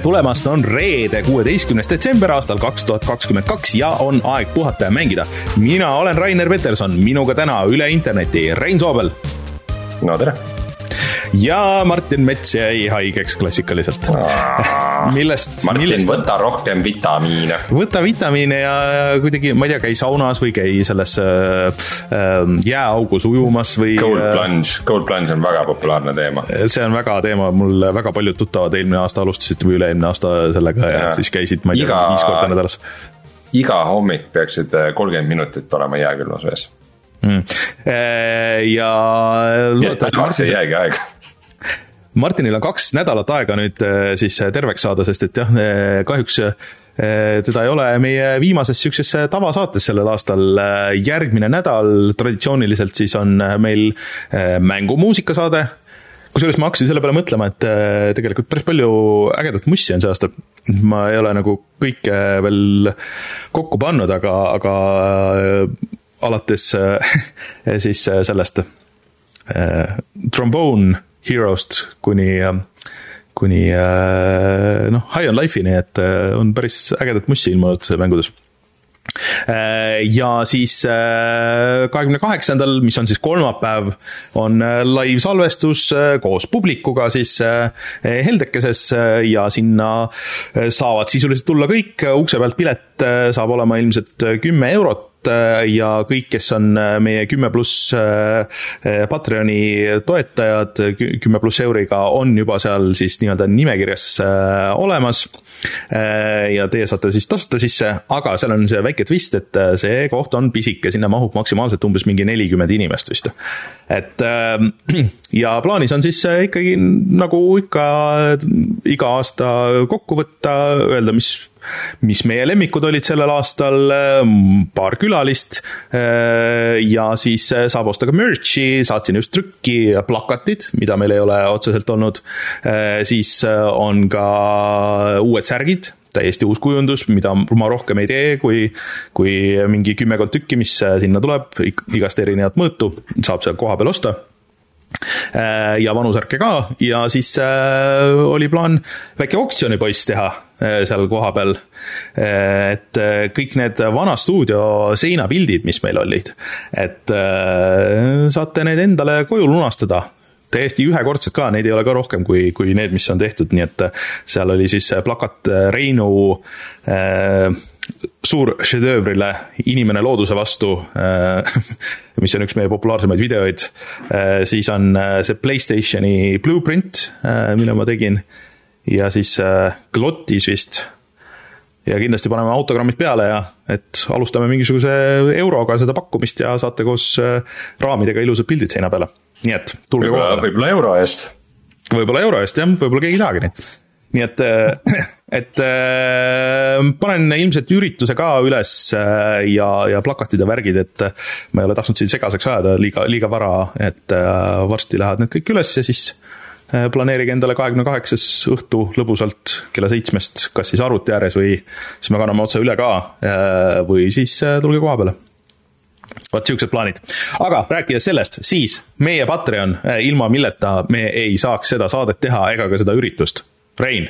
tere tulemast, on reede, kuueteistkümnes detsember aastal kaks tuhat kakskümmend kaks ja on aeg puhata ja mängida. mina olen Rainer Peterson, minuga täna üle interneti Rein Soobel. no tere ja Martin Mets jäi haigeks klassikaliselt. millest, Martin millest võta rohkem vitamiine. võta vitamiine ja kuidagi, ma ei tea, käi saunas või käi selles äh, äh, jääaugus ujumas või. Cold plunge, cold plunge on väga populaarne teema. see on väga teema, mul väga paljud tuttavad eelmine aasta alustasid või üle-eelmine aasta sellega ja, ja siis käisid, ma ei tea, viis korda nädalas. iga hommik peaksid kolmkümmend minutit olema jääkülmas vees mm.. ja jäägi aega Martinil on kaks nädalat aega nüüd äh, siis terveks saada, sest et jah, äh, kahjuks teda ei ole meie viimases niisuguses tavasaates sellel aastal. järgmine nädal traditsiooniliselt siis on meil mängumuusikasaade, kusjuures ma hakkasin selle peale mõtlema, et tegelikult päris palju ägedat mussi on see aasta. ma ei ole nagu kõike veel kokku pannud, aga, aga alates siis sellest trombone Hero'st kuni, kuni noh, High on Life'ini, et on päris ägedat mussi ilmunud mängudes. Ja siis kahekümne kaheksandal, mis on siis kolmapäev, on live-salvestus koos publikuga siis Heldekeses ja sinna saavad sisuliselt tulla kõik, ukse pealt pilet saab olema ilmselt kümme eurot. Äh, ja kõik, kes on äh, meie kümme pluss äh, Patreoni toetajad, kümme pluss euriga, on juba seal siis nii-öelda nimekirjas olemas. Ja teie saate siis tasuta sisse, aga seal on see väike twist, et see koht on pisike, sinna mahub maksimaalselt umbes mingi nelikümmend inimest vist. et ja plaanis on siis ikkagi nagu ikka iga aasta kokku võtta, öelda, mis mis meie lemmikud olid sellel aastal, paar külalist ja siis saab osta ka merch'i, saatsin just trükki ja plakatid, mida meil ei ole otseselt olnud. siis on ka uued särgid, täiesti uus kujundus, mida ma rohkem ei tee, kui, kui mingi kümmekond tükki, mis sinna tuleb, igast erinevat mõõtu, saab seal kohapeal osta ja vanusärke ka ja siis äh, oli plaan väike oksjonipoiss teha äh, seal kohapeal. et äh, kõik need vana stuudio seinapildid, mis meil olid, et saate need endale koju lunastada täiesti ühekordsed ka, neid ei ole ka rohkem kui, kui need, mis on tehtud, nii et seal oli siis plakat Reinu äh, suur šedöövrile Inimene looduse vastu äh,, mis on üks meie populaarsemaid videoid äh,, siis on äh, see Playstationi blueprint äh,, mille ma tegin, ja siis äh, Glottis vist. Ja kindlasti paneme autogrammid peale ja et alustame mingisuguse euroga seda pakkumist ja saate koos äh, raamidega ilusad pildid seina peale nii et tulge kohale. võib-olla euro eest. võib-olla euro eest jah, võib-olla keegi ei tahagi neid. nii et, äh, et äh, panen ilmselt ürituse ka üles äh, ja, ja plakatid ja värgid, et ma ei ole tahtnud siin segaseks ajada liiga, liiga vara, et varsti lähevad need kõik üles ja siis planeerige endale kahekümne kaheksas õhtu lõbusalt kella seitsmest, kas siis arvuti ääres või siis me kanname otse üle ka või siis tulge koha peale vot siuksed plaanid. aga rääkides sellest, siis meie Patreon, eh, ilma milleta me ei saaks seda saadet teha ega ka seda üritust. Rein.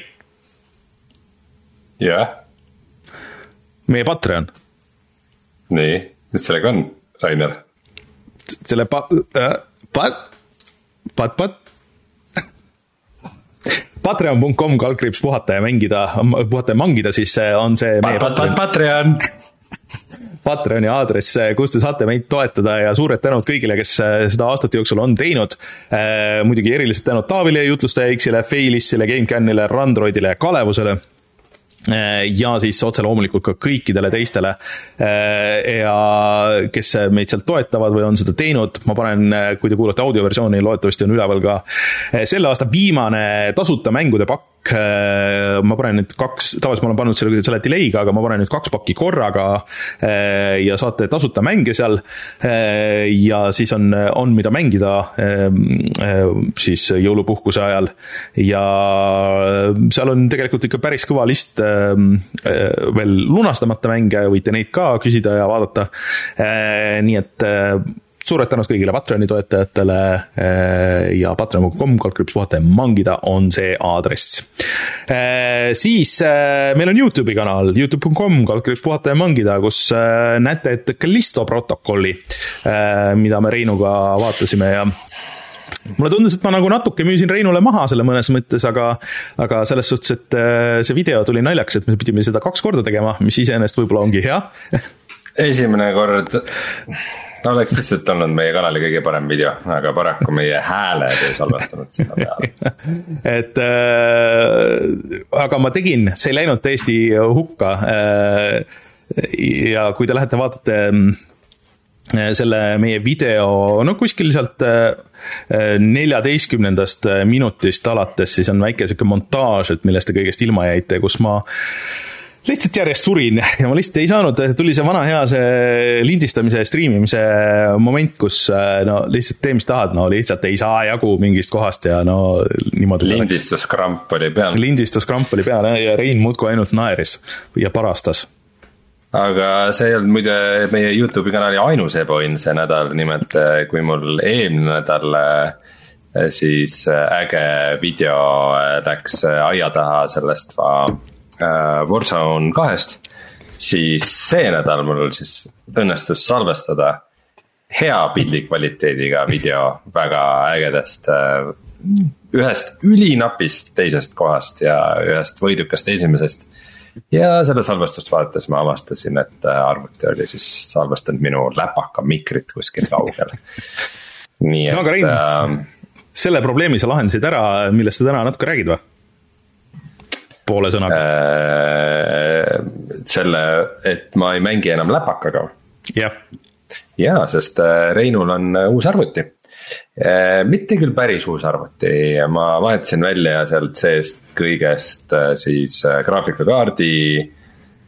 jah yeah.. meie Patreon. nii, mis sellega on, Rainer? selle pa- äh,, pat-, pat-, pat-, Patreon.com kaldkriips puhata ja mängida, puhata ja mangida, siis on see meie pat, pat, Patreon Patreoni aadress, kus te saate meid toetada ja suured tänud kõigile, kes äh, seda aastate jooksul on teinud. Äh, muidugi erilised tänud Taavile, jutlustaja X-ile, Failissile, GameCANile, Randroidile ja Kalevusele äh, ja siis otse loomulikult ka kõikidele teistele ja kes meid sealt toetavad või on seda teinud, ma panen, kui te kuulate audioversiooni, loodetavasti on üleval ka selle aasta viimane tasuta mängude pakk, ma panen nüüd kaks, tavaliselt ma olen pannud selle, selle delay'ga, aga ma panen nüüd kaks pakki korraga äh, ja saate tasuta mänge seal. Äh, ja siis on, on, mida mängida siis jõulupuhkuse ajal ja seal on tegelikult ikka päris kõva list veel lunastamata mänge, võite neid ka küsida ja vaadata. nii et suured tänud kõigile Patreoni toetajatele eh, ja patreon.com, kaldkriips puhata ja mangida on see aadress. siis meil on Youtube'i kanal, Youtube.com, kaldkriips puhata ja mangida, kus näete ette Callisto protokolli, mida me Reinuga vaatasime ja mulle tundus, et ma nagu natuke müüsin Reinule maha selle mõnes mõttes, aga, aga selles suhtes, et see video tuli naljakas, et me pidime seda kaks korda tegema, mis iseenesest võib-olla ongi hea esimene kord oleks lihtsalt olnud meie kanali kõige parem video, aga paraku meie hääled ei salvestanud sinna peale. et äh, aga ma tegin, see ei läinud täiesti hukka äh,. ja kui te lähete, vaatate äh, selle meie video, no kuskil sealt äh, neljateistkümnendast minutist alates, siis on väike sihuke montaaž, et millest te kõigest ilma jäite, kus ma äh, lihtsalt järjest surin ja ma lihtsalt ei saanud, tuli see vana hea see lindistamise ja striimimise moment, kus no lihtsalt tee, mis tahad, no lihtsalt ei saa jagu mingist kohast ja no niimoodi. lindistuskramp oli peal. lindistuskramp oli peal ja Rein muudkui ainult naeris ja parastas aga see ei olnud muide meie Youtube'i kanali ainus ebaõnn see nädal, nimelt kui mul eelmine nädal siis äge video läks aia taha sellest äh, Warzone kahest, siis see nädal mul siis õnnestus salvestada hea pildi kvaliteediga video väga ägedast äh,, ühest ülinapist teisest kohast ja ühest võidukast esimesest. ja seda salvestust vaadates ma avastasin, et äh, arvuti oli siis salvestanud minu läpaka mikrit kuskil kaugel. nii et no,. äh,, selle probleemi sa lahendasid ära, millest sa täna natuke räägid või? Poole sõnaga äh,? selle, et ma ei mängi enam läpakaga. jah. jaa, sest äh, Reinul on äh, uus arvuti äh,. mitte küll päris uus arvuti, ma vahetasin välja sealt seest kõigest äh, siis graafikakaardi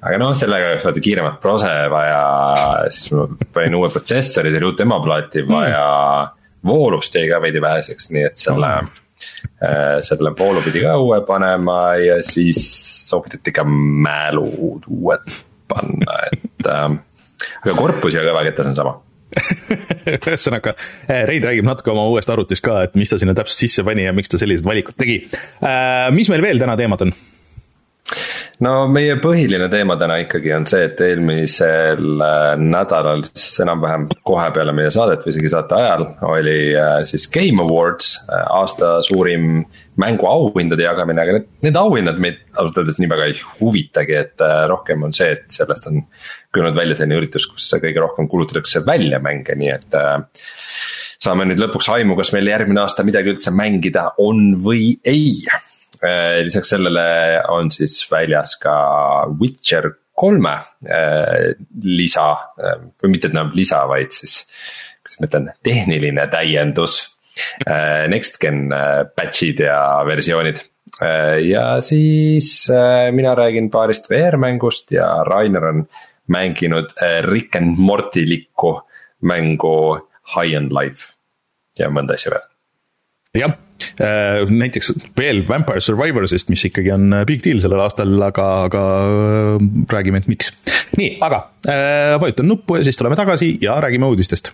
aga noh, sellega oleks vaata kiiremat prose vaja, siis ma panin uue protsessori, seal uut emaplaati vaja mm., voolust jäi ka veidi väheseks, nii et selle mm selle voolu pidi ka uue panema ja siis soovitati ka mälud uued panna, et äh,. aga korpus ja kõvaketas on sama ühesõnaga, äh, Rein räägib natuke oma uuest arvutist ka, et mis ta sinna täpselt sisse pani ja miks ta sellised valikud tegi. Äh, mis meil veel täna teemad on? No meie põhiline teema täna ikkagi on see, et eelmisel äh, nädalal siis enam-vähem kohe peale meie saadet või isegi saate ajal oli äh, siis Game Awards, äh, aasta suurim mänguauhindade jagamine, aga need, need auhinnad meid ausalt öeldes nii väga ei huvitagi, et rohkem on see, et sellest on kujunenud välja selline üritus, kus kõige rohkem kulutatakse välja mänge, nii et saame nüüd lõpuks aimu, kas meil järgmine aasta midagi üldse mängida on või ei lisaks sellele on siis väljas ka Witcher kolme äh, lisa äh, või mitte enam lisa, vaid siis, kuidas ma ütlen, tehniline täiendus. Next gen patch'id ja versioonid ja siis mina räägin paarist VR-mängust ja Rainer on mänginud Rick and Morty likku mängu High and Life ja mõnda asja veel. jah näiteks veel Vampire Survivorsist, mis ikkagi on äh, big deal sellel aastal, aga, aga äh, räägime, et miks. nii, aga vajutan nuppu ja siis tuleme tagasi ja räägime uudistest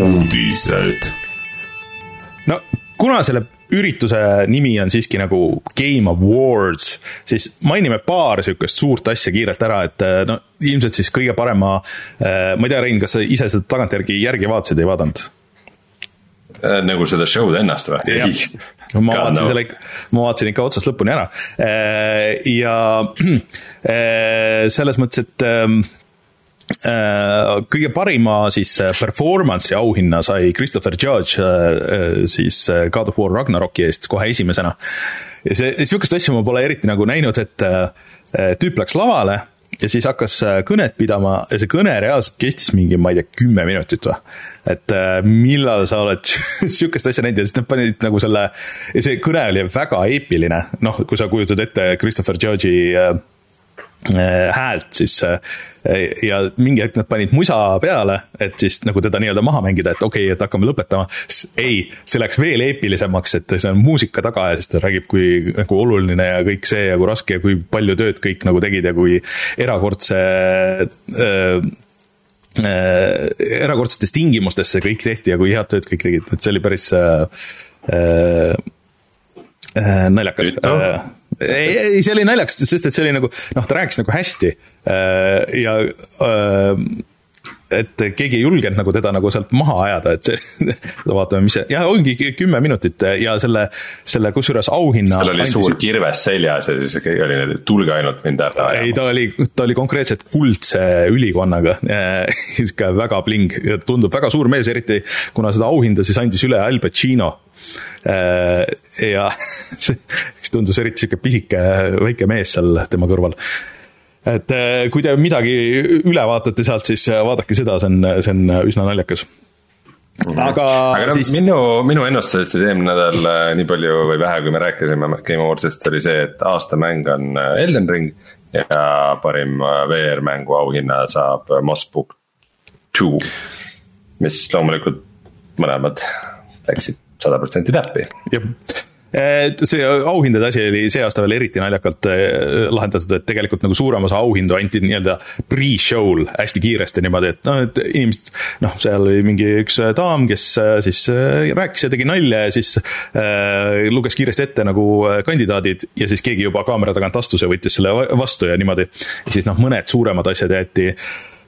uudised. no kuna selle ürituse nimi on siiski nagu Game Awards, siis mainime paar sihukest suurt asja kiirelt ära, et äh, no ilmselt siis kõige parema, äh, ma ei tea, Rein, kas sa ise seda tagantjärgi järgi vaatasid, ei vaadanud? Äh, nagu seda show'd ennast või? no ma vaatasin no. selle ikka, ma vaatasin ikka otsast lõpuni ära. ja selles mõttes, et ähm, Äh, kõige parima siis äh, performance'i auhinna sai Christopher Judge äh, siis God of War Ragnaroki eest kohe esimesena. ja see, sihukest asja ma pole eriti nagu näinud, et tüüp läks lavale ja siis hakkas kõnet pidama ja see kõne reaalselt kestis mingi, ma ei tea, kümme minutit või. et millal sa oled sihukest asja näinud ja siis nad panid nagu selle, see kõne oli väga eepiline, noh, kui sa kujutad ette Christopher Judge'i Äh, häält siis äh, ja mingi hetk nad panid musa peale, et siis nagu teda nii-öelda maha mängida, et okei okay,, et hakkame lõpetama. ei, see läks veel eepilisemaks, et see on muusika taga ja siis ta räägib, kui nagu oluline ja kõik see ja kui raske ja kui palju tööd kõik nagu tegid ja kui erakordse äh, erakordsetes tingimustes see kõik tehti ja kui head tööd kõik tegid, et see oli päris äh, äh, naljakas. Ei, ei, see oli naljakas, sest et see oli nagu, noh, ta rääkis nagu hästi äh, ja äh, et keegi ei julgenud nagu teda nagu sealt maha ajada, et see, vaatame, mis see, jah, ongi kümme minutit ja selle, selle kusjuures auhinna. tal oli suur kirves seljas ja siis oli, tulge ainult mind ära. ei, ta oli, ta oli konkreetselt kuldse ülikonnaga sihuke väga bling, tundub väga suur mees, eriti kuna seda auhinda siis andis üle Al Pacino ja see tundus eriti sihuke pisike väike mees seal tema kõrval et äh, kui te midagi üle vaatate sealt, siis äh, vaadake seda, see on, see on üsna naljakas mhm. aga, aga no, siis. minu, minu ennustus siis eelmine nädal äh, nii palju või vähe, kui me rääkisime Game Awardsist, oli see, et aastamäng on Elden Ring. ja parim VR-mängu auhinna saab Moss Book Two. mis loomulikult mõlemad läksid sada protsenti täppi. jah see auhindade asi oli see aasta veel eriti naljakalt eh, lahendatud, et tegelikult nagu suurem osa auhindu anti nii-öelda pre-show'l hästi kiiresti niimoodi, et noh, et inimesed, noh, seal oli mingi üks daam, kes eh, siis rääkis ja tegi nalja ja siis äh, luges kiiresti ette nagu kandidaadid ja siis keegi juba kaamera tagant astus ja võttis selle vastu ja niimoodi. siis noh, mõned suuremad asjad jäeti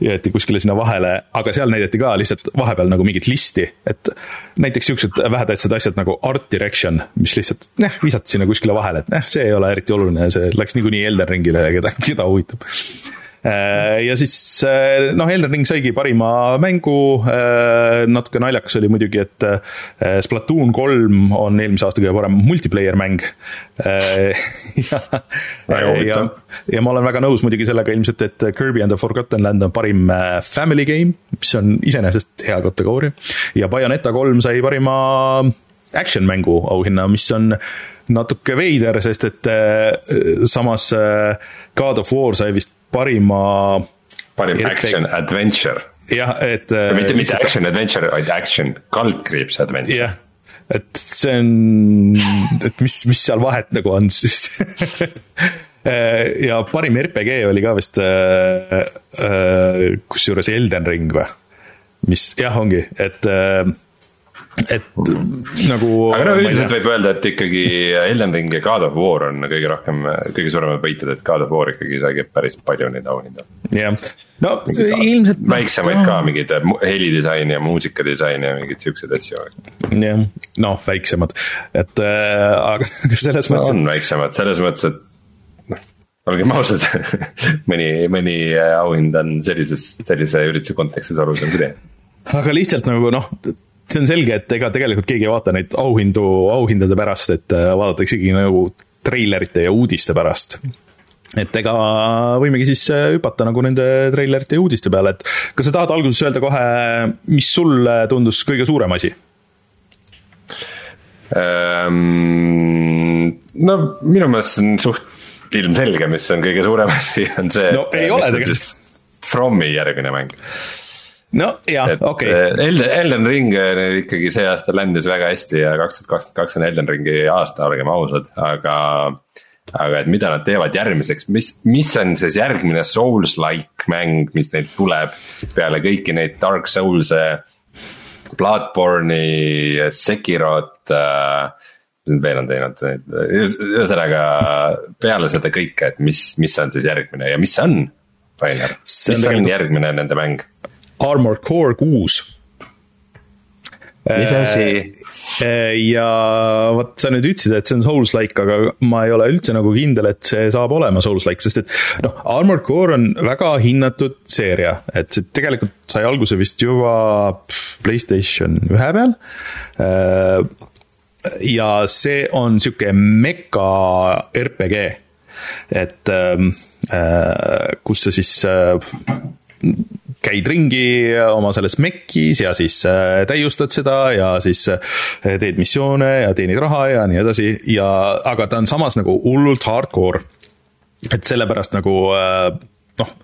jäeti kuskile sinna vahele, aga seal näidati ka lihtsalt vahepeal nagu mingit listi, et näiteks siuksed vähetähtsad asjad nagu art direction, mis lihtsalt noh, visati sinna kuskile vahele, et noh, see ei ole eriti oluline, see läks niikuinii Elden Ringile ja keda, keda huvitab ja siis äh, noh, Elden Ring saigi parima mängu, äh, natuke naljakas oli muidugi, et Splatoon kolm on eelmise aasta kõige parem multiplayer mäng. ja, ja, ja ma olen väga nõus muidugi sellega ilmselt, et Kirby and the Forgotten Land on parim family game, mis on iseenesest hea kategooria. ja Bayoneta kolm sai parima action mängu auhinna, mis on natuke veider, sest et samas God of War sai vist parima. parim action adventure. jah, et. mitte, mitte action adventure, vaid action kaldkriips adventure. jah, et see on, et mis, mis seal vahet nagu on siis ja parim RPG oli ka vist äh, äh, kusjuures Elden Ring või? mis jah, ongi, et äh, et nagu. aga no üldiselt võib öelda, et ikkagi Elden Ring ja God of War on kõige rohkem, kõige suuremad võitjad, et God of War ikkagi sai päris palju neid auhindu. jah, no ilmselt. väiksemaid ka, mingeid helidisaini ja muusikadisaini ja mingeid siukseid asju. jah, noh, väiksemad, et äh, aga selles mõttes no,. on väiksemad, selles mõttes, et noh, olgem ausad mõni, mõni auhind on sellises, sellise ürituse kontekstis olulisem kui teine. aga lihtsalt nagu noh see on selge, et ega tegelikult keegi ei vaata neid auhindu auhindade pärast, et äh, vaadataksegi nagu treilerite ja uudiste pärast et ega võimegi siis äh, hüpata nagu nende treilerite ja uudiste peale, et kas sa tahad alguses öelda kohe, mis sulle tundus kõige suurem asi ähm,? no minu meelest on suht ilmselge, mis on kõige suurem asi, on see. no ei ole tegelikult. Frommi järgmine mäng no jah, okei okay.. Eh, Elden, Elden Ring eh, ikkagi see aasta ländis väga hästi ja kaks tuhat kakskümmend kaks on Elden Ringi aasta, olgem ausad, aga. aga et mida nad teevad järgmiseks, mis, mis on siis järgmine Souls-like mäng, mis neilt tuleb peale kõiki neid Dark Souls'e. Bloodborne'i, Sekirot äh, mis nad veel on teinud, ühesõnaga peale seda kõike, et mis, mis on siis järgmine ja mis on, Rainer, mis on järgmine nende mäng? Armored Core kuus. mis asi? Äh, ja vot sa nüüd ütlesid, et see on Souls-like, aga ma ei ole üldse nagu kindel, et see saab olema Souls-like, sest et noh, Armored Core on väga hinnatud seeria, et see tegelikult sai alguse vist juba Playstation ühe peal. Äh, ja see on sihuke meka RPG, et ähm, äh, kus sa siis käid ringi oma selles Mekis ja siis äh, täiustad seda ja siis äh, teed missioone ja teenid raha ja nii edasi ja, aga ta on samas nagu hullult hardcore. et sellepärast nagu äh, noh,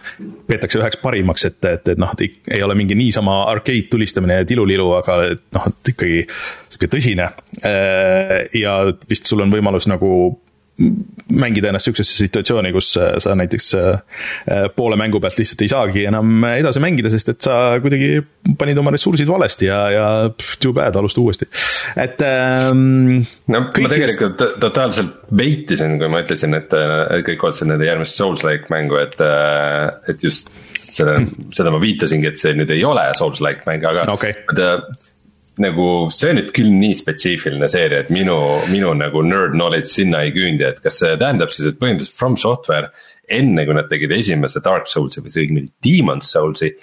peetakse üheks parimaks, et, et, et noh, et ei ole mingi niisama arcade tulistamine ja tilulilu, aga et noh, et ikkagi sihuke tõsine. ja vist sul on võimalus nagu mängida ennast sihukesesse situatsiooni, kus sa näiteks poole mängu pealt lihtsalt ei saagi enam edasi mängida, sest et sa kuidagi panid oma ressursid valesti ja, ja pff, too bad, alusta uuesti. et ähm,. no ma tegelikult totaalselt veitisin, kui ma ütlesin, et kõik otseselt nende järgmist Souls-like mängu, et, et just selle, seda ma viitasingi, et see nüüd ei ole Souls-like mäng, aga okay. Nagu see on nüüd küll nii spetsiifiline seeria, et minu, minu nagu nerd knowledge sinna ei küündi, et kas see tähendab siis, et põhimõtteliselt From Software. enne kui nad tegid esimese Dark Souls'i või õigemini Demon's Souls'i,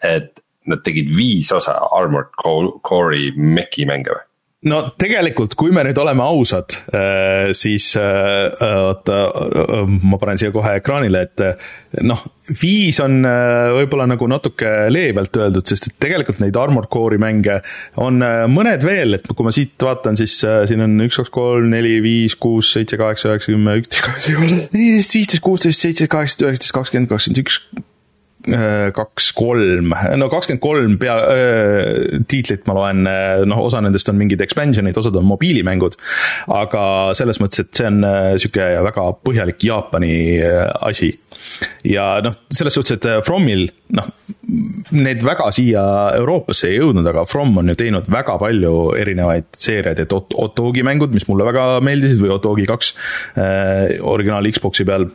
et nad tegid viis osa Armored Core'i meki mänge või? No tegelikult, kui me nüüd oleme ausad, äh, siis äh, oota, äh, ma panen siia kohe ekraanile, et noh, viis on võib-olla nagu natuke leebelt öeldud, sest et tegelikult neid Armored Core'i mänge on mõned veel, et kui ma siit vaatan, siis siin on üks, kaks, kolm, neli, viis, kuus, seitse, kaheksa, üheksa, kümme, üksteist, kaksteist, viisteist, kuusteist, seitseteist, kaheksateist, üheksateist, kakskümmend, kakskümmend üks kaks, kolm, no kakskümmend kolm pea äh,, tiitlit ma loen, äh, noh, osa nendest on mingid expansion'id, osad on mobiilimängud. aga selles mõttes, et see on äh, sihuke väga põhjalik Jaapani asi. ja noh, selles suhtes, et Fromil, noh, need väga siia Euroopasse ei jõudnud, aga From on ju teinud väga palju erinevaid seeriaid, et Otogi mängud, mis mulle väga meeldisid, või Otogi kaks äh, originaal Xbox'i peal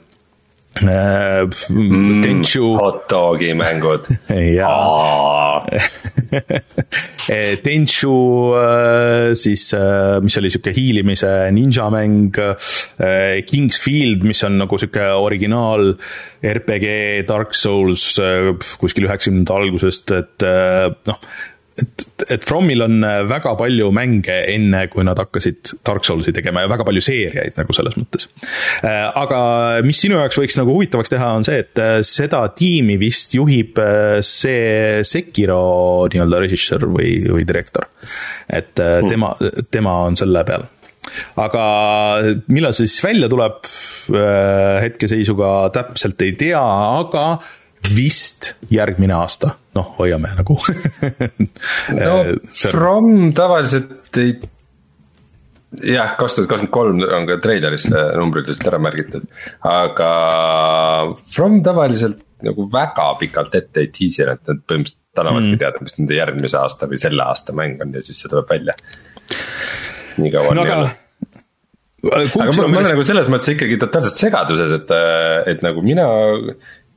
Äh, mm, Tenchu. hot dogi mängud jaa Tenchu, äh, siis äh, mis oli sihuke hiilimise ninja mäng, King's Field, mis on nagu sihuke originaal RPG Dark Souls kuskil üheksakümnendate algusest, et noh et, et Fromil on äh, väga palju mänge, enne kui nad hakkasid Dark Soulsi tegema ja väga palju seeriaid nagu selles mõttes. Äh, aga mis sinu jaoks võiks nagu huvitavaks teha, on see, et äh, seda tiimi vist juhib see Sekiro nii-öelda režissöör või, või direktor. et hmm. tema, tema on selle peal aga millal see siis välja tuleb, hetkeseisuga täpselt ei tea, aga vist järgmine aasta, noh, hoiame nagu no From tavaliselt ei jah, kaks tuhat kakskümmend kolm on ka treileris numbriliselt ära märgitud, aga From tavaliselt nagu väga pikalt ette ei teaser, et nad põhimõtteliselt annavadki mm. teada, mis nende järgmise aasta või selle aasta mäng on ja siis see tuleb välja. nii kaua on no, aga... aga ma, ma olen nagu selles mõttes ikkagi totaalselt segaduses, et, et nagu mina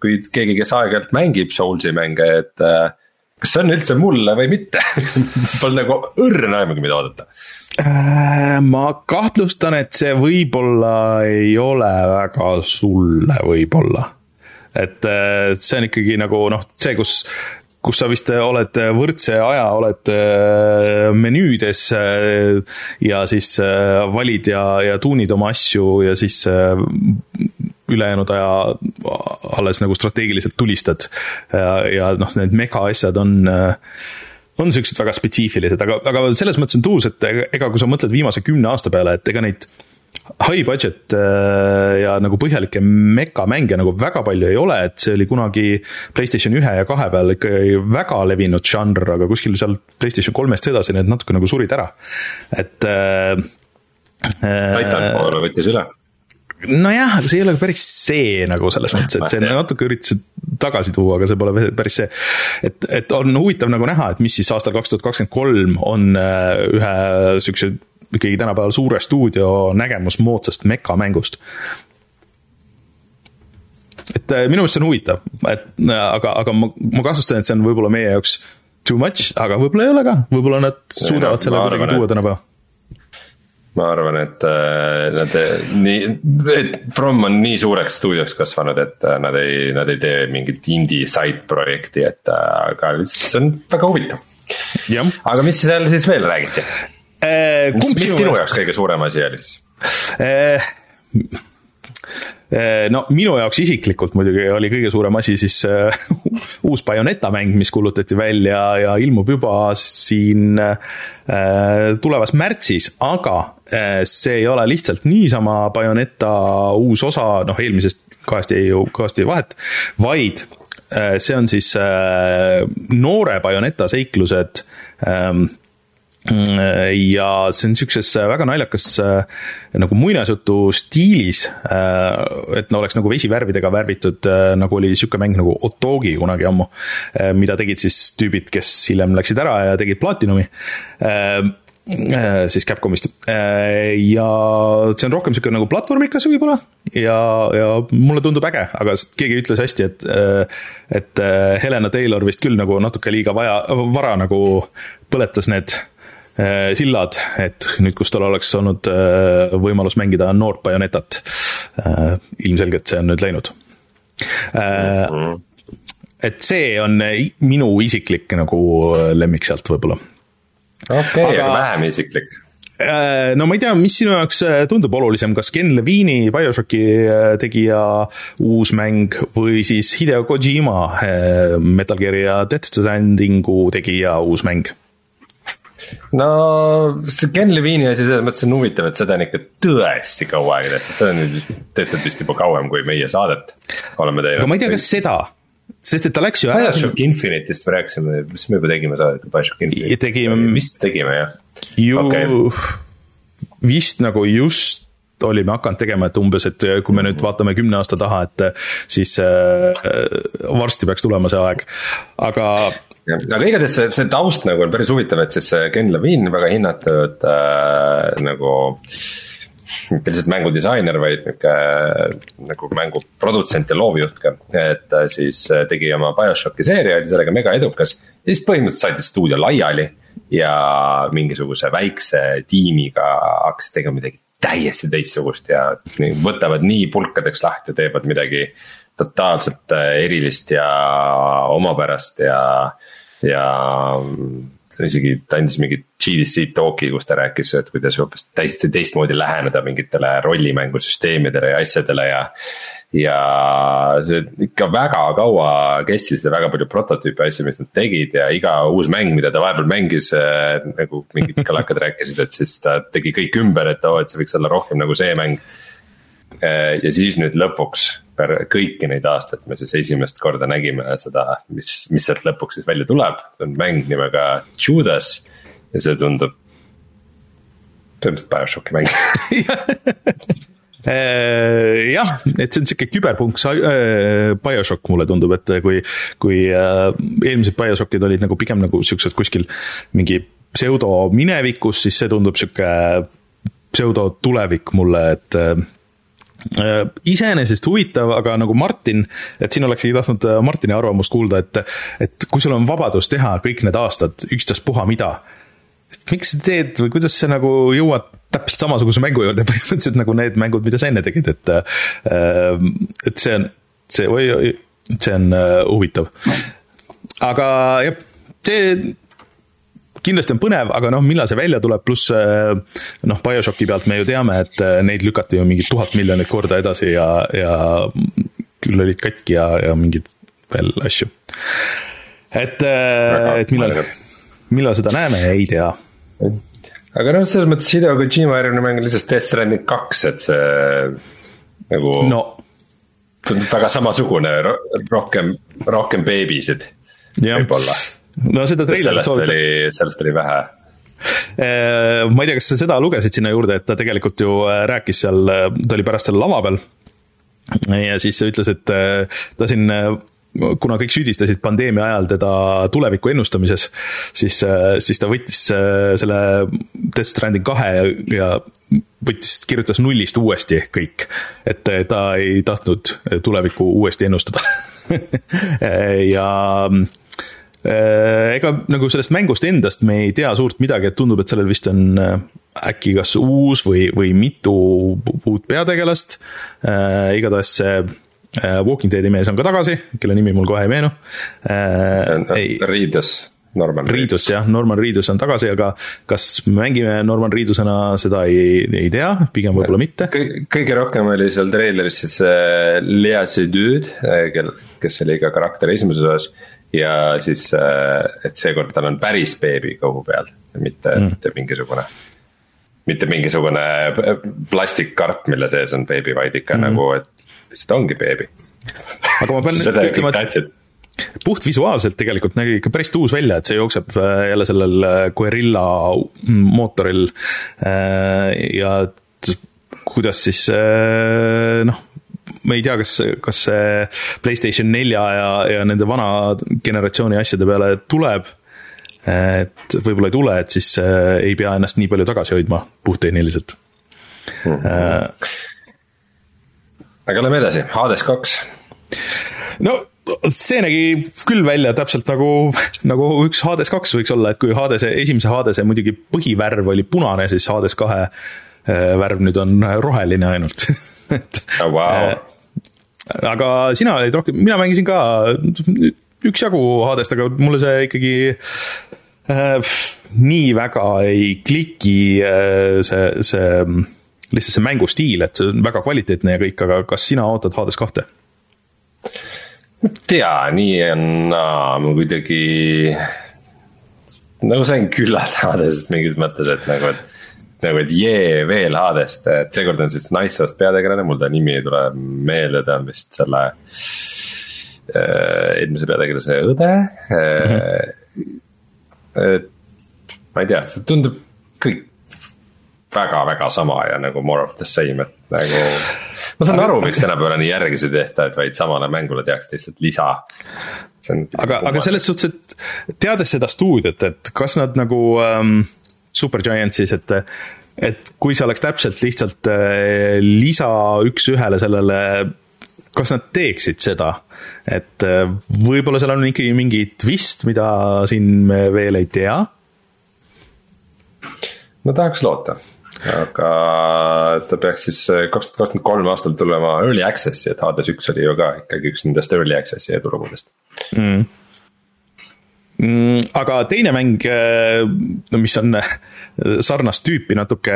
kui keegi, kes aeg-ajalt mängib Soulsi mänge, et äh, kas see on üldse mulle või mitte Pole nagu õrna aimugi, mida oodata äh, ma kahtlustan, et see võib-olla ei ole väga sulle, võib-olla. et äh, see on ikkagi nagu noh, see, kus kus sa vist oled võrdse aja, oled menüüdes ja siis valid ja, ja tuunid oma asju ja siis ülejäänud aja alles nagu strateegiliselt tulistad. ja, ja noh, need mega asjad on on siuksed väga spetsiifilised, aga, aga selles mõttes on tuus, et ega kui sa mõtled viimase kümne aasta peale, et ega neid high budget äh, ja nagu põhjalikke mekamänge nagu väga palju ei ole, et see oli kunagi PlayStation ühe ja kahe peal ikkagi väga levinud žanr, aga kuskil seal PlayStation kolmest edasi need natuke nagu surid ära, et äh,. Titanfall võttis üle nojah, aga see ei ole päris see nagu selles mõttes, et see natuke üritasid tagasi tuua, aga see pole päris see. et, et on huvitav nagu näha, et mis siis aastal kaks tuhat kakskümmend kolm on äh, ühe siukse ikkagi tänapäeval suure stuudio nägemus moodsast mekamängust. et äh, minu meelest see on huvitav, et äh, aga, aga ma, ma kahtlustan, et see on võib-olla meie jaoks too much, aga võib-olla ei ole ka, võib-olla nad suudavad selle kuidagi tuua tänapäeva ma arvan, et äh, nad nii, et From on nii suureks stuudioks kasvanud, et äh, nad ei, nad ei tee mingit indie side projekti, et äh, aga see on väga huvitav. aga mis seal siis veel räägiti? Mis, mis sinu jaoks kõige suurem asi oli siis no minu jaoks isiklikult muidugi oli kõige suurem asi siis uh, uus Bayoneta mäng, mis kuulutati välja ja ilmub juba siin uh, tulevas märtsis, aga see ei ole lihtsalt niisama Bayoneta uus osa, noh eelmisest kahest jäi ju kõvasti vahet, vaid see on siis noore Bayoneta seiklused um, ja see on siukses väga naljakas äh, nagu muinasjutu stiilis, äh, et no oleks nagu vesivärvidega värvitud, äh, nagu oli sihuke mäng nagu Otogi kunagi ammu, mida tegid siis tüübid, kes hiljem läksid ära ja tegid Platinumi siis Capcomist. Ja see on rohkem sihuke nagu platvormikas võib-olla ja, ja mulle tundub äge, aga keegi ütles hästi, et et Helena Taylor vist küll nagu natuke liiga vaja, vara nagu põletas need Äh, sillad, et nüüd, kus tal oleks olnud äh, võimalus mängida noort Bayonetat. Äh, ilmselgelt see on nüüd läinud. et see on minu isiklik nagu lemmik sealt võib-olla. okei okay, aga, aga vähem isiklik no ma ei tea, mis sinu jaoks tundub olulisem, kas Ken Levine'i BioShocki tegija uus mäng või siis Hideo Kojima Metal Gear'i ja Death Strandingu tegija uus mäng? No see Ken Levine'i asi selles mõttes on huvitav, et seda on ikka tõesti kaua aega tehtud, seda on nüüd tehtud vist juba kauem, kui meie saadet oleme teinud. aga ma ei tea, kas seda, sest et ta läks ju ära. BioShock Infinite'ist me rääkisime, mis me juba tegime saadet, BioShock Infinite. tegime. vist tegime jah. ju okay., vist nagu just olime hakanud tegema, et umbes, et kui me nüüd vaatame kümne aasta taha, et siis äh, varsti peaks tulema see aeg, aga aga igatahes see, see taust nagu on päris huvitav, et siis Ken Levine, väga hinnatud äh, nagu mitte lihtsalt mängudisainer, vaid nihuke nagu mänguprodutsent ja loovjuht ka. et ta siis äh, tegi oma BioShocki seeria, oli sellega mega edukas ja siis põhimõtteliselt saatis stuudio laiali. ja mingisuguse väikse tiimiga hakkasid tegema midagi täiesti teistsugust ja võtavad nii pulkadeks lahti, teevad midagi totaalselt äh, erilist ja omapärast ja ja isegi ta andis mingi GDC talk'i, kus ta rääkis, et kuidas hoopis täiesti teistmoodi läheneda mingitele rollimängusüsteemidele ja asjadele ja. ja see ikka väga kaua kestis ja väga palju prototüüpe asju, mis nad tegid ja iga uus mäng, mida ta vahepeal mängis äh,. nagu mingid kalakad rääkisid, et siis ta tegi kõik ümber, et oo oh,, et see võiks olla rohkem nagu see mäng. Ja siis nüüd lõpuks kõiki neid aastaid me siis esimest korda nägime seda, mis, mis sealt lõpuks siis välja tuleb, see on mäng nimega Judas ja see tundub põhimõtteliselt BioShocki mäng. Äh, jah, et see on sihuke küberpunk äh, BioShock mulle tundub, et kui, kui äh, eelmised BioShockid olid nagu pigem nagu siuksed kuskil mingi pseudo minevikus, siis see tundub sihuke pseudo tulevik mulle, et iseenesest huvitav, aga nagu Martin, et siin oleksigi tahtnud äh, Martini arvamust kuulda, et, et kui sul on vabadus teha kõik need aastad ükstaspuha mida, miks sa teed või kuidas sa nagu jõuad täpselt samasuguse mängu juurde põhimõtteliselt nagu need mängud, mida sa enne tegid, et äh, et see on, see, oi, oi, see on huvitav. aga jah, see kindlasti on põnev, aga noh, millal see välja tuleb, pluss eh, noh, BioShocki pealt me ju teame, et eh, neid lükati ju mingi tuhat miljonit korda edasi ja, ja küll olid katki ja, ja mingeid veel asju. et, eh, et millal, millal seda näeme, ei tea. aga noh, selles mõttes Hideo Kojima järgmine mäng on lihtsalt Death Stranding kaks, et see nagu no. tundub väga samasugune, rohkem, rohkem beebisid võib-olla no seda treilerit soovita-. sellest oli vähe äh, ma ei tea, kas sa seda lugesid sinna juurde, et ta tegelikult ju äh, rääkis seal, äh, ta oli pärast seal lava peal. ja siis ütles, et ta siin kuna kõik süüdistasid pandeemia ajal teda tuleviku ennustamises, siis, siis ta võttis selle Death Stranding kahe ja, ja võttis, kirjutas nullist uuesti kõik. et ta ei tahtnud tulevikku uuesti ennustada ja ega nagu sellest mängust endast me ei tea suurt midagi, et tundub, et sellel vist on äh, äkki kas uus või, või mitu uut peategelast. Äh, igatahes see Walking Deadi mees on ka tagasi, kelle nimi mul kohe ei meenu. Reedus. Norman Reedus jah, Norman Reedus on tagasi, aga kas mängime Norman Reedusena, seda ei, ei tea, pigem võib-olla mitte. kõige rohkem oli seal treileris siis Lea Seydoux, kel, kes oli ka karakter esimeses osas ja siis, äh, et seekord tal on päris beebi kõhu peal, mitte mm., mitte mingisugune. mitte mingisugune plastikkarp, mille sees on beebi, vaid ikka mm. nagu, et lihtsalt ongi beebi. aga ma pean ütlema, et puhtvisuaalselt tegelikult nägi ikka päris tuus välja, et see jookseb jälle sellel Guerilla mootoril ja kuidas siis noh, ma ei tea, kas, kas see Playstation nelja ja, ja nende vana generatsiooni asjade peale tuleb. et võib-olla ei tule, et siis äh, ei pea ennast nii palju tagasi hoidma puhttehniliselt mm. -hmm. aga lähme edasi, Hades kaks. no see nägi küll välja täpselt nagu, nagu üks Hades kaks võiks olla, et kui Hadese, esimese Hadese muidugi põhivärv oli punane, siis Hades kahe äh, värv nüüd on roheline ainult et oh, wow aga sina olid rohkem, mina mängisin ka üksjagu HD-st, aga mulle see ikkagi äh, nii väga ei kliki äh, see, see, lihtsalt see mängustiil, et see on väga kvaliteetne ja kõik, aga kas sina ootad HD-s kahte? tea, nii on naa, ma kuidagi nagu sain küllalt HD-st mingis mõttes, et nagu, et nagu, et jee, veel Hadest, et seekord on siis naissoost peategelane, mul ta nimi ei tule meelde, ta on vist selle äh,. eelmise peategelase õde mm. -hmm. et ma ei tea, see tundub kõik väga-väga sama ja nagu more of the same, et nagu. ma saan aru, miks tänapäeval nii järgisi ei tehta, et vaid samale mängule tehakse lihtsalt lisa. aga, aga selles suhtes, et teades seda stuudiot, et kas nad nagu ähm, Supergiant siis, et et kui see oleks täpselt lihtsalt äh, lisa üks-ühele sellele, kas nad teeksid seda? et äh, võib-olla seal on ikkagi mingi twist, mida siin me veel ei tea? no tahaks loota, aga ta peaks siis äh, kaks tuhat kakskümmend kolm aastal tulema early access'i, et Hades üks oli ju ka ikkagi üks nendest early access'i edulugudest Mm, aga teine mäng, äh, no mis on äh, sarnast tüüpi natuke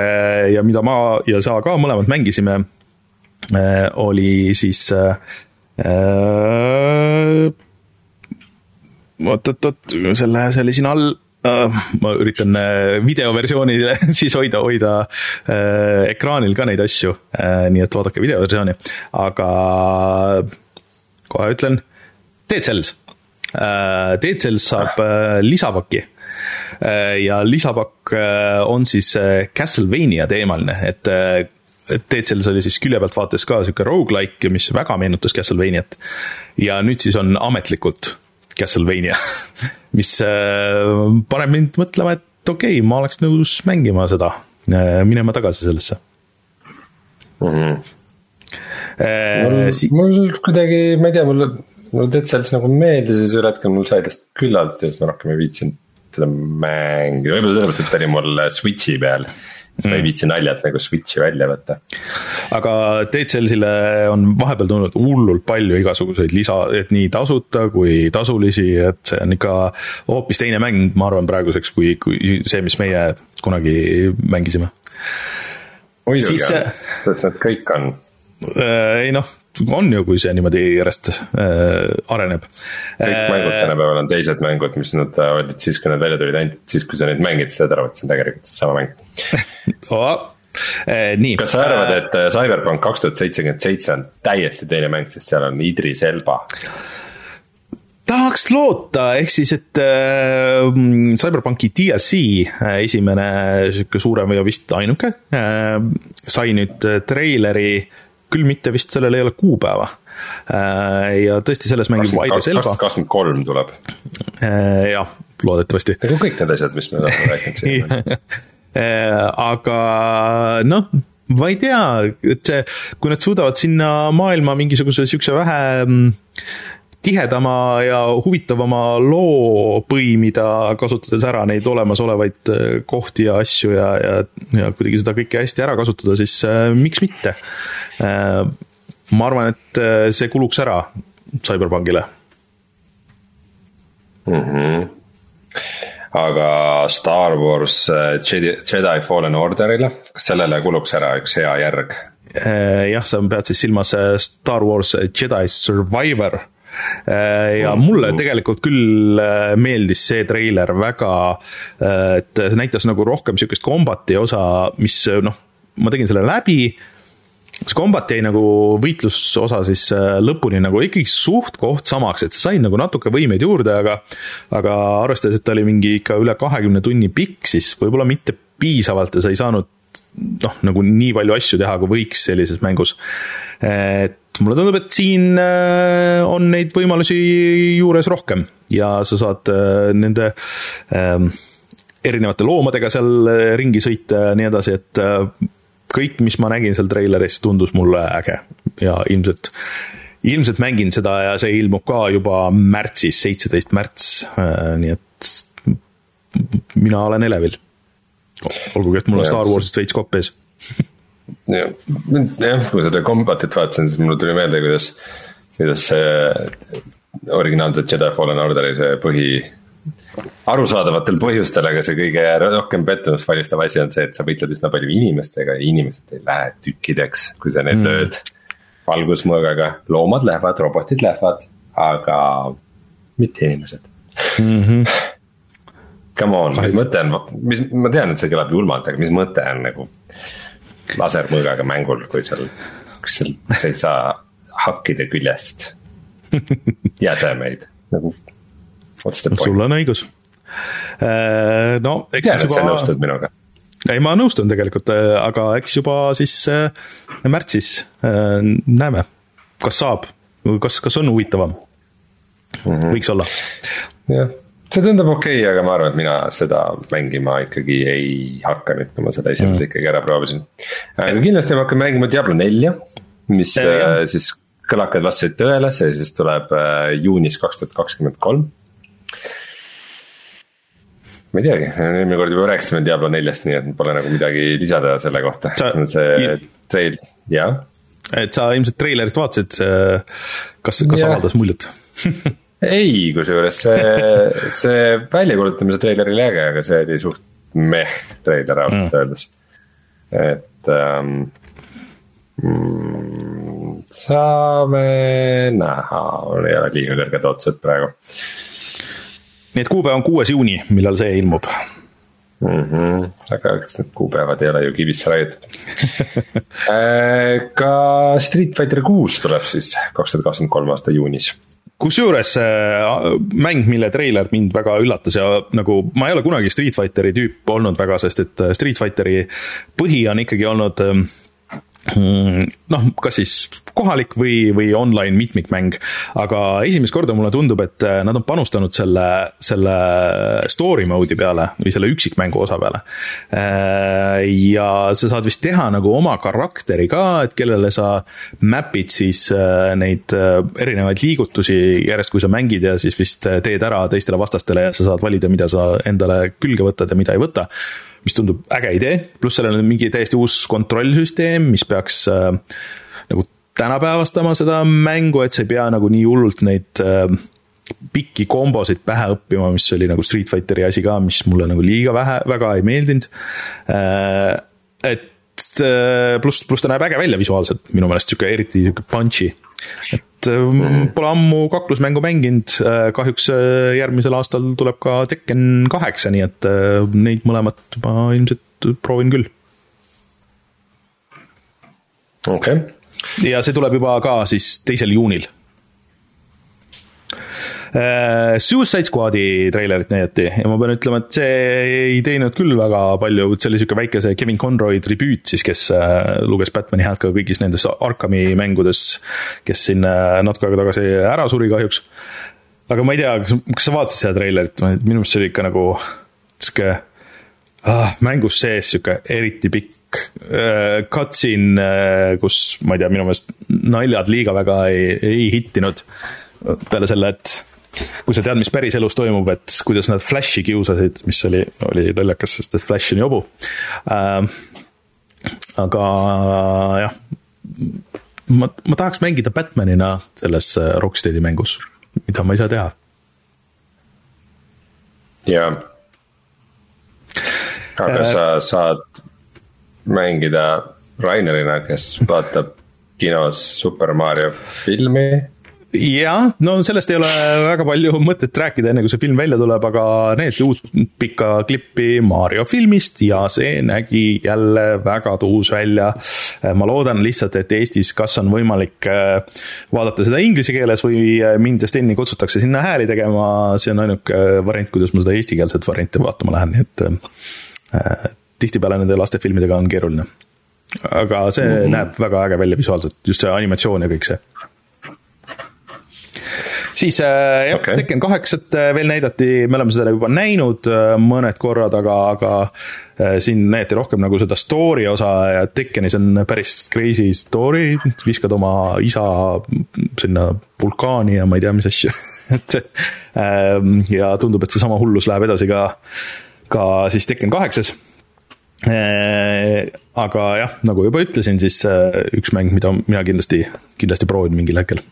ja mida ma ja sa ka mõlemad mängisime, äh, oli siis oot-oot-oot, selle, see oli siin all ma üritan videoversioonil siis hoida, hoida äh, ekraanil ka neid asju äh,, nii et vaadake videoversiooni, aga kohe ütlen, Dead Cells Äh, Dead Cells saab äh, lisapaki äh, ja lisapakk on siis Castlevania teemaline, et Cells oli siis külje pealt vaates ka sihuke rogu-like, mis väga meenutas Castlevaniat. ja nüüd siis on ametlikult Castlevania mis paneb mind mõtlema, et okei okay,, ma oleks nõus mängima seda, minema tagasi sellesse mm. -hmm. mul si, mul kuidagi, ma ei tea, mul mulle Dead Cells nagu meeldis ja siis ühel hetkel mul sai tast küllalt ja siis ma rohkem ei viitsinud teda mängida, võib-olla sellepärast, et ta oli mul Switch'i peal. siis ma ei mm. viitsi naljalt nagu Switch'i välja võtta. aga Dead Cellsile on vahepeal tulnud hullult palju igasuguseid lisa, et nii tasuta kui tasulisi, et see on ikka hoopis teine mäng, ma arvan, praeguseks kui, kui see, mis meie kunagi mängisime. muidugi sest nad kõik on äh, ei noh, on ju, kui see niimoodi järjest äh, areneb. kõik äh, mängud tänapäeval on teised mängud, mis nad äh, olid siis, kui nad välja tulid, ainult siis, kui sa neid mängid, saad aru, et see on tegelikult sama mäng oh. Eh, nii. kas sa arvad, et äh, Cyberpunk kaks tuhat seitsekümmend seitse on täiesti teine mäng, sest seal on Idris Elba? tahaks loota, ehk siis, et äh, Cyberpunki DLC äh, esimene sihuke suurem ja vist ainuke äh, sai nüüd treileri küll mitte vist sellel ei ole kuupäeva. Äh, ja tõesti, selles mängib Idris Elba. kakskümmend kolm tuleb. Äh, jah, loodetavasti. nagu kõik need asjad, mis me oleme rääkinud siin äh, aga noh, ma ei tea, et see, kui nad suudavad sinna maailma mingisuguse siukse vähe mm, tihedama ja huvitavama loo põimida, kasutades ära neid olemasolevaid äh, kohti ja asju ja, ja, ja kuidagi seda kõike hästi ära kasutada, siis äh, miks mitte äh,. ma arvan, et äh, see kuluks ära CyberPunkile mm. -hmm. aga Star Wars Jedi, Jedi Fallen Orderile, kas sellele kuluks ära üks hea järg? jah, sa pead siis silmas Star Wars Jedi Survivor Äh, ja mulle tegelikult küll äh, meeldis see treiler väga, äh, et see näitas nagu rohkem sihukest kombati osa, mis noh, ma tegin selle läbi see kombat jäi nagu võitlusosa siis äh, lõpuni nagu ikkagi suht koht samaks, et sa said nagu natuke võimeid juurde, aga aga arvestades, et ta oli mingi ikka üle kahekümne tunni pikk, siis võib-olla mitte piisavalt ja sa ei saanud noh, nagu nii palju asju teha, kui võiks sellises mängus. et mulle tundub, et siin äh, on neid võimalusi juures rohkem ja sa saad äh, nende ähm, erinevate loomadega seal ringi sõita ja nii edasi, et kõik, mis ma nägin seal treileris, tundus mulle äge ja ilmselt, ilmselt mängin seda ja see ilmub ka juba märtsis, seitseteist märts, äh, nii et mina olen elevil. olgugi, et mul on Star Warsist veits kopp ees jah, jah, kui seda Combatit vaatasin, siis mulle tuli meelde, kuidas, kuidas see originaalse Jedi Fallen Orderi see põhi arusaadavatel põhjustel, aga see kõige rohkem pettumust valmistav asi on see, et sa võitled üsna palju inimestega ja inimesed ei lähe tükkideks, kui sa neid mm. lööd. valgusmõõgaga, loomad lähevad, robotid lähevad, aga mitte inimesed mm. -hmm. Come on, mis mõte on, mis, ma tean, et see kõlab julmalt, aga mis mõte on nagu lasermõõgaga mängul, kui seal, kas seal, sa ei saa hakkida küljest jäsemeid nagu sul on õigus. Äh, no eks tean, et sa nõustud minuga. ei, ma nõustun tegelikult, äh, aga eks juba siis äh, märtsis näeme, kas saab, kas, kas on huvitavam mm. -hmm. võiks olla. jah, see tundub okei okay,, aga ma arvan, et mina seda mängima ikkagi ei hakka nüüd, kui ma seda esimese mm. ikkagi ära proovisin. aga kindlasti ma hakkan mängima Diablo nelja, mis ja, siis kõlakad vastasid tõele, see siis tuleb juunis kaks tuhat kakskümmend kolm ma ei teagi, eelmine kord juba rääkisime Diablo neljast, nii et pole nagu midagi lisada selle kohta, see treil, jah. et sa ilmselt treilerit vaatasid, kas, kas ja. avaldas muljet ei, kusjuures see, see väljakuulutamise treiler oli äge, aga see oli suht meh treiler ausalt mm. öeldes. et ähm, mm, saame näha, mul ei ole liiga kõrged ootused praegu nii et kuupäev on kuues juuni, millal see ilmub mm. -hmm. aga eks need kuupäevad ei ole ju kivisse raiutud äh, ka Street Fighter kuus tuleb siis kaks tuhat kakskümmend kolm aasta juunis kusjuures äh, mäng, mille treiler mind väga üllatas ja nagu ma ei ole kunagi Street Fighteri tüüp olnud väga, sest et äh, Street Fighteri põhi on ikkagi olnud Mm, noh, kas siis kohalik või, või online mitmikmäng, aga esimest korda mulle tundub, et äh, nad on panustanud selle, selle story mode'i peale või selle üksikmängu osa peale. Äh, ja sa saad vist teha nagu oma karakteri ka, et kellele sa map'id siis äh, neid erinevaid liigutusi järjest, kui sa mängid ja siis vist teed ära teistele vastastele ja sa saad valida, mida sa endale külge võtad ja mida ei võta mis tundub äge idee, pluss sellel on mingi täiesti uus kontrollsüsteem, mis peaks äh, nagu tänapäevastama seda mängu, et sa ei pea nagu nii hullult neid äh, pikki kombosid pähe õppima, mis oli nagu Street Fighteri asi ka, mis mulle nagu liiga vähe, väga ei meeldinud äh,. et äh, pluss, pluss ta näeb äge välja visuaalselt, minu meelest sihuke eriti sihuke punchy. et. Pole ammu kaklusmängu mänginud, äh, kahjuks äh, järgmisel aastal tuleb ka Tekken kaheksa, nii et äh, neid mõlemat ma ilmselt proovin küll. okei. Okay.. ja see tuleb juba ka siis teisel juunil Suicide Squad'i treilerit näidati ja ma pean ütlema, et see ei teinud küll väga palju, see oli niisugune väike see Kevin Conroy tribüüt siis, kes äh, luges Batman'i häält ka kõigis nendes Arkami mängudes, kes siin äh, natuke aega tagasi ära suri kahjuks. aga ma ei tea, kas, kas sa vaatasid seda treilerit, minu meelest see oli ikka nagu sihuke ah, mängus sees sihuke eriti pikk äh, cutscene, kus ma ei tea, minu meelest naljad liiga väga ei, ei hittinud. peale selle, et kui sa tead, mis päriselus toimub, et kuidas nad Flashi kiusasid, mis oli, oli naljakas, sest et Flash on jobu äh,. aga jah, ma, ma tahaks mängida Batmanina selles äh, Rocksteadi mängus, mida ma ei saa teha. jaa. aga äh, sa saad mängida Rainerina, kes vaatab kinos Super Mario filmi jah, no sellest ei ole väga palju mõtet rääkida, enne kui see film välja tuleb, aga näidati uut pikka klippi Mario filmist ja see nägi jälle väga tuus välja. ma loodan lihtsalt, et Eestis kas on võimalik äh, vaadata seda inglise keeles või äh, mind ja Steni kutsutakse sinna hääli tegema, see on ainuke variant, kuidas ma seda eestikeelset varianti vaatama lähen, nii et äh, tihtipeale nende lastefilmidega on keeruline. aga see mm -hmm. näeb väga äge välja visuaalselt, just see animatsioon ja kõik see siis äh, jah okay., Tekken kaheksat äh, veel näidati, me oleme seda juba näinud äh, mõned korrad, aga, aga siin näidati rohkem nagu seda story osa ja Tekkenis on päris crazy story, viskad oma isa sinna vulkaani ja ma ei tea, mis asju. Et ähm, ja tundub, et seesama hullus läheb edasi ka, ka siis Tekken kaheksas. Aga jah, nagu juba ütlesin, siis üks mäng, mida mina kindlasti, kindlasti proovin mingil hetkel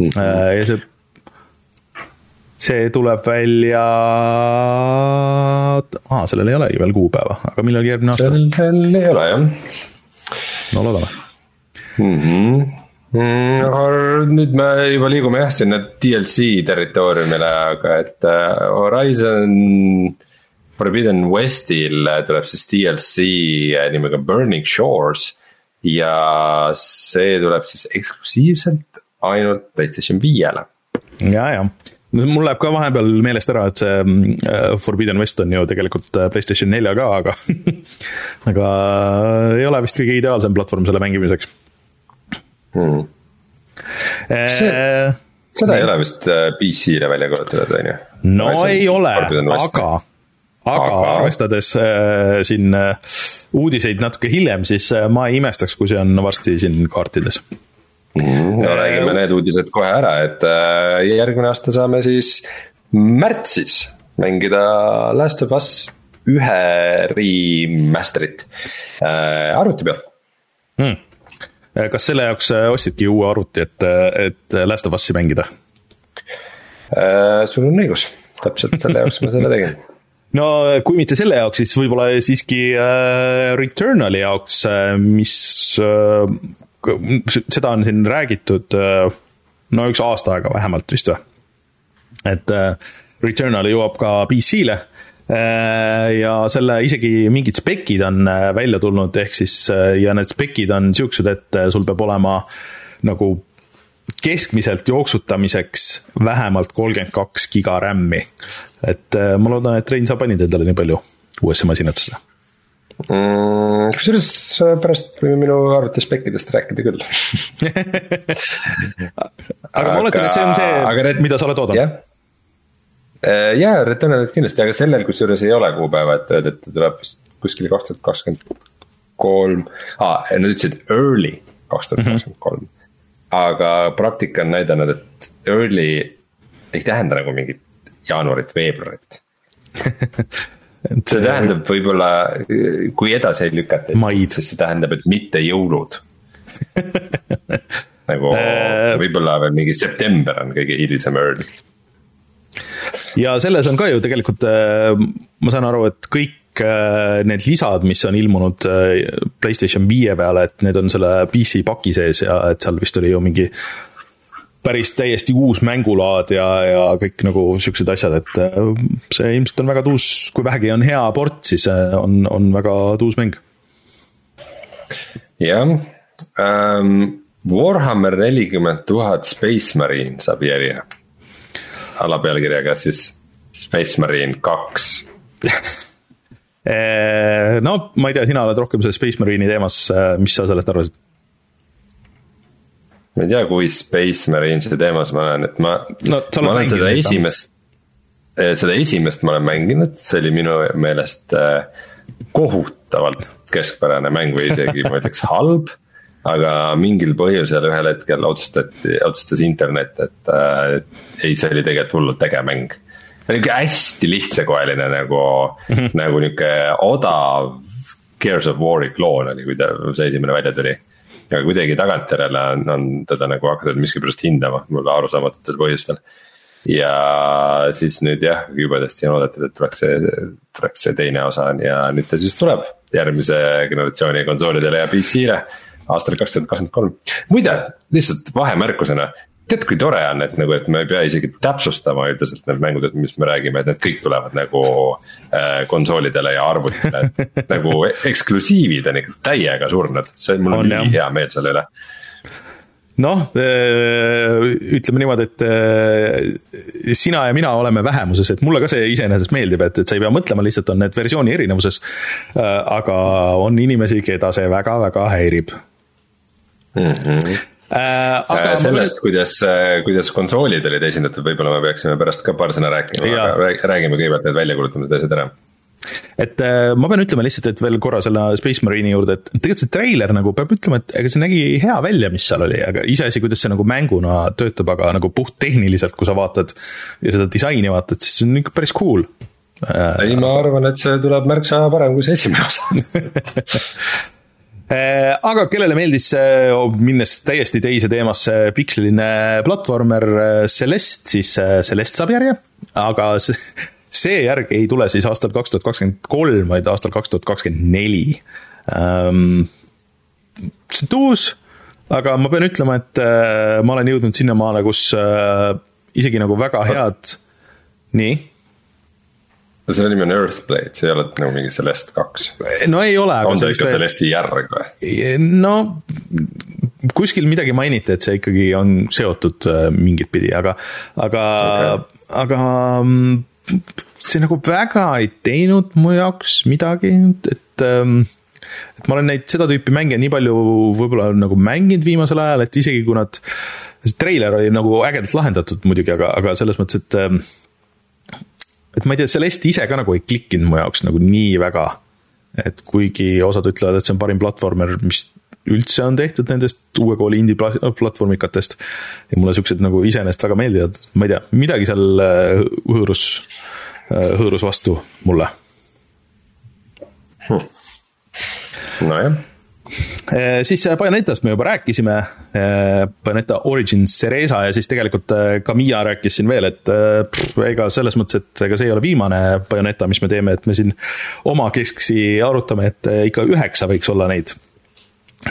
mm. -hmm. ja see, see tuleb välja, aa, sellel ei olegi veel kuupäeva, aga millalgi järgmine aasta. sellel ei ole jah. no loodame mm. -hmm. Mm, nüüd me juba liigume jah sinna DLC territooriumile, aga et äh, Horizon Forbidden Westil tuleb siis DLC nimega Burning Shores. ja see tuleb siis eksklusiivselt ainult Playstation viiele. ja, ja mul läheb ka vahepeal meelest ära, et see äh, Forbidden West on ju tegelikult äh, Playstation nelja ka, aga aga ei ole vist kõige ideaalsem platvorm selle mängimiseks hmm.. See, seda ei ole vist PC-le välja kuulutatud, on ju? no ei ole, aga, aga arvestades äh, siin äh, uudiseid natuke hiljem, siis äh, ma ei imestaks, kui see on varsti siin kaartides mm,. No räägime need uudised kohe ära, et äh, järgmine aasta saame siis märtsis mängida Last of Us ühe remaster'it äh, arvuti peal. Hmm.. kas selle jaoks äh, ostsidki uue arvuti, et, et Last of Us'i mängida? Äh,? sul on õigus, täpselt selle jaoks ma selle tegin. No kui mitte selle jaoks, siis võib-olla siiski äh, Returnali jaoks, äh, mis äh, seda on siin räägitud äh, no üks aasta aega vähemalt vist või. et äh, Returnal jõuab ka PC-le äh, ja selle isegi mingid spekid on välja tulnud, ehk siis ja need spekid on siuksed, et sul peab olema nagu keskmiselt jooksutamiseks vähemalt kolmkümmend kaks giga RAM-i. et ma loodan, et Rein, sa panid endale nii palju uuesse masinasse mm,? kusjuures äh, pärast võime minu arvuti spekkidest rääkida küll aga ma oletan, et see on see, red... mida sa oled oodanud yeah.? Äh, jaa, Returnalit kindlasti, aga sellel kusjuures ei ole kuupäeva, et öelda, et ta tuleb vist kuskil kaks tuhat kakskümmend kolm, aa, nad ütlesid early kaks tuhat kakskümmend kolm. aga praktika on näidanud, et early ei tähenda nagu mingit jaanuarit, veebruarit et see tähendab võib-olla, kui edasi ei lükata, siis see tähendab, et mitte jõulud nagu äh. võib-olla veel mingi september on kõige hilisem early. ja selles on ka ju tegelikult, äh, ma saan aru, et kõik äh, need lisad, mis on ilmunud PlayStation viie peale, et need on selle PC paki sees ja et seal vist oli ju mingi päris täiesti uus mängulaad ja, ja kõik nagu siuksed asjad, et äh, see ilmselt on väga tuus, kui vähegi on hea port, siis äh, on, on väga tuus mäng. jah ähm,, Warhammer nelikümmend tuhat Space Marine saab järje. alapealkirjaga siis Space Marine kaks äh, no ma ei tea, sina oled rohkem selle Space Marine'i teemas, mis sa sellest arvasid? Ma ei tea, kui Space Marine'i teemas ma olen, et ma no,, ma olen seda esimest, eh, seda esimest ma olen mänginud, see oli minu meelest eh, kohutavalt keskpärane mäng või isegi ma ütleks halb. aga mingil põhjusel ühel hetkel otsustati, otsustas internet, et äh, ei, see oli tegelikult hullult äge mäng. nihuke hästi lihtsakoeline nagu mm, -hmm. nagu nihuke odav Gears of War'i kloon oli, kui ta, see esimene välja tuli aga kuidagi tagantjärele on, on teda nagu hakatud miskipärast hindama, mulle arusaamatutel põhjustel. ja siis nüüd jah, jubedasti on oodatud, et tuleks see, tuleks see teine osa ja nüüd ta siis tuleb järgmise generatsiooni konsoolidele ja PC-le aastal kaks tuhat kakskümmend kolm. muide, lihtsalt vahemärkusena, tead, kui tore on, et nagu, et me ei pea isegi täpsustama üldiselt need mängud, et mis me räägime, et need kõik tulevad nagu äh, konsoolidele ja arvutile nagu eksklusiivid on ikka täiega surnud, see, mul on nii hea meel selle üle noh, äh, ütleme niimoodi, et äh, sina ja mina oleme vähemuses, et mulle ka see iseenesest meeldib, et, et sa ei pea mõtlema, lihtsalt on need versiooni erinevuses. Äh, aga on inimesi, keda see väga-väga häirib mm. -hmm. Äh, aga sellest, ma... kuidas, kuidas konsoolid olid esindatud, võib-olla me peaksime pärast ka paar sõna rääkima, aga räägime kõigepealt need väljakuulutamised asjad ära. Et äh, ma pean ütlema lihtsalt, et veel korra selle Space Marine'i juurde, et tegelikult see treiler nagu peab ütlema, et ega see nägi hea välja, mis seal oli, aga iseasi, kuidas see nagu mänguna töötab, aga nagu puhttehniliselt, kui sa vaatad ja seda disaini vaatad, siis see on ikka päris cool. Äh, ei, ma arvan, et see tuleb märksa parem kui see esimene osa. äh, aga kellele meeldis, minnes täiesti teise teemasse, piksline platvormer Celeste, siis Celeste saab järje, aga see järg ei tule siis aastal kaks tuhat kakskümmend kolm, vaid aastal kaks tuhat kakskümmend neli. Ähm, see on uus, aga ma pean ütlema, et ma olen jõudnud sinnamaale, kus isegi nagu väga head, nii no selle nimi on Earthblade, see ei ole nagu mingi Celeste kaks. no ei ole. on see ikka Celeste'i järg või? no kuskil midagi mainiti, et see ikkagi on seotud äh, mingit pidi, aga, aga okay., aga mm, see nagu väga ei teinud mu jaoks midagi, et ähm, et ma olen neid, seda tüüpi mänge nii palju võib-olla nagu mänginud viimasel ajal, et isegi kui nad, see treiler oli nagu ägedalt lahendatud muidugi, aga, aga selles mõttes, et ähm, et ma ei tea, Celeste ise ka nagu ei klikkinud mu jaoks nagu nii väga. et kuigi osad ütlevad, et see on parim platvormer, mis üldse on tehtud nendest uue kooli indie platvormikatest. ja mulle siuksed nagu iseenesest väga meeldivad, ma ei tea, midagi seal äh, hõõrus, äh, hõõrus vastu mulle hm.. nojah siis Bayonettast me juba rääkisime, Bayoneta Origins Cereza ja siis tegelikult ka Miia rääkis siin veel, et pff, ega selles mõttes, et ega see ei ole viimane Bayoneta, mis me teeme, et me siin omakeskisi arutame, et ikka üheksa võiks olla neid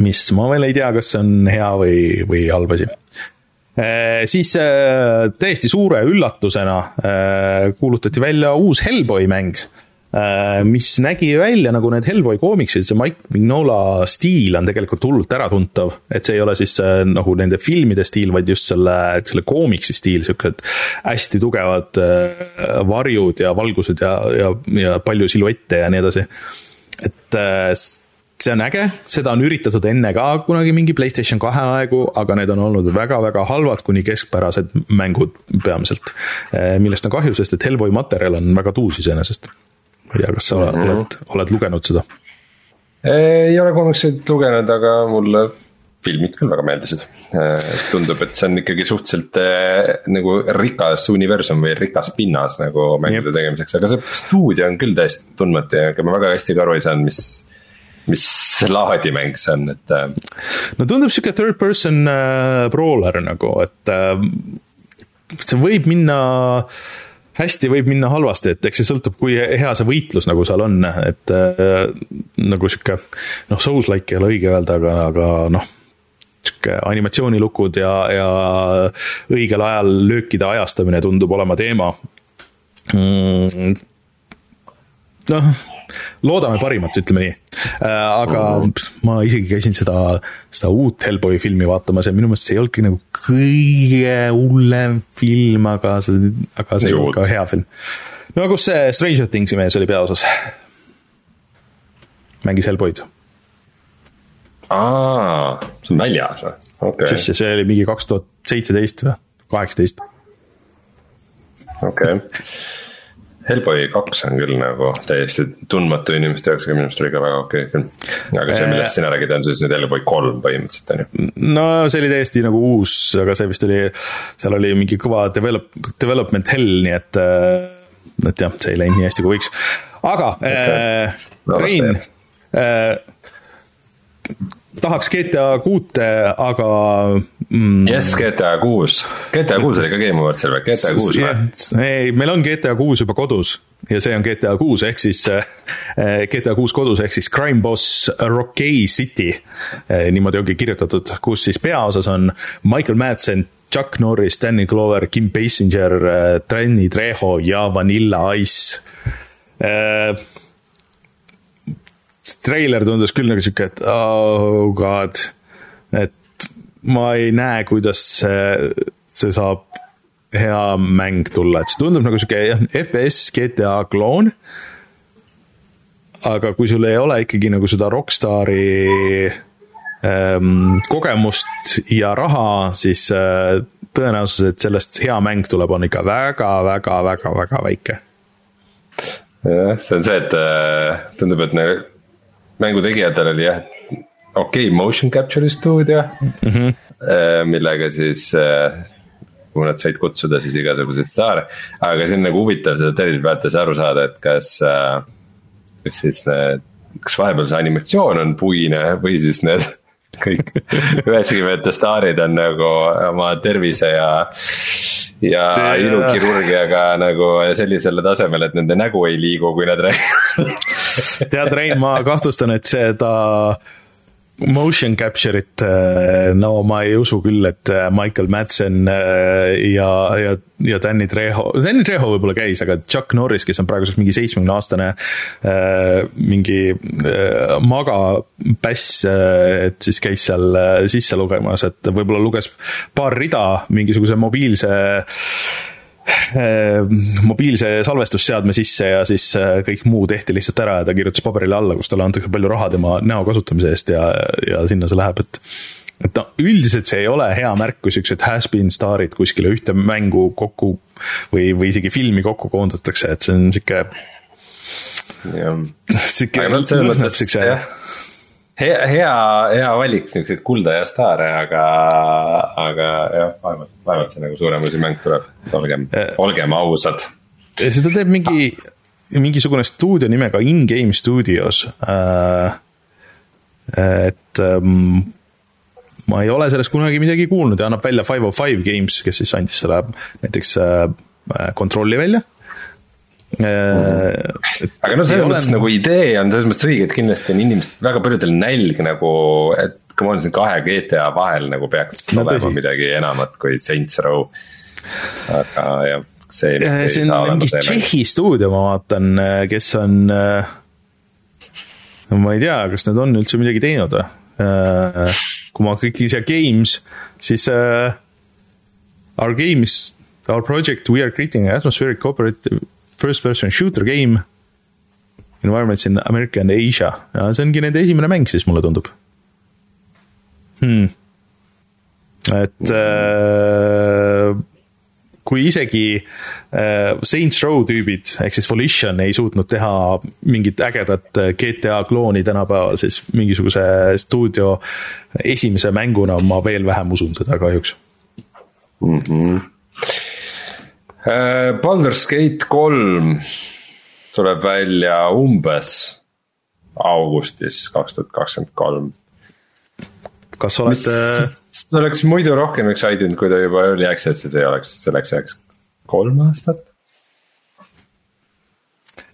mis ma veel ei tea, kas see on hea või, või halb asi. Siis täiesti suure üllatusena kuulutati välja uus Hellboy mäng, mis nägi välja nagu need Hellboy koomiksid, see Mike Mignola stiil on tegelikult hullult äratuntav, et see ei ole siis nagu nende filmide stiil, vaid just selle, selle koomiksi stiil, siuksed hästi tugevad varjud ja valgused ja, ja, ja palju siluette ja nii edasi. et see on äge, seda on üritatud enne ka kunagi mingi Playstation kahe aegu, aga need on olnud väga-väga halvad kuni keskpärased mängud peamiselt. Millest on kahju, sest et Hellboy materjal on väga tuus iseenesest. Ma ei tea, kas sa mm -hmm. oled, oled lugenud seda? ei ole komikseid lugenud, aga mulle filmid küll väga meeldisid. Eh, tundub, et see on ikkagi suhteliselt äh, nagu rikas universum või rikas pinnas nagu mängude tegemiseks, aga see stuudio on küll täiesti tundmatu ja ega ma väga hästi ka aru ei saanud, mis mis laadi mäng see on, et. Äh, no tundub sihuke third person äh, brawler nagu, et äh, see võib minna hästi võib minna halvasti, et eks see sõltub, kui hea see võitlus nagu seal on, et äh, nagu sihuke noh, Souls-like ei ole õige öelda, aga, aga noh, sihuke animatsioonilukud ja, ja õigel ajal löökide ajastamine tundub olema teema mm,. Noh loodame parimat, ütleme nii. Äh, aga ma isegi käisin seda, seda uut Hellboy filmi vaatamas ja minu meelest see ei olnudki nagu kõige hullem film, aga see, aga see olnud ka hea film. no kus see Stranger Thingsi mees oli peaosas? mängis Hellboyd. aa, see on väljas või? okei okay.. see oli mingi kaks tuhat seitseteist või kaheksateist. okei okay Hellboy kaks on küll nagu täiesti tundmatu inimeste jaoks, aga minu arust oli ka väga okei okay, küll. aga see, millest sina räägid, on siis nüüd Hellboy kolm põhimõtteliselt on ju. no see oli täiesti nagu uus, aga see vist oli, seal oli mingi kõva develop, development hell, nii et. Äh, et jah, see ei läinud nii hästi kui võiks, aga okay. äh, Rein äh, tahaks GTA kuute, aga mm,. jess, GTA kuus, GTA kuus oli ka Game Awards'il või, GTA kuus või? ei, meil on GTA kuus juba kodus ja see on GTA kuus ehk siis äh, GTA kuus kodus ehk siis Crime Boss Rockay City äh,. niimoodi ongi kirjutatud, kus siis peaosas on Michael Madsen, Chuck Norris, Danny Glover, Kim Basinger, Danny Trejo ja Vanilla Ice treiler tundus küll nagu sihuke, et oh god, et ma ei näe, kuidas see, see saab hea mäng tulla, et see tundub nagu sihuke FPS GTA kloon. aga kui sul ei ole ikkagi nagu seda Rockstari ähm, kogemust ja raha, siis äh, tõenäosus, et sellest hea mäng tuleb, on ikka väga, väga, väga, väga väike. jah, see on see, et äh, tundub, et nagu mängu tegijatel oli jah, okei okay, motion capture'i stuudio mm, -hmm. millega siis äh, kuhu nad said kutsuda siis igasuguseid staare. aga see on nagu huvitav seda vaadates aru saada, et kas, äh, kas siis need, kas vahepeal see animatsioon on puine või siis need kõik üheksakümnendate staarid on nagu oma tervise ja ja ilukirurgiaga nagu sellisele tasemele, et nende nägu ei liigu, kui nad räägivad tead, Rein, ma kahtlustan, et seda motion capture'it, äh, no ma ei usu küll, et äh, Michael Madsen äh, ja, ja, ja Danny Trejo, Danny Trejo võib-olla käis, aga Chuck Norris, kes on praeguseks mingi seitsmekümne aastane mingi magapäss, et siis käis seal sisse lugemas, et võib-olla luges paar rida mingisuguse mobiilse mobiilse salvestusseadme sisse ja siis äh, kõik muu tehti lihtsalt ära ja ta kirjutas paberile alla, kus talle antakse palju raha tema näo kasutamise eest ja, ja sinna see läheb, et et no üldiselt see ei ole hea märk, kui siuksed has-been staarid kuskile ühte mängu kokku või, või isegi filmi kokku koondatakse, et see on sihuke. sihuke lõhnab siukse hea, hea, hea valik siukseid kulda ja staare, aga, aga jah, vaevalt, vaevalt see nagu suuremahuline mäng tuleb, et olgem, äh, olgem ausad. seda teeb mingi, mingisugune stuudio nimega In-Game Studios äh,. et ähm, ma ei ole sellest kunagi midagi kuulnud ja annab välja Five of Five Games, kes siis andis selle näiteks äh, kontrolli välja Äh, aga no selles mõttes nagu idee on selles mõttes õige, et kindlasti on inimesed, väga paljudel nälg nagu, et come on, siin kahe GTA vahel nagu peaks no, olema tõsi. midagi enamat kui Saints Row. aga jah, see. see on mingi Tšehhi stuudio, ma vaatan, äh, kes on. Äh, ma ei tea, kas nad on üldse midagi teinud või? kui ma kõik ise games, siis uh, our games, our project, we are creating atmospheric cooperative first person shooter game. Environments in America and Asia ja see ongi nende esimene mäng siis, mulle tundub hmm.. et äh, kui isegi äh, Saints Row tüübid ehk siis Volition ei suutnud teha mingit ägedat GTA klooni tänapäeval, siis mingisuguse stuudio esimese mänguna ma veel vähem usun seda kahjuks mm. -hmm Äh, Baldur's Gate kolm tuleb välja umbes augustis kaks tuhat kakskümmend kolm. kas olete? oleks muidu rohkem excited, kui ta juba early access'is ei oleks, selleks ajaks kolm aastat.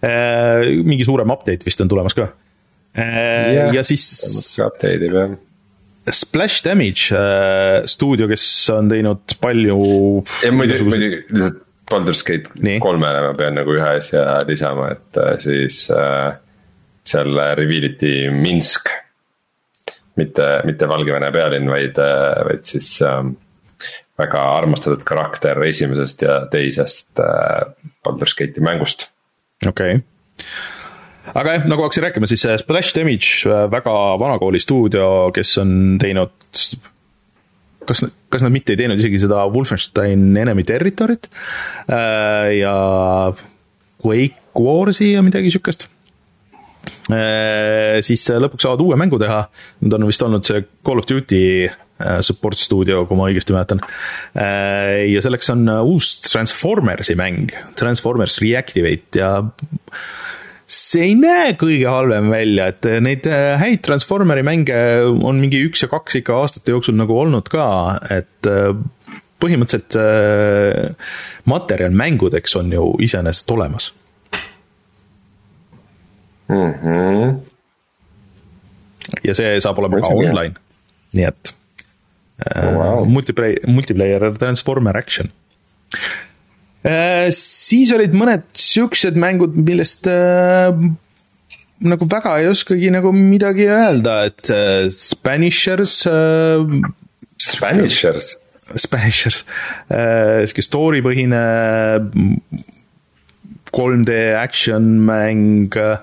Äh, mingi suurem update vist on tulemas ka. Yeah, ja siis. update ib jah. Splash Damage äh, stuudio, kes on teinud palju. ja muidu, muidugi lihtsalt Baldur's Gate kolmele ma pean nagu ühe asja lisama, et äh, siis äh, seal reveal iti Minsk. mitte, mitte Valgevene pealinn, vaid, äh, vaid siis äh, väga armastatud karakter esimesest ja teisest äh, Baldur's Gate'i mängust. okei okay aga jah, nagu hakkasin rääkima, siis Splash Damage, äh, väga vanakooli stuudio, kes on teinud kas, kas nad mitte ei teinud isegi seda Wolfenstein Enemy Territory't äh, ja Quake Warsi ja midagi sihukest äh,. siis lõpuks saavad uue mängu teha, nad on vist olnud see Call of Duty äh, support stuudio, kui ma õigesti mäletan ja selleks on uus Transformersi mäng, Transformers Reactivate ja see ei näe kõige halvem välja, et neid äh, häid Transformeri mänge on mingi üks ja kaks ikka aastate jooksul nagu olnud ka, et äh, põhimõtteliselt äh, materjal mängudeks on ju iseenesest olemas mm. -hmm. ja see saab olema ka online, nii et wow. multiplayer, multiplayer transformer action. Siis olid mõned siuksed mängud, millest äh, nagu väga ei oskagi nagu midagi öelda, et äh, Spanishers äh,. Spanishers? Spanishers äh,, sihuke story põhine 3D action mäng äh,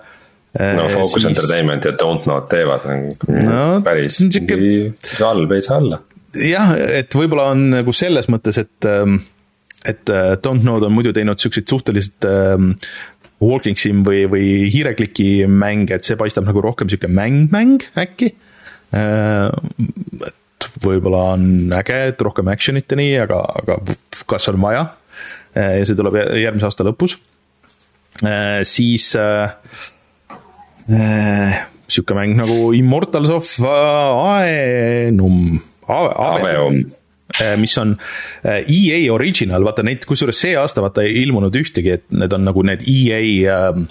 no Focus siis... Entertainment ja Don't Not teevad no, päris siuke... halb ei saa olla. jah, et võib-olla on nagu selles mõttes, et ähm, et äh, Don't Know'd on muidu teinud siukseid suhteliselt ähm, walking sim või, või hiirekliki mänge, et see paistab nagu rohkem sihuke mäng-mäng äkki. Äh, et võib-olla on äge, et rohkem action'it ja nii, aga, aga kas on vaja? Äh, ja see tuleb järgmise aasta lõpus. Äh, siis sihuke mäng nagu Immortals of Aenum. Aveum Äh, mis on äh, EA original, vaata neid, kusjuures see aasta vaata ei ilmunud ühtegi, et need on nagu need EA ähm,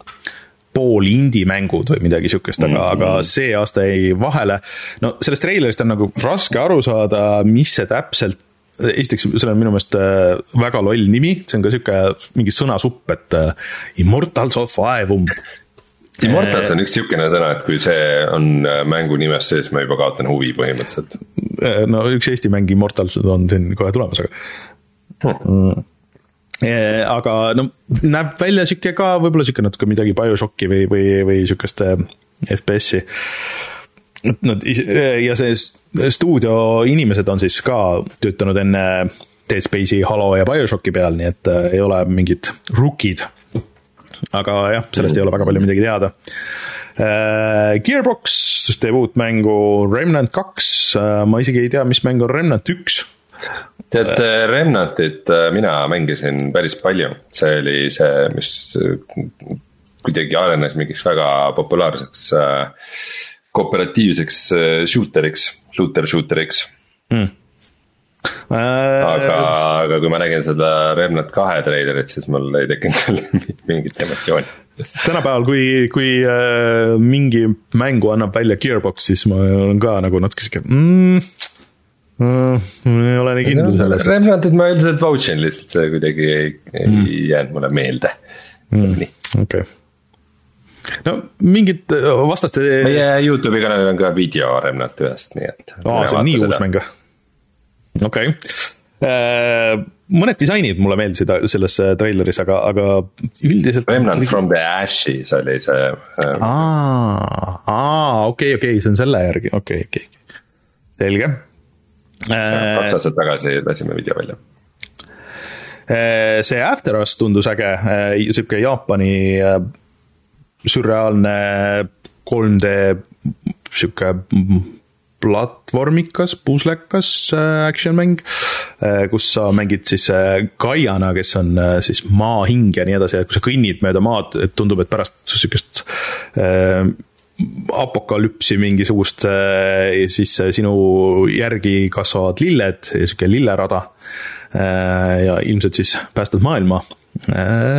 pool indie-mängud või midagi sihukest, aga mm, -hmm. aga see aasta jäi vahele. no sellest treilerist on nagu raske aru saada, mis see täpselt esiteks, sellel on minu meelest äh, väga loll nimi, see on ka sihuke mingi sõnasupp, et Immortals of Aevum Immortals on üks sihukene sõna, et kui see on äh, mängu nimes sees, ma juba kaotan huvi põhimõtteliselt. Äh, no üks Eesti mäng Immortals on siin kohe tulemas, aga hmm.. Äh, aga no näeb välja sihuke ka võib-olla sihuke natuke midagi BioShocki või, või, või sihukest FPS-i. Nad ja see stuudio inimesed on siis ka töötanud enne Dead Space'i, Halo ja BioShocki peal, nii et ei ole mingid rookid aga jah, sellest ei ole väga palju midagi teada. Äh, Gearbox teeb uut mängu Remnant kaks, äh, ma isegi ei tea, mis mäng on Remnant üks. Tead, äh, Remnantit mina mängisin päris palju, see oli see, mis kuidagi arenes mingiks väga populaarseks kooperatiivseks shooteriks, shooter shooteriks. Mm aga, aga kui ma nägin seda Remnant kahe treilerit, siis mul ei tekkinud küll mingit emotsiooni. tänapäeval, kui, kui äh, mingi mängu annab välja Gearbox, siis ma olen ka nagu natuke sihuke mm, mm, ei ole nii kindel selles. Remnantit ma üldiselt vouch in lihtsalt, see kuidagi ei, ei mm. jäänud mulle meelde mm.. okei okay no mingid vastaste. meie Youtube'i kanalil on ka video Remnant ühest, nii et. aa, see on nii uus mäng või? Okei okay. Äh, mõned disainid mulle meeldisid selles äh, treileris, aga, aga üldiselt. Remnant from the Ashes oli see. Äh, aa, aa, okei, okei, see on selle järgi, okei okay,, okei okay., selge. kaks aastat tagasi lasime video välja see After Us tundus äge, sihuke Jaapani sürreaalne 3D sihuke platvormikas, puslekas äh, action mäng, äh, kus sa mängid siis Kaiana, äh, kes on siis maahing ja nii edasi ja kui sa kõnnid mööda maad, et tundub, et pärast sihukest apokalüpsi mingisugust, siis sinu järgi kasvavad lilled ja sihuke lillerada. ja ilmselt siis päästad maailma.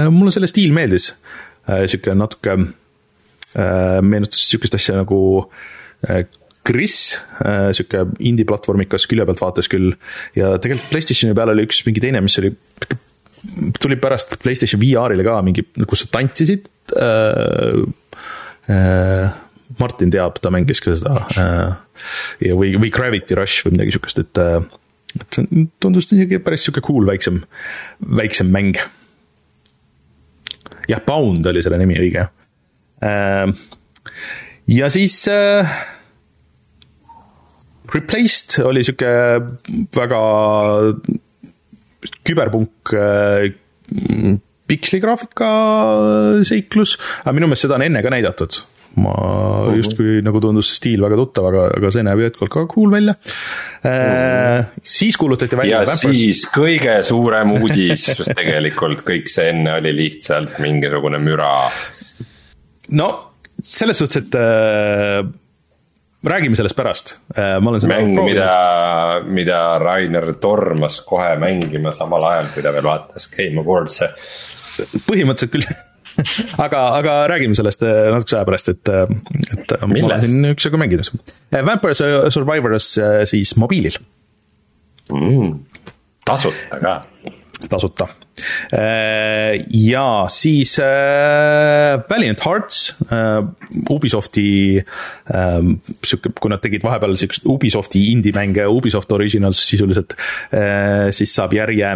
mulle selle stiil meeldis, sihuke natuke meenutas sihukest asja nagu Gris, äh, sihuke indie-platvormikas külje pealt vaates küll ja tegelikult Playstationi peal oli üks mingi teine, mis oli, tuli pärast Playstation VR-ile ka mingi, kus sa tantsisid äh,. Äh, Martin teab, ta mängis ka seda äh, ja, või, või Gravity Rush või midagi sihukest, et äh, et see tundus isegi päris sihuke cool väiksem, väiksem mäng. jah, Bound oli selle nimi, õige äh,. ja siis äh, Replaced oli sihuke väga küberpunk äh, piksligraafika seiklus, aga minu meelest seda on enne ka näidatud ma mhm. justkui nagu tundus see stiil väga tuttav, aga, aga see näeb jätkuvalt ka cool välja äh,. siis kuulutati välja. ja Vampers. siis kõige suurem uudis tegelikult kõik see enne oli lihtsalt mingisugune müra. no selles suhtes, et äh, räägime sellest pärast, äh, ma olen seda mäng, mida, mida Rainer tormas kohe mängima samal ajal, kui ta veel vaatas Game Awards'e. põhimõtteliselt küll aga, aga räägime sellest äh, natukese aja pärast, et, äh, et Millest? ma olen siin üksjagu mänginud. Vampire Survivors siis mobiilil mm,. tasuta ka. tasuta. Äh, ja siis äh, Valiant Hearts äh,, Ubisofti äh, sihuke, kui nad tegid vahepeal siukest Ubisofti indie-mänge, Ubisoft Originals sisuliselt äh,, siis saab järje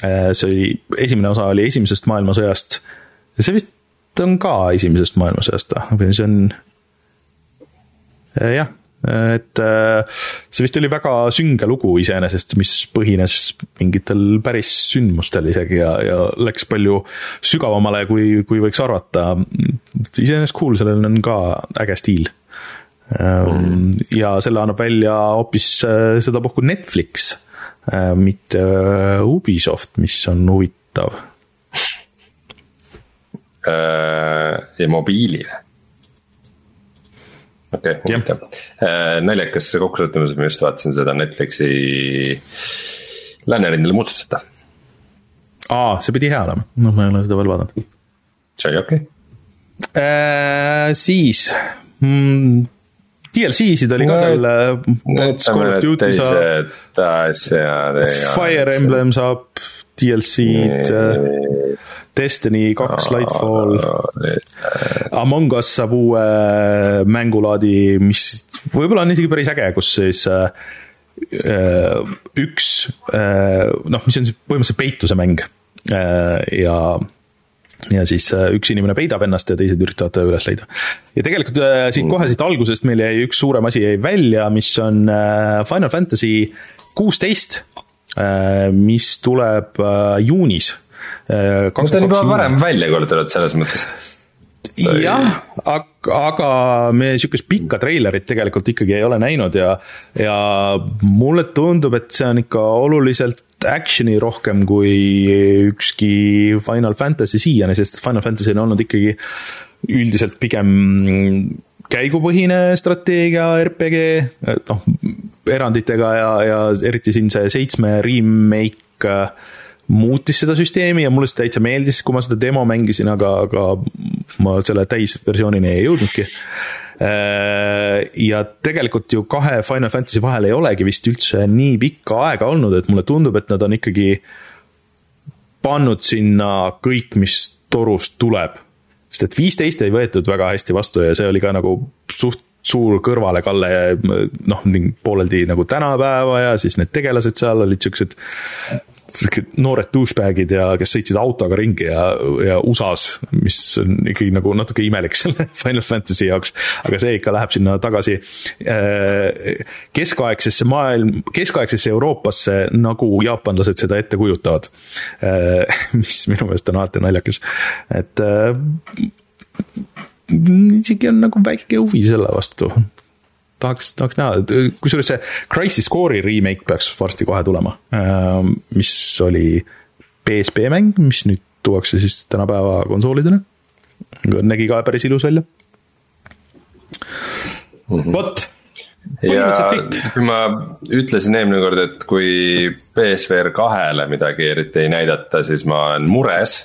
äh,. see oli, esimene osa oli esimesest maailmasõjast. see vist on ka esimesest maailmasõjast või, see on äh, jah et äh, see vist oli väga sünge lugu iseenesest, mis põhines mingitel päris sündmustel isegi ja, ja läks palju sügavamale, kui, kui võiks arvata. iseenesest cool, sellel on ka äge stiil. Mm. ja selle annab välja hoopis äh, sedapuhku Netflix, äh, mitte Ubisoft, mis on huvitav. ja mobiilile okei okay,, huvitav äh,. naljakas kokkuvõttes, ma just vaatasin seda Netflixi läänerindele muustuseta. aa, see pidi hea olema, noh, ma ei ole seda veel vaadanud. see oli okei okay. äh,. siis mm, DLC-sid oli ka seal. Call of Duty saab. Fire Emblem saab DLC-d. Destiny kaks, Lightfall. Among Us saab uue mängulaadi, mis võib-olla on isegi päris äge, kus siis äh, üks äh, noh, mis on siis põhimõtteliselt peituse mäng äh, ja ja siis üks inimene peidab ennast ja teised üritavad teda üles leida. ja tegelikult siit kohe siit algusest meil jäi üks suurem asi jäi välja, mis on Final Fantasy kuusteist, mis tuleb juunis no ta on juba varem välja kuulutatud selles mõttes. jah, aga me sihukest pikka treilerit tegelikult ikkagi ei ole näinud ja, ja mulle tundub, et see on ikka oluliselt action'i rohkem kui ükski Final Fantasy siiani, sest Final Fantasy on olnud ikkagi üldiselt pigem käigupõhine strateegia RPG, noh, eranditega ja, ja eriti siin see seitsme remake muutis seda süsteemi ja mulle see täitsa meeldis, kui ma seda demo mängisin, aga, aga ma selle täisversioonini ei jõudnudki. Äh, ja tegelikult ju kahe Final Fantasy vahel ei olegi vist üldse nii pikka aega olnud, et mulle tundub, et nad on ikkagi pannud sinna kõik, mis torust tuleb. sest et viisteist ei võetud väga hästi vastu ja see oli ka nagu suht suur kõrvalekalle, noh, pooleldi nagu tänapäeva ja siis need tegelased seal olid siuksed noored douchebag'id ja kes sõitsid autoga ringi ja, ja USA-s, mis on ikkagi nagu natuke imelik selle Final Fantasy jaoks. aga see ikka läheb sinna tagasi äh, keskaegsesse maailm, keskaegsesse Euroopasse, nagu jaapanlased seda ette kujutavad. Äh, mis minu meelest on alati naljakas, et äh, isegi on nagu väike huvi selle vastu tahaks, tahaks näha, kusjuures see Crisis Core'i remake peaks varsti kohe tulema, ähm, mis oli PSP mäng, mis nüüd tuuakse siis tänapäeva konsoolidele. nägi ka päris ilus välja. Mhm. vot ja kui ma ütlesin eelmine kord, et kui BSVR kahele midagi eriti ei näidata, siis ma olen mures.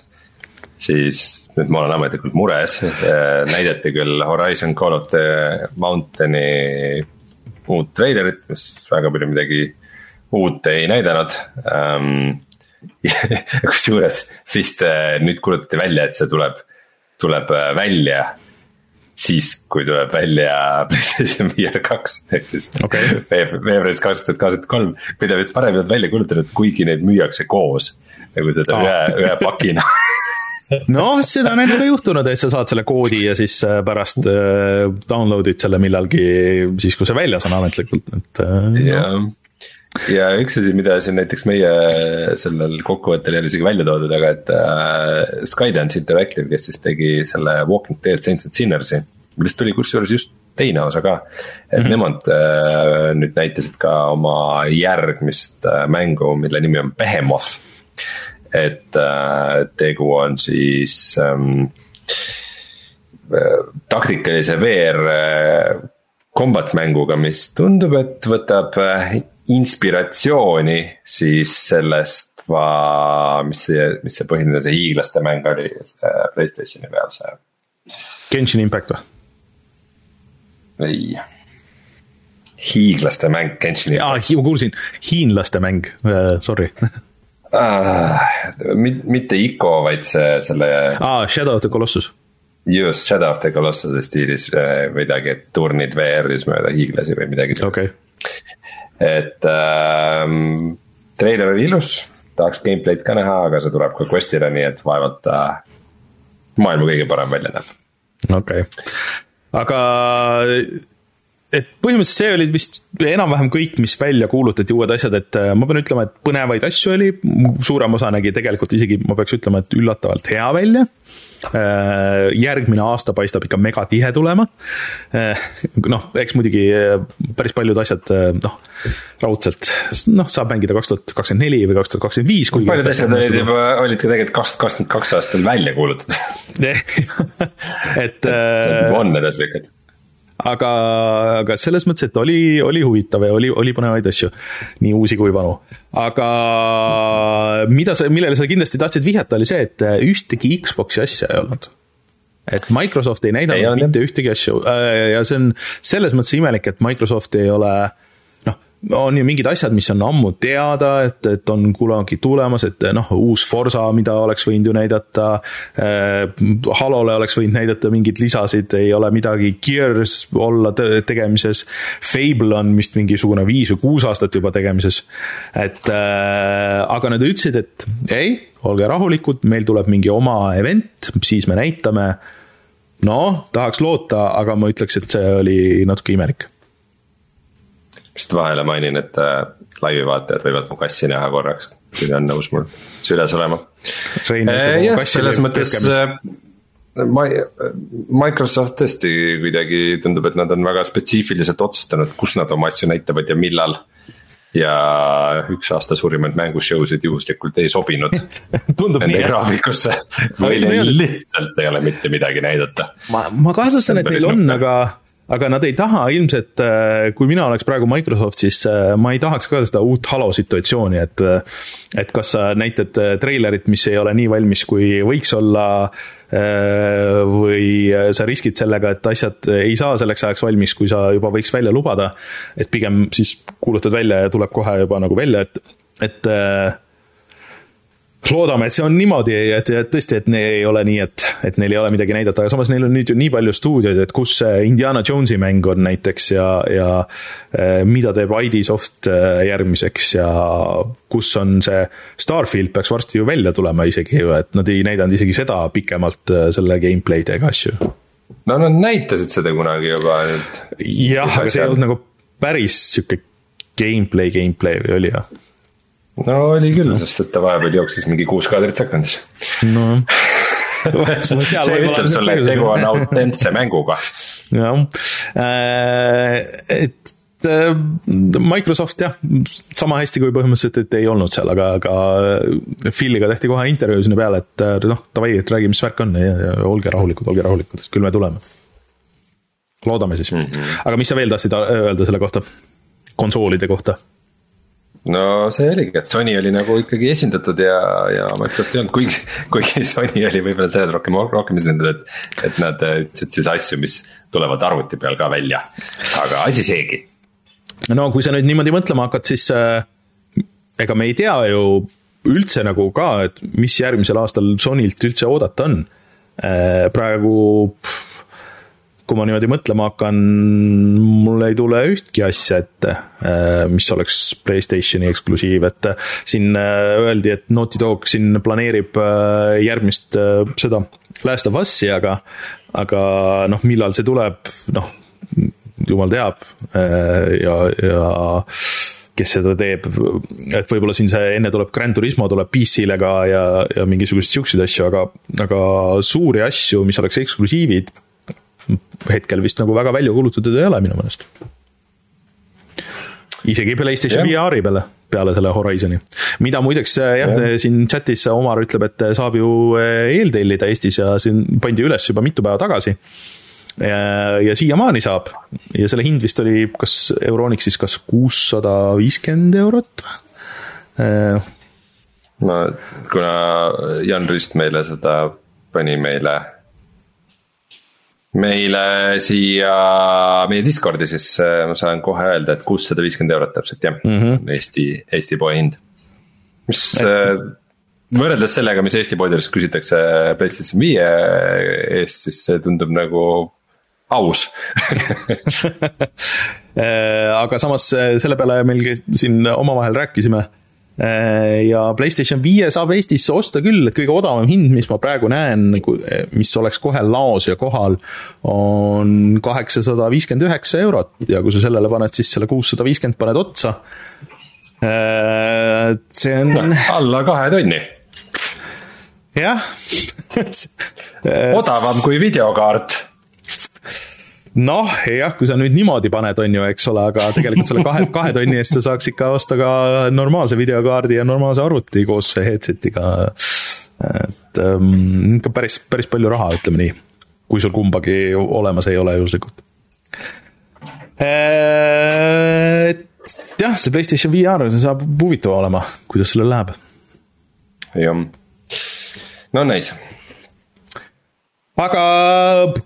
siis nüüd ma olen ametlikult mures, näidati küll Horizon Call of the Mountain'i uut treilerit, mis väga palju midagi uut ei näidanud um,. kusjuures vist äh, nüüd kuulutati välja, et see tuleb, tuleb äh, välja siis, kui tuleb välja PlayStation VR kaks, ehk siis okay. veebruaris kaks tuhat kakskümmend kolm, mida vist varem ei olnud välja kuulutatud, kuigi neid müüakse koos. nagu seda oh. ühe, ühe pakina noh, seda on enne ka juhtunud, et sa saad selle koodi ja siis äh, pärast äh, download'id selle millalgi siis, kui see väljas on ametlikult, et. Äh, jah, ja üks asi, mida siin näiteks meie sellel kokkuvõttel ei ole isegi välja toodud, aga et äh, Skydance Interactive, kes siis tegi selle Walking Dead Saints and Sinners'i, millest tuli kusjuures just teine osa ka. et mm -hmm. nemad äh, nüüd näitasid ka oma järgmist äh, mängu, mille nimi on Behemoth et äh, tegu on siis ähm, taktikalise VR äh, combat mänguga, mis tundub, et võtab äh, inspiratsiooni siis sellest, mis see, mis see põhiline see hiiglaste mäng oli Playstationi peal, see. Genshin Impact või? ei. hiiglaste mäng Genshin aa, ma kuulsin, hiinlaste mäng sorry ah,. mitte Ico, vaid see, selle. aa, Shadow of the Colossus. just, Shadow of the Colossuse stiilis äh, midagi, et turnid VR-is mööda hiiglasi või midagi. okei okay.. et ähm, treiler oli ilus, tahaks gameplay'd ka näha, aga see tuleb ka Questile, nii et vaevalt ta maailma kõige parem välja näeb. okei okay., aga et põhimõtteliselt see oli vist enam-vähem kõik, mis välja kuulutati, uued asjad, et äh, ma pean ütlema, et põnevaid asju oli, suurem osa nägi tegelikult isegi, ma peaks ütlema, et üllatavalt hea välja. Äh, järgmine aasta paistab ikka megatihe tulema. Äh, noh, eks muidugi päris paljud asjad, noh, raudselt, noh, saab mängida kaks tuhat kakskümmend neli või kaks tuhat kakskümmend viis. paljud asjad olid juba, olid ka tegelikult kaks, kakskümmend kaks aastal välja kuulutatud et. on edasi lükatud aga, aga selles mõttes, et oli, oli huvitav ja oli, oli põnevaid asju, nii uusi kui vanu. aga mida sa, millele sa kindlasti tahtsid vihjata, oli see, et ühtegi Xbox'i asja ei olnud. Et Microsoft ei näidanud ei mitte ühtegi asju. Äh, ja see on selles mõttes imelik, et Microsoft ei ole äh, on ju mingid asjad, mis on ammu teada, et, et on kunagi tulemas, et noh, uus Forsa, mida oleks võinud ju näidata äh,. Halole oleks võinud näidata mingeid lisasid, ei ole midagi Gears olla tegemises. Fable on vist mingisugune viis või kuus aastat juba tegemises. et äh, aga nad ütlesid, et ei, olge rahulikud, meil tuleb mingi oma event, siis me näitame. noh, tahaks loota, aga ma ütleks, et see oli natuke imelik lihtsalt vahele mainin, et äh, laivi vaatajad võivad mu kassi näha korraks, kui ta on nõus mul süles olema. Äh, jah, selles mõttes äh, ma, Microsoft tõesti kuidagi tundub, et nad on väga spetsiifiliselt otsustanud, kus nad oma asju näitavad ja millal. ja üks aasta suurimaid mängushow'sid juhuslikult ei sobinud nende graafikusse või neil lihtsalt ei ole mitte midagi näidata. ma, ma kahtlustan, et neil on, aga aga nad ei taha ilmselt, äh, kui mina oleks praegu Microsoft, siis äh, ma ei tahaks ka seda uut Halo situatsiooni, et äh, et kas sa näitad treilerit, mis ei ole nii valmis, kui võiks olla, või sa riskid sellega, et asjad ei saa selleks ajaks valmis, kui sa juba võiks välja lubada, et pigem siis kuulutad välja ja tuleb kohe juba nagu välja, et, et loodame, et see on niimoodi, et, et tõesti, et ei ole nii, et, et neil ei ole midagi näidata, aga samas neil on nüüd ju nii palju stuudioid, et kus see Indiana Jonesi mäng on näiteks ja, ja eh, mida teeb ID Soft eh, järgmiseks ja kus on see, Starfield peaks varsti ju välja tulema isegi ju, et nad ei näidanud isegi seda pikemalt eh, selle gameplay'd ega asju. no nad näitasid seda kunagi juba nüüd. jah, aga see ei olnud nagu päris sihuke gameplay, gameplay oli jah no oli küll, sest et ta vahepeal jooksis mingi kuus kaadrit sekundis. no see ütleb sulle, et tegu on autentse mänguga. jah, äh, et äh, Microsoft jah, sama hästi kui põhimõtteliselt, et ei olnud seal, aga, aga Phil'iga tehti kohe intervjuu sinna peale, et äh, noh, davai, et räägi, mis värk on ja, ja olge rahulikud, olge rahulikud, küll me tuleme. loodame siis mm, -hmm. aga mis sa veel tahtsid öelda selle kohta, konsoolide kohta? No see oligi, et Sony oli nagu ikkagi esindatud ja, ja Microsoft ei olnud, kuigi, kuigi Sony oli võib-olla selles rohkem, rohkem esindatud, et. et nad ütlesid siis asju, mis tulevad arvuti peal ka välja, aga asi seegi. no kui sa nüüd niimoodi mõtlema hakkad, siis äh, ega me ei tea ju üldse nagu ka, et mis järgmisel aastal Sonylt üldse oodata on äh,. praegu pff, kui ma niimoodi mõtlema hakkan, mul ei tule ühtki asja ette, äh, mis oleks Playstationi eksklusiiv, et äh, siin äh, öeldi, et Naughty Dog siin planeerib järgmist seda Last of Us'i, aga, aga noh, millal see tuleb, noh, jumal teab ja, ja kes seda teeb, et võib-olla siin see enne tuleb Grand Turismo tuleb PC-le ka ja, ja mingisuguseid siukseid asju, aga, aga suuri asju, mis oleks eksklusiivid hetkel vist nagu väga välja kuulutatud ei ole minu meelest. isegi PlayStation yeah. VR-i peale, peale selle Horizon'i. mida muideks jah yeah., siin chat'is Omar ütleb, et saab ju eeltellida Eestis ja siin pandi üles juba mitu päeva tagasi ja, ja siiamaani saab ja selle hind vist oli kas Euronixis kas kuussada viiskümmend eurot. no kuna Jan Rist meile seda pani meile meile siia meie Discordi, siis äh, ma saan kohe öelda, et kuussada viiskümmend eurot täpselt jah mm, -hmm. Eesti, Eesti poe hind. mis et... Äh, võrreldes sellega, mis Eesti poodides küsitakse PlayStation viie eest, siis see tundub nagu aus äh, aga samas selle peale meil siin omavahel rääkisime Äh, ja PlayStation viie saab Eestis osta küll, et kõige odavam hind, mis ma praegu näen, mis oleks kohe laos ja kohal, on kaheksasada viiskümmend üheksa eurot. Ja kui sa sellele paned siis selle kuussada viiskümmend paned otsa, äh, see on alla kahe tonni. jah. Odavam kui videokaart noh, jah, kui sa nüüd niimoodi paned, on ju, eks ole, aga tegelikult selle kahe, kahe tonni eest sa saaks ikka osta ka normaalse videokaardi ja normaalse arvuti koos headset'iga. et ähm, ikka päris, päris palju raha, ütleme nii, kui sul kumbagi olemas ei ole juhuslikult. et jah, see PlayStation VR, see saab huvitav olema, kuidas sellel läheb. jah, no nice aga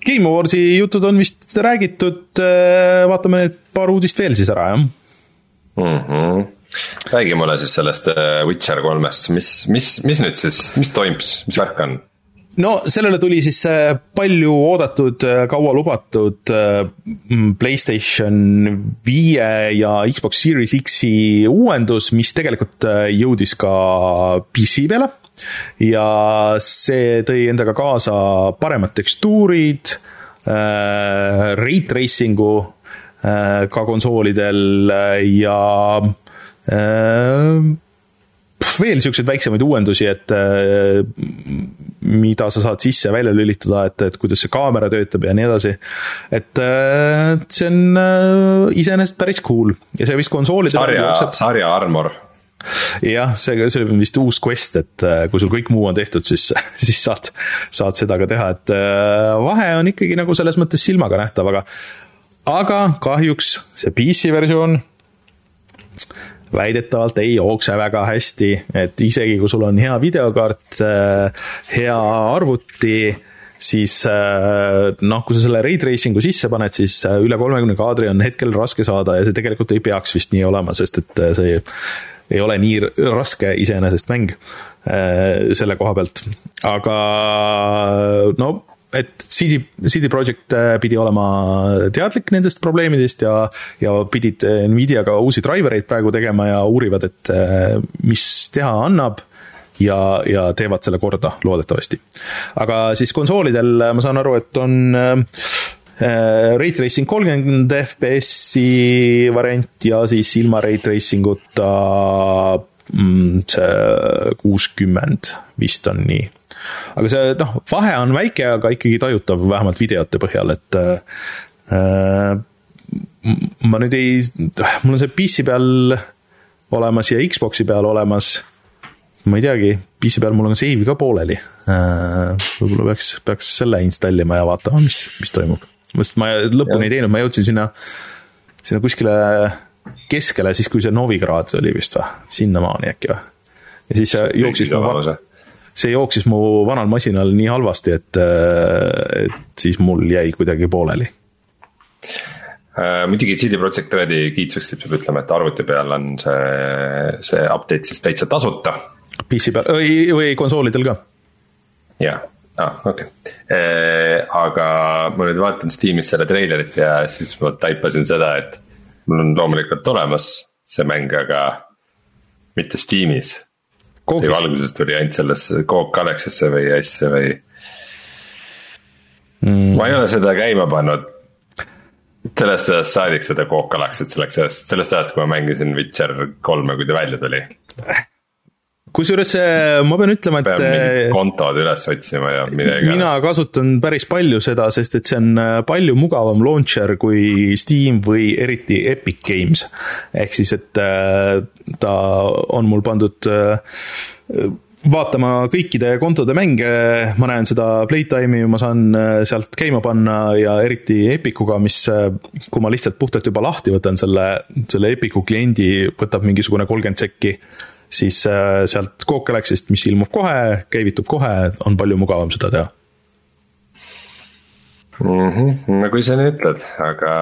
Game Awardsi jutud on vist räägitud, äh, vaatame need paar uudist veel siis ära, jah mm. -hmm. räägi mulle siis sellest äh, Witcher kolmest, mis, mis, mis nüüd siis, mis toimub, mis värk on? no sellele tuli siis äh, palju oodatud, kaua lubatud Playstation viie ja Xbox Series X-i uuendus, mis tegelikult jõudis ka PC peale ja see tõi endaga kaasa paremad tekstuurid äh,, rate tracing'u äh, ka konsoolidel ja äh, veel siukseid väiksemaid uuendusi, et mida sa saad sisse-välja lülitada, et, et kuidas see kaamera töötab ja nii edasi. et see on iseenesest päris cool ja see vist konsoolidel sarja, sarja armor jah, see, see on vist uus quest, et äh, kui sul kõik muu on tehtud, siis, siis saad, saad seda ka teha, et äh, vahe on ikkagi nagu selles mõttes silmaga nähtav, aga aga kahjuks see PC versioon väidetavalt ei jookse väga hästi, et isegi kui sul on hea videokaart, äh, hea arvuti, siis noh, kui sa selle ray tracing'u sisse paned, siis üle kolmekümne kaadri on hetkel raske saada ja see tegelikult ei peaks vist nii olema, sest et see ei ole nii raske iseenesest mäng äh, selle koha pealt, aga no et CD, CD Projekt äh, pidi olema teadlik nendest probleemidest ja, ja pidid Nvidiaga uusi drivereid praegu tegema ja uurivad, et äh, mis teha annab ja, ja teevad selle korda loodetavasti. aga siis konsoolidel ma saan aru, et on Äh, Ray Tracing kolmkümmend FPS-i variant ja siis ilma Ray Tracing uta mm, see kuuskümmend vist on nii. aga see noh, vahe on väike, aga ikkagi tajutav vähemalt videote põhjal, et äh, ma nüüd ei, mul on see PC peal olemas ja Xbox'i peal olemas ma ei teagi, PC peal mul on save ka pooleli. Äh, võib-olla peaks, peaks selle installima ja vaatama, mis, mis toimub sest ma lõpuni ei teinud, ma jõudsin sinna, sinna kuskile keskele, siis kui see Novigrad oli vist või, sinnamaani äkki või. ja siis jooksis mu, see jooksis mu vanal masinal nii halvasti, et, et siis mul jäi kuidagi pooleli Uh, muidugi CD Projekt Redi kiituseks peab ütlema, et arvuti peal on see, see update siis täitsa tasuta. PC peal või, või konsoolidel ka? jah, aa ah,, okei okay., aga ma nüüd vaatan Steamis selle treilerit ja siis ma taipasin seda, et mul on loomulikult olemas see mäng, aga mitte Steamis. ju alguses tuli ainult sellesse Coop Galaxy'sse või asja või mm.. ma ei ole seda käima pannud sellest ajast saadik seda Coop Galaxy't selleks ajast, sellest ajast, kui ma mängisin Witcher kolme, kui ta välja tuli kusjuures äh, ma pean ütlema, et. peab äh, kontod üles otsima ja midagi. mina kasutan päris palju seda, sest et see on äh, palju mugavam launcher kui Steam või eriti Epic Games. ehk siis, et ta on mul pandud vaatama kõikide kontode mänge, ma näen seda playtime'i, ma saan sealt käima panna ja eriti Epicuga, mis, kui ma lihtsalt puhtalt juba lahti võtan selle, selle Epicu kliendi, võtab mingisugune kolmkümmend sekki siis äh, sealt Coke Galaxy'st, mis ilmub kohe, käivitub kohe, on palju mugavam seda teha mm. -hmm. no kui sa nii ütled, aga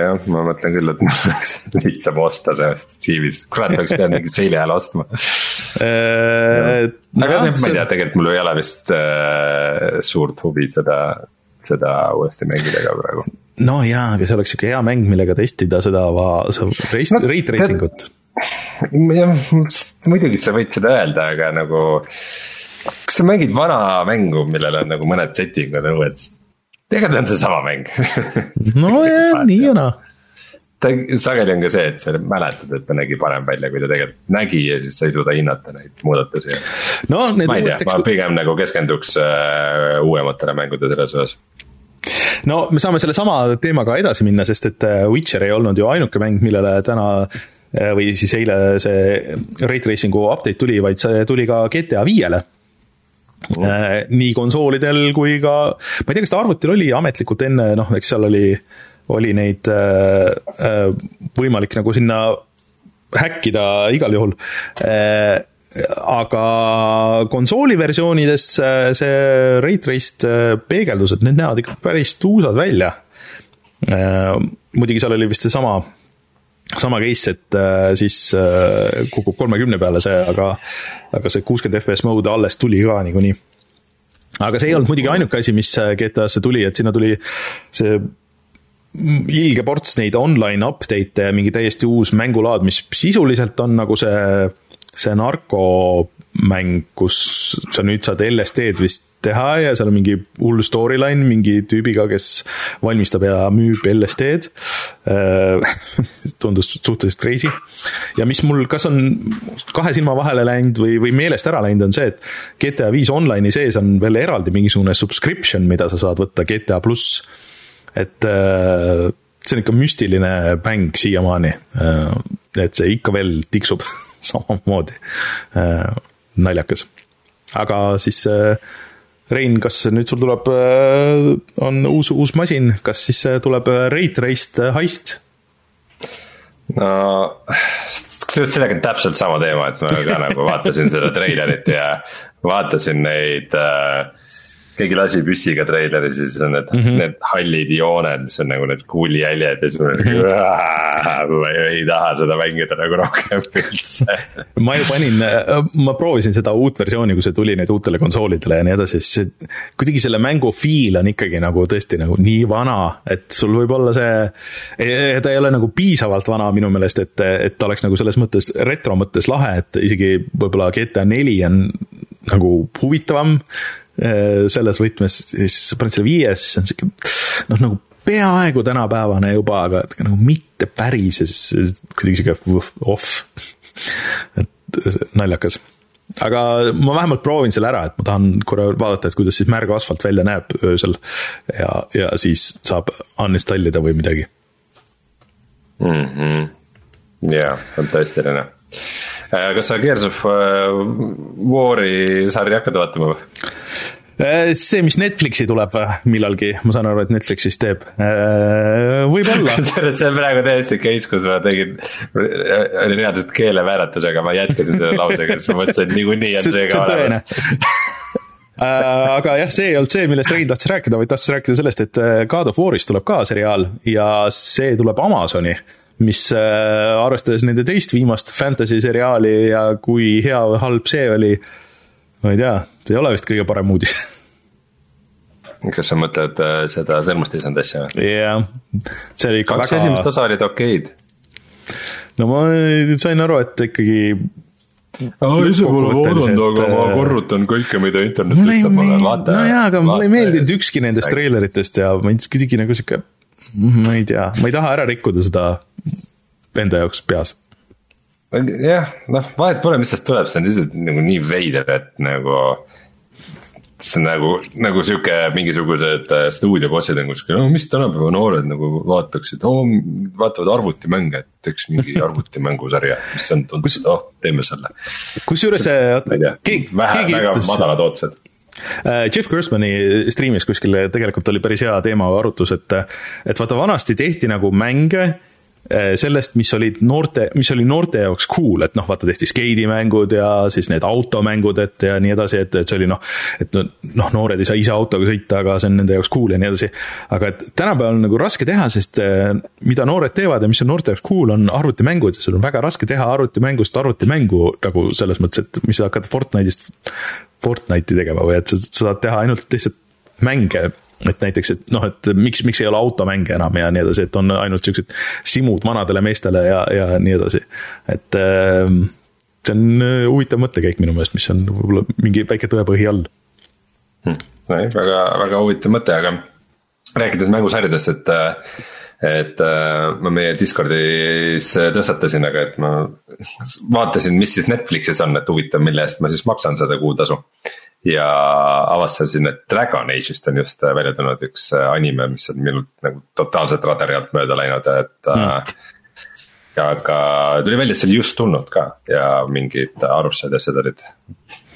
jah, ma mõtlen küll, et mul oleks lihtsam osta sellest Steve'ist, kurat oleks pidanud mingi seili ajal ostma äh, aga jah, ma ei tea, tegelikult mul ei ole vist äh, suurt huvi seda, seda uuesti mängida ka praegu. no jaa, aga see oleks sihuke hea mäng, millega testida seda, seda race no,, rate racing ut. Jah, muidugi sa võid seda öelda, aga nagu kas sa mängid vana mängu, millel on nagu mõned setting'ud nõued, tegelikult on see sama mäng? Nojah, nii ja naa. Ta sageli on ka see, et sa mäletad, et ta nägi parem välja, kui ta tegelikult nägi ja siis sa ei suuda hinnata neid muudatusi. no need ma ei tea ma pigem nagu keskenduks uh, uuematele mängudele selles osas. No me saame sellesama teemaga edasi minna, sest et äh, Witcher ei olnud ju ainuke mäng, millele täna äh, või siis eile see Rate Racingu update tuli, vaid see tuli ka GTA viiele. Mm.. nii konsoolidel kui ka, ma ei tea, kas ta arvutil oli ametlikult enne, noh, eks seal oli, oli neid äh, äh, võimalik nagu sinna häkkida igal juhul. Äh, aga konsooli versioonides see rate traced peegeldused, need näevad ikka päris tuusad välja. muidugi seal oli vist seesama sama case, et äh, siis äh, kukub kolmekümne peale see, aga, aga see kuuskümmend FPS mode alles tuli ka niikuinii. aga see ei olnud muidugi ainuke asi, mis äh, GTA-sse tuli, et sinna tuli see ilge ports neid online update'e ja mingi täiesti uus mängulaad, mis sisuliselt on nagu see, see narkomäng, kus sa nüüd saad LSD-d vist teha ja seal on mingi hull storyline mingi tüübiga, kes valmistab ja müüb LSD-d äh, tundus suhteliselt crazy. ja mis mul, kas on kahe silma vahele läinud või, või meelest ära läinud, on see, et GTA viis online'i sees on veel eraldi mingisugune subscription, mida sa saad võtta GTA pluss. et äh, see on ikka müstiline mäng siiamaani. Äh, et see ikka veel tiksub samamoodi, naljakas. aga siis Rein, kas nüüd sul tuleb, äh, on uus, uus masin, kas siis äh, tuleb äh, rate raced heist? no kusjuures sellega on täpselt sama teema, et ma ka nagu vaatasin seda treilerit ja vaatasin neid äh, keegi lasi püssiga treileri, siis on need mm, -hmm. need hallid jooned, mis on nagu need kuulijäljed ja siis ma olin nagu mhm. ma ei taha seda mängida nagu rohkem üldse. ma ju panin, ma proovisin seda uut versiooni, kui see tuli nüüd uutele konsoolidele ja nii edasi, siis kuidagi selle mängu feel on ikkagi nagu tõesti nagu nii vana, et sul võib olla see, ta ei ole nagu piisavalt vana minu meelest, et, et ta oleks nagu selles mõttes retro mõttes lahe, et isegi võib-olla GTA neli on nagu huvitavam Äh, selles võtmes, siis sa paned selle viie, siis on sihuke noh, nagu peaaegu tänapäevane juba, aga nagu mitte päris ja siis kuidagi sihuke off. et äh, naljakas. aga ma vähemalt proovin selle ära, et ma tahan korra vaadata, et kuidas siis märg asfalt välja näeb öösel ja, ja siis saab uninstall ida või midagi mm. -hmm. jaa, fantastiline Äh, kas sa Gears of äh, War'i sarja hakkad vaatama või? Äh, see, mis Netflixi tuleb millalgi, ma saan aru, et Netflixis teeb, võib-olla kusjuures see on praegu täiesti case, kus ma tegin, oli reaalselt keelevääratus, aga ma jätkasin selle lausega, sest ma mõtlesin, et niikuinii on see ka olemas. aga jah, see ei olnud see, millest Rein tahtis rääkida, vaid tahtis rääkida sellest, et God of War'ist tuleb ka seriaal ja see tuleb Amazoni mis äh, arvestades nende teist viimast fantasy seriaali ja kui hea või halb see oli, ma ei tea, see ei ole vist kõige parem uudis kas sa mõtled äh, seda sõrmust ei saanud asja või? jah, see oli ikka kaks väga... esimest osa olid okeid. no ma sain aru, et ikkagi ise pole vaadanud, aga ma äh, korrutan kõike, mida internet ütleb mulle, vaata. no jaa, aga mulle ei meeldinud ükski nendest treileritest ja ma kuidagi nagu sihuke, ma ei tea, ma ei taha ära rikkuda seda enda jaoks peas. jah, noh, vahet pole, mis sellest tuleb, see on lihtsalt nagu nii veider, et nagu. see on nagu, nagu sihuke mingisugused äh, stuudiobossid on kuskil, no mis tänapäeva noored nagu vaataksid oh,, vaatavad arvutimänge, et teeks mingi arvutimängusarja, mis on tundus, et oh, teeme selle. kusjuures see, keegi, väga, väga madalad ootused äh, Jeff Gerstmani striimis kuskil tegelikult oli päris hea teema arutus, et, et vaata vanasti tehti nagu mänge sellest, mis olid noorte, mis oli noorte jaoks cool, et noh, vaata tehti skeidimängud ja siis need automängud, et ja nii edasi, et, et see oli noh, et noh, noored ei saa ise autoga sõita, aga see on nende jaoks cool ja nii edasi. aga et tänapäeval on nagu raske teha, sest eh, mida noored teevad ja mis on noorte jaoks cool, on arvutimängud ja sul on väga raske teha arvutimängust arvutimängu nagu selles mõttes, et mis sa hakkad Fortnite'ist Fortnite'i tegema või et sa saad teha ainult lihtsalt mänge et näiteks, et noh, et miks, miks ei ole automänge enam ja nii edasi, et on ainult siuksed simud vanadele meestele ja, ja nii edasi. et ähm, see on äh, huvitav mõttekäik minu meelest, mis on võib-olla mingi väike tõepõhi all. Hmm.. väga, väga huvitav mõte, aga rääkides mängusarjadest, et et äh, ma meie Discordis tõstatasin, aga et ma vaatasin, mis siis Netflixis on, et huvitav, mille eest ma siis maksan seda kuutasu ja avastasin, et Dragon Age'ist on just äh, välja tulnud üks äh, anime, mis on minult nagu totaalselt radari alt mööda läinud, et mm.. aga tuli välja, et see oli just tulnud ka ja mingid arvustused ja asjad olid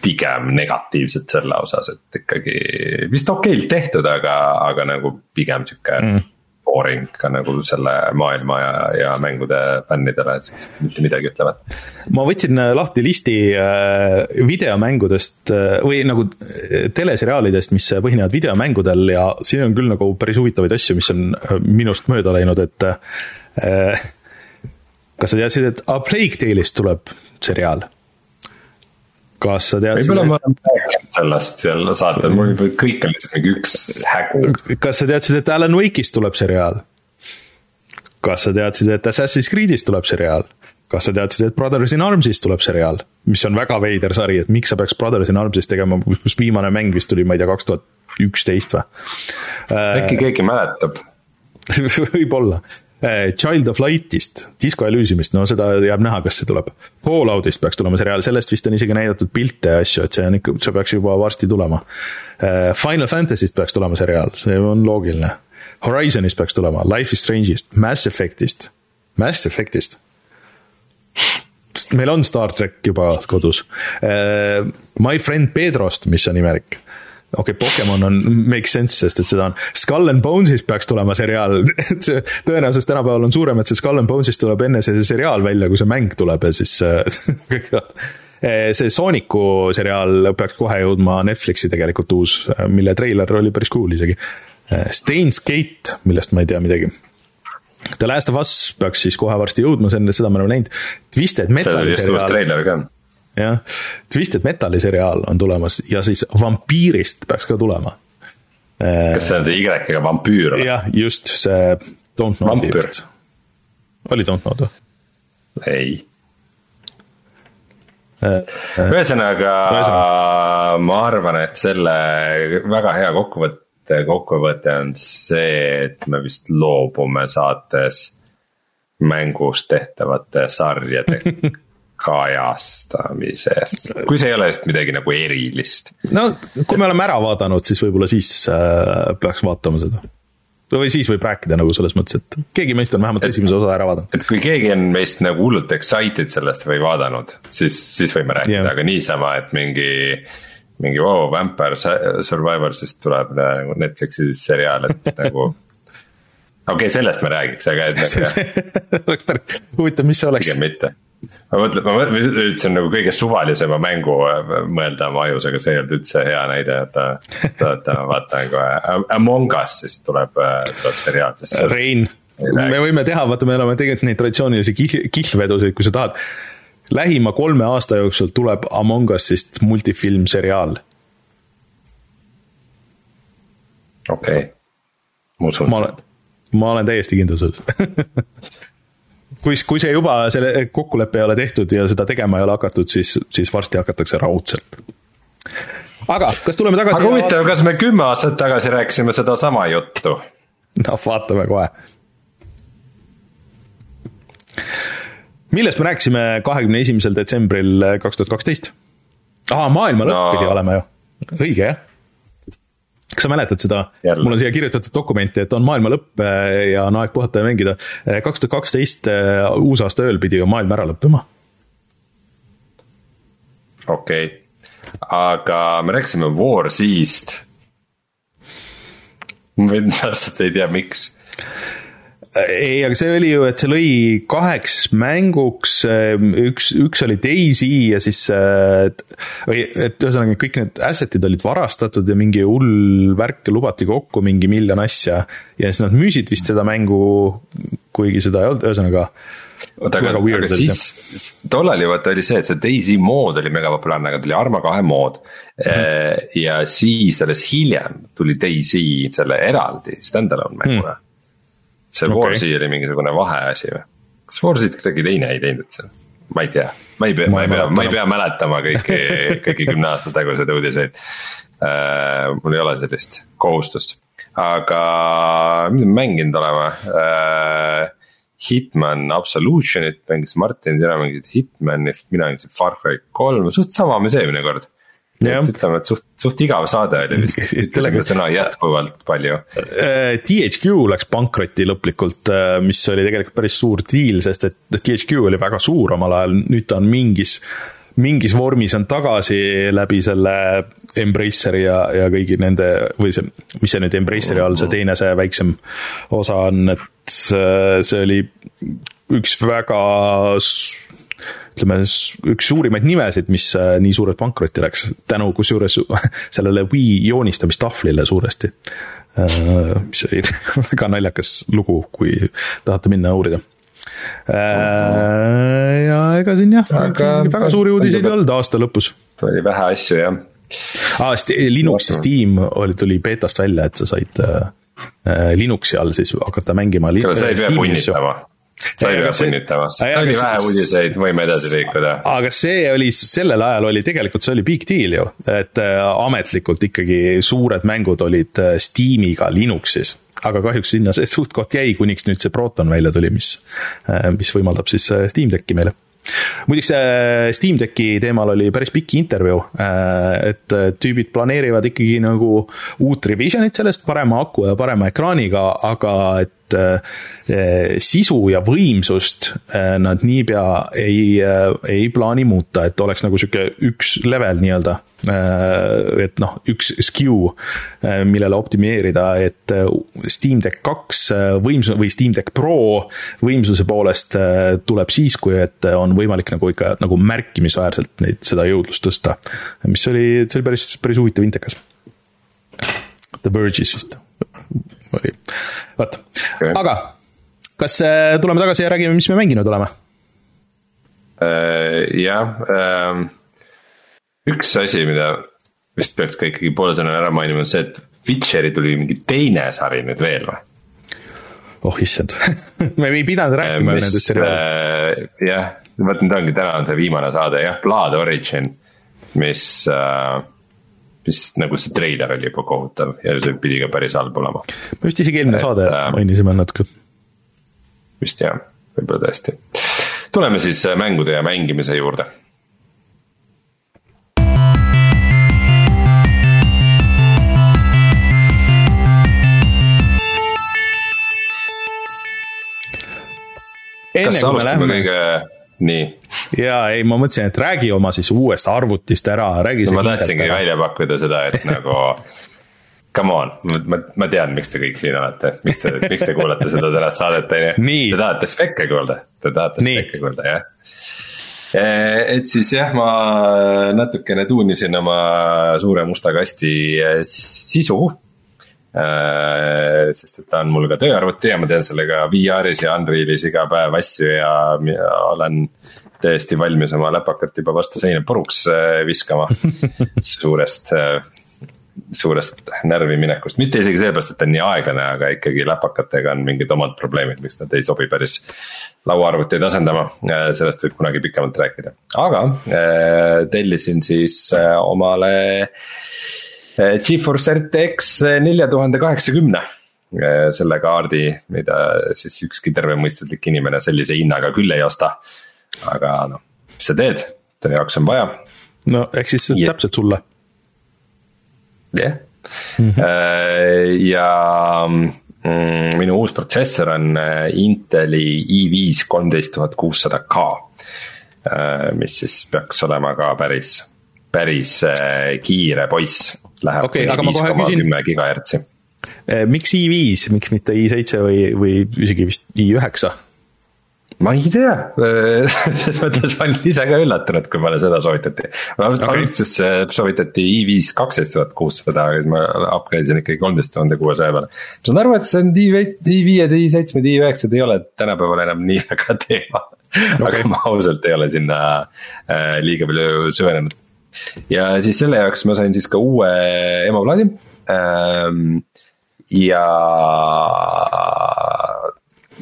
pigem negatiivsed selle osas, et ikkagi vist okeilt tehtud, aga, aga nagu pigem sihuke mm boring ka nagu selle maailma ja, ja mängude fännidele, et siis mitte midagi ütlevat. ma võtsin äh, lahti listi äh, videomängudest äh, või nagu teleseriaalidest, mis põhinevad videomängudel ja siin on küll nagu päris huvitavaid asju, mis on minust mööda läinud, et kas sa teadsid, et A Plague Tale'ist tuleb seriaal? Kas sa teadsid? võib-olla ma olen rääkinud sellest seal saatel, mul kõik on lihtsalt mingi üks hägu. kas sa teadsid, et Alan Wake'ist tuleb seriaal? kas sa teadsid, et Assassin's Creed'ist tuleb seriaal? kas sa teadsid, et Brothers in Arms'ist tuleb seriaal? mis on väga veider sari, et miks sa peaks Brothers in Arms'ist tegema, kus viimane mäng vist tuli, ma ei tea, kaks tuhat üksteist või? äkki keegi mäletab võib-olla Child of Light'ist, Disco Elysiumist, no seda jääb näha, kas see tuleb. Falloutist peaks tulema seriaal, sellest vist on isegi näidatud pilte ja asju, et see on ikka, see peaks juba varsti tulema. Eh, Final Fantasy'st peaks tulema seriaal, see on loogiline. Horizonist peaks tulema, Life is Strange'ist, Mass Effect'ist, Mass Effect'ist meil on Star track juba kodus. Eh, My Friend Pedrost, mis on imelik okei okay,, Pokemon on, make sense, sest et seda on, Skull and Bones'ist peaks tulema seriaal et see tõenäosus tänapäeval on suurem, et see Skull and Bones'ist tuleb enne see seriaal välja, kui see mäng tuleb ja siis äh, see Sooniku seriaal peaks kohe jõudma Netflixi tegelikult uus, mille treiler oli päris cool isegi. Äh, Stains Gate, millest ma ei tea midagi. The Last of Us peaks siis kohe varsti jõudma, see on, seda me oleme näinud. Twisted Metali seriaal. treiler ka jah, Twisted Metali seriaal on tulemas ja siis Vampiirist peaks ka tulema. kas see on see Y-ga vampüür või? jah, just see Don't Know'di vist. oli Don't Know'd või? ei äh, äh. ühesõnaga, ma arvan, et selle väga hea kokkuvõte, kokkuvõte on see, et me vist loobume saates mängust tehtavate sarjade kajastamisest, kui see ei ole just midagi nagu erilist. no kui me oleme ära vaadanud, siis võib-olla siis äh, peaks vaatama seda. või siis võib rääkida nagu selles mõttes, et keegi meist on vähemalt et, esimese osa ära vaadanud. et kui keegi on meist nagu hullult excited sellest või vaadanud, siis, siis võime rääkida yeah., aga niisama, et mingi mingi vau wow,, Vampire Survivor, siis tuleb nagu Netflixi seriaal, et nagu okei okay,, sellest me räägiks, aga et nagu oleks päris huvitav, mis see oleks. pigem mitte ma mõtlen, ma üritasin nagu kõige suvalisema mängu äh, mõelda oma ajus, aga see ei olnud üldse hea näide, oota. oota, ma vaatan kohe, Among Us siis tuleb, äh, tuleb seriaal, sest. Rein, me võime teha, vaata, me oleme tegelikult neid traditsioonilisi kih-, kihlvedusid, kui sa tahad. lähima kolme aasta jooksul tuleb Among Us'ist multifilm, seriaal. okei okay., ma usun. ma olen, ma olen täiesti kindel selles kui, kui see juba, selle kokkulepe ei ole tehtud ja seda tegema ei ole hakatud, siis, siis varsti hakatakse raudselt. aga kas tuleme tagasi? aga huvitav, kas me kümme aastat tagasi rääkisime sedasama juttu? noh, vaatame kohe. millest me rääkisime kahekümne esimesel detsembril kaks tuhat kaksteist? aa, maailma lõpp no. pidi olema ju, õige jah kas sa mäletad seda, mul on siia kirjutatud dokumenti, et on maailma lõpp äh, ja on aeg puhata ja mängida. Äh, kaks tuhat kaksteist äh, uusaasta ööl pidi ju maailm ära lõppema. okei okay., aga me rääkisime War Z-st. ma vastata, ei tea, miks ei, aga see oli ju, et see lõi kaheks mänguks, üks, üks oli Daisy ja siis või et ühesõnaga kõik need asset'id olid varastatud ja mingi hull värk lubati kokku, mingi miljon asja. ja siis nad müüsid vist seda mängu, kuigi seda ei olnud, ühesõnaga. oota, aga, aga siis tollal ju vaata oli see, et see Daisy mood oli mega populaarne, aga tuli Arma kahe mood mm. -hmm. ja siis alles hiljem tuli Daisy selle eraldi stand-alone mänguna mm see okay. Warsi oli mingisugune vaheasi või? kas Warsit kuidagi teine ei teinud seal? ma ei tea, ma ei pea, ma ei pea, ma ei pea mäletama kõiki, kõiki kümne aasta taguseid uudiseid uh,. mul ei ole sellist kohustust, aga mis me mänginud oleme uh,? Hitman Absolutionit mängis Martin, sina mängisid Hitmani, mina mängisin Far Cry kolm, suht sama mis eelmine kord et ütleme, et suht, suht igav saade oli vist, ütlesime sõna jätkuvalt palju. Äh, THQ läks pankrotti lõplikult, äh, mis oli tegelikult päris suur diil, sest et THQ oli väga suur omal ajal, nüüd ta on mingis, mingis vormis on tagasi läbi selle Embraceri ja, ja kõigi nende või see, mis see nüüd Embraceri all see teine, see väiksem osa on, et äh, see oli üks väga ütleme, üks suurimaid nimesid, mis äh, nii suurelt pankrotti läks, tänu kusjuures sellele Wii joonistamistahvlile suuresti. Äh, mis oli väga naljakas lugu, kui tahate minna uurida. Äh, ja ega siin jah, väga suuri uudiseid ei olnud aasta lõpus. oli vähe asju jah. aa, Linux ja Steam oli, tuli beetast välja, et sa said Linuxi all siis hakata mängima. sa ei pea punnitama sa ei pea punnitama, oli vähe uudiseid, võime edasi liikuda. aga see oli, sellel ajal oli tegelikult, see oli big deal ju, et äh, ametlikult ikkagi suured mängud olid äh, Steamiga Linuxis. Aga kahjuks sinna see suht-koht jäi, kuniks nüüd see Proton välja tuli, mis, äh, mis võimaldab siis Steam Decki meile. Muideks Steam Decki teemal oli päris pikk intervjuu, et tüübid planeerivad ikkagi nagu uut revisionit sellest, parema aku ja parema ekraaniga, aga et Eh, sisu ja võimsust eh, nad niipea ei, ei plaani muuta, et oleks nagu sihuke üks level nii-öelda. et noh, üks SKU, millele optimeerida, et Steam Deck kaks võimsus või Steam Deck Pro võimsuse poolest tuleb siis, kui et on võimalik nagu ikka nagu märkimisväärselt neid, seda jõudlust tõsta. mis oli, see oli päris, päris huvitav intekas. The Verge'is vist oli, vot okay., aga kas äh, tuleme tagasi ja räägime, mis me mänginud oleme? Äh, jah, ähm, üks asi, mida vist peaks ka ikkagi poole sõna ära mainima, on see, et Witcheri tuli mingi teine sari nüüd veel või? oh issand me ei pidanud rääkima mis, nendest seriaalidest äh,. jah, vot nüüd ongi täna on see viimane saade jah, Blood Origin, mis äh, mis nagu see treiler oli juba kohutav ja see pidi ka päris halb olema. me vist isegi eelmine saade äh, mainisime natuke. vist jah, võib-olla tõesti. tuleme siis äh, mängude ja mängimise juurde enne kui me läheme. kõige nii. jaa, ei, ma mõtlesin, et räägi oma siis uuest arvutist ära, räägi no,. ma tahtsingi välja pakkuda seda, et nagu come on, ma, ma tean, miks te kõik siin olete, miks te, miks te kuulate seda tänast saadet, on ju. Te tahate spekke kuulda, te tahate spekke kuulda, jah. et siis jah, ma natukene tuunisin oma suure musta kasti sisu sest et ta on mul ka tööarvuti ja ma teen sellega VR-is ja Unrealis iga päev asju ja, ja olen täiesti valmis oma läpakat juba vastu seina puruks äh, viskama suurest, äh, suurest närvi minekust, mitte isegi sellepärast, et ta on nii aeglane, aga ikkagi läpakatega on mingid omad probleemid, miks nad ei sobi päris lauaarvuteid asendama, sellest võib kunagi pikemalt rääkida, aga tellisin siis omale Eh, GeForce RTX nelja tuhande kaheksakümne eh, selle kaardi, mida siis ükski tervemõistuslik inimene sellise hinnaga küll ei osta. aga noh, mis sa teed, töö jaoks on vaja. no eks siis yeah. täpselt sulle. jah yeah. mm -hmm., ja mm, minu uus protsessor on Inteli i5 kolmteist tuhat kuussada K. mis siis peaks olema ka päris, päris kiire poiss läheb okay, kuni viis koma kümme gigahertsi. miks i5, miks mitte i7 või, või isegi vist i9? ma ei tea, selles mõttes ma olin ise ka üllatunud, kui mulle seda soovitati. alguses okay. soovitati i5 kaksteist tuhat kuussada, aga ma upgrade isin ikkagi kolmteist tuhande kuuesaja peale. ma saan aru, et see on i5-d, i7-d, i9-d ei ole tänapäeval enam nii väga teema okay.. aga ma ausalt ei ole sinna liiga palju süvenenud. Ja siis selle jaoks ma sain siis ka uue emaplaadi ähm,. ja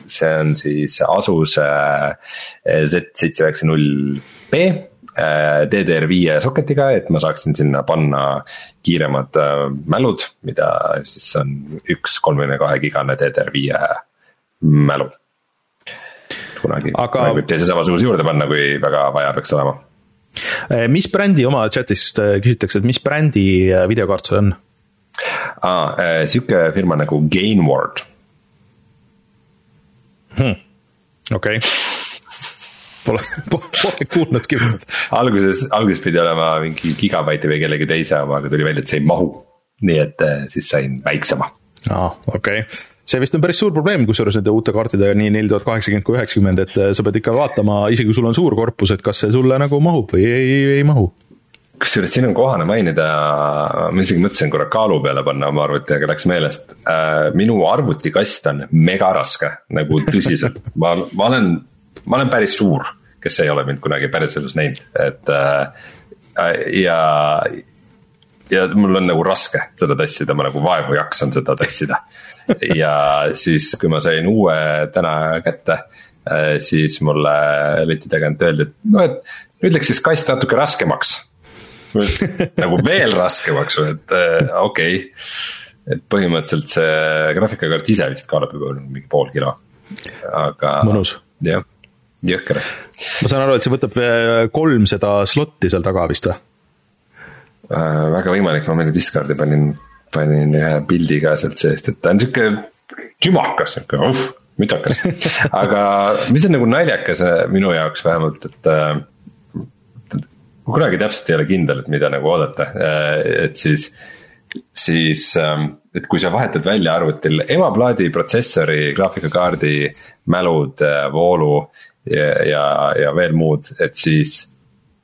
see on siis Asus Z790B DDR5 soketiga, et ma saaksin sinna panna kiiremad äh, mälud, mida siis on üks kolmekümne kahe gigane DDR5 mälu. kunagi Aga... võib teise samasuguse juurde panna, kui väga vaja peaks olema. Äh, mis brändi oma chat'ist äh, küsitakse, et mis brändi videokaart see on? aa, sihuke firma nagu Gainward hmm.. okei okay. Pole, pole kuulnudki vist. alguses, alguses pidi olema mingi gigabaiti või kellegi teise oma, aga tuli välja, et see ei mahu. nii et eh, siis sain väiksema. aa, okei okay see vist on päris suur probleem, kusjuures nende uute kaartidega nii neli tuhat kaheksakümmend kui üheksakümmend, et eh, sa pead ikka vaatama, isegi kui sul on suur korpus, et kas see sulle nagu mahub või ei, ei, ei mahu kusjuures siin on kohane mainida, ma isegi mõtlesin korra kaalu peale panna oma arvuti, aga läks meelest äh,. minu arvutikast on mega raske, nagu tõsiselt, ma, ma olen, ma olen päris suur, kes ei ole mind kunagi päriselus näinud, et äh, ja. ja mul on nagu raske seda tassida, ma nagu vaevu jaksan seda tassida. Ja siis, kui ma sain uue täna kätte äh,, siis mulle leti tagant öeldi, et noh, et nüüd läks siis kast natuke raskemaks nagu veel raskemaks et äh, okei okay.. et põhimõtteliselt see graafikakaart ise vist kaalub juba mingi pool kilo, aga. mõnus. jah, jõhker. ma saan aru, et see võtab kolm seda slot'i seal taga vist või äh,? väga võimalik, ma meile Discordi panin, panin ühe pildi ka sealt seest, et ta on sihuke kümakas, sihuke uh, mütakas. Aga mis on nagu naljakas äh, minu jaoks vähemalt, et äh, kunagi täpselt ei ole kindel, et mida nagu oodata, äh, et siis, siis, ähm, et kui sa vahetad välja arvutil emaplaadi, protsessori, graafikakaardi, mälud, äh, voolu ja, ja, ja veel muud, et siis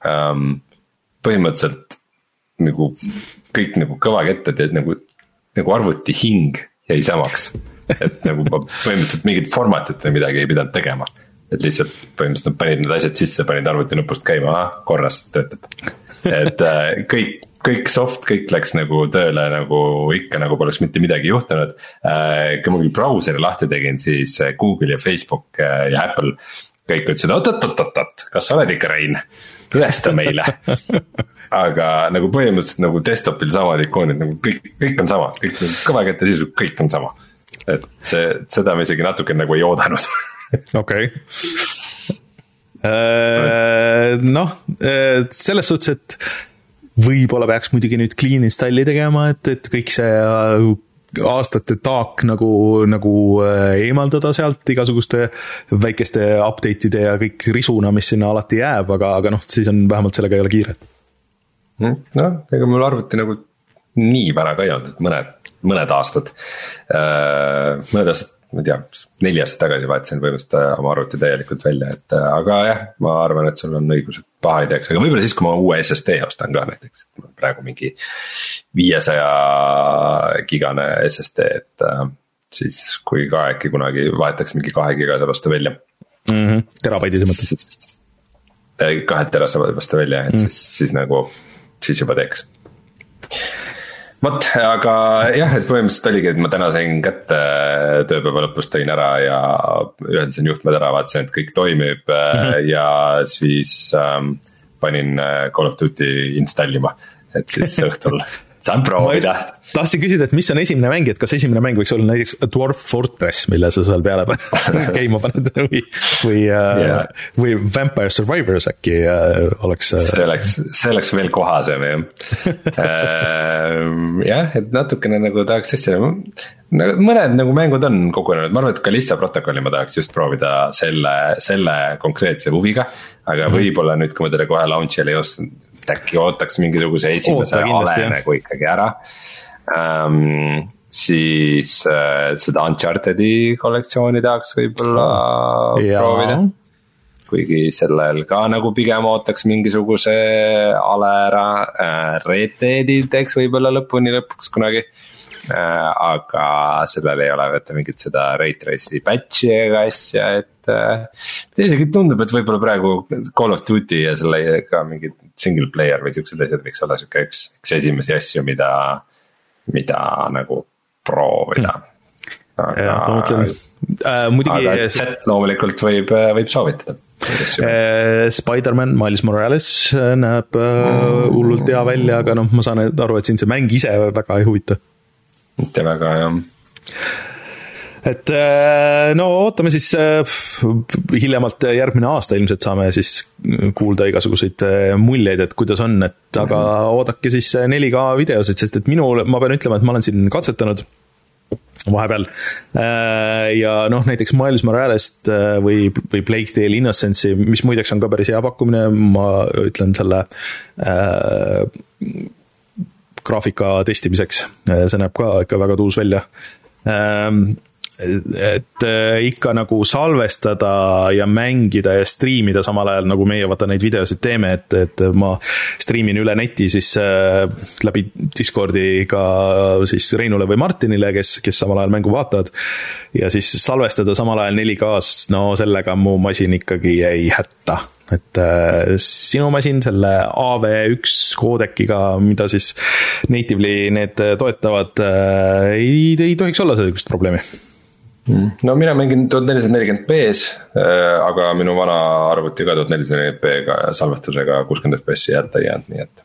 ähm, põhimõtteliselt nagu kõik nagu kõvaketted ja nagu, nagu arvuti hing jäi samaks. et nagu ma põhimõtteliselt mingit format'it või midagi ei pidanud tegema et lihtsalt põhimõtteliselt nad panid need asjad sisse, panid arvutinupust käima, ahah, korras, töötab. et äh, kõik, kõik soft, kõik läks nagu tööle nagu ikka, nagu poleks mitte midagi juhtunud. Äh, kui ma küll brauseri lahti tegin, siis äh, Google ja Facebook ja Apple kõik ütlesid oot-oot-oot-oot, kas sa oled ikka Rein, tõesta meile aga nagu põhimõtteliselt nagu desktop'il samad ikoonid nagu kõik, kõik on sama, kõik kõvakäte sisu, kõik on sama. et see, seda me isegi natuke nagu ei oodanud okei. Äh, noh, äh, selles suhtes, et võib-olla peaks muidugi nüüd clean install'i tegema, et, et kõik see äh, aastate taak nagu, nagu eemaldada sealt igasuguste väikeste update'ide ja kõik risuna, mis sinna alati jääb, aga, aga noh, siis on vähemalt sellega ei ole kiiret. Noh, ega mul arvuti nagu nii vana ka ei olnud, et mõned, mõned aastad. mõned aastad ma ei tea, neli aastat tagasi vahetasin põhimõtteliselt äh, oma arvuti täielikult välja, et äh, aga jah, ma arvan, et sul on õigus, et paha ei teeks, aga võib-olla siis, kui ma uue SSD ostan ka näiteks, praegu mingi viiesaja gigane SSD, et äh, siis kui ka äkki kunagi vahetaks mingi kahe gigase vastu välja mm. -hmm. terabaidise mõttes. kahe terase vastu välja, et mm. siis, siis nagu, siis juba teeks vot, aga jah, et põhimõtteliselt oligi, et ma täna sain kätte tööpäeva lõpus tõin ära ja ühendasin juhtmed ära, vaatasin, et kõik toimib mm -hmm. ja siis ähm, panin äh, Call of Duty installima, et siis õhtul saan proovida. tahtsin küsida, et mis on esimene mäng, et kas esimene mäng võiks olla näiteks Dwarf Fortress, mille sa seal peale käima paned või, või yeah., äh, või Vampire Survivors äkki äh, oleks. Äh, see oleks, see oleks veel kohasem jah jah, et natukene nagu tahaks tõesti nagu, nagu mõned nagu mängud on kogunenud, ma arvan, et Kalista protokolli ma tahaks just proovida selle, selle konkreetse huviga. aga -hmm. võib-olla nüüd, kui ma teda kohe launch'il ei ostnud et äkki ootaks mingisuguse esimese Oota, ale nagu ikkagi ära um,. siis äh, seda Uncharted'i kollektsiooni tahaks võib-olla proovida. kuigi sellel ka nagu pigem ootaks mingisuguse ale ära äh,, Red Dead'i teeks võib-olla lõpuni lõpuks kunagi äh,. aga sellel ei ole vaata mingit seda rate trace'i patch'i ega asja, et äh,. isegi tundub, et võib-olla praegu Call of Duty ja selle ka mingid single player või siuksed asjad võiks olla sihuke üks, üks esimesi asju, mida, mida nagu proovida aga, ja, mõtlen äh,, muidugi. aga chat loomulikult võib, võib soovitada. Äh, Spider-man Miles Morales äh, näeb äh, hullult hea välja, aga noh, ma saan aru, et sind see mäng ise väga ei huvita. mitte väga jah et no ootame siis hiljemalt järgmine aasta ilmselt saame siis kuulda igasuguseid muljeid, et kuidas on, et aga oodake siis 4K videosid, sest et minul, ma pean ütlema, et ma olen siin katsetanud vahepeal. Äh, ja noh, näiteks Miles Moralest äh, või, või Plague Tale Innocence'i, mis muideks on ka päris hea pakkumine, ma ütlen selle äh, graafika testimiseks, see näeb ka ikka väga tuus välja. Ähm, et äh, ikka nagu salvestada ja mängida ja striimida samal ajal, nagu meie vaata neid videosid teeme, et, et ma striimin üle neti siis äh, läbi Discordi ka siis Reinule või Martinile, kes, kes samal ajal mängu vaatavad. ja siis salvestada samal ajal 4K-s, no sellega mu masin ikkagi ei hätta et äh, sinu masin selle AV1 koodekiga, mida siis natively need toetavad ei, ei tohiks olla sellist probleemi. No mina mängin tuhat nelisada nelikümmend B-s, äh, aga minu vana arvuti ka tuhat nelisada nelikümmend B-ga salvestusega kuuskümmend FPS-i jätta ei jäänud, nii et.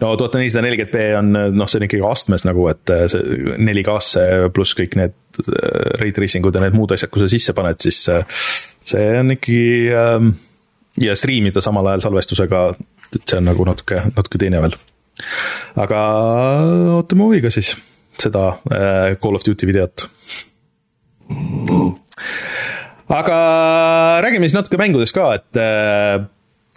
No tuhat nelisada nelikümmend B on, noh, see on ikkagi astmes nagu, et äh, see 4K-sse pluss kõik need äh, ray tracing ud ja need muud asjad, kui sa sisse paned, siis see on ikkagi ähm, ja striimida samal ajal salvestusega, et see on nagu natuke, natuke teine veel. aga ootame huviga siis seda Call of Duty videot aga räägime siis natuke mängudest ka, et äh,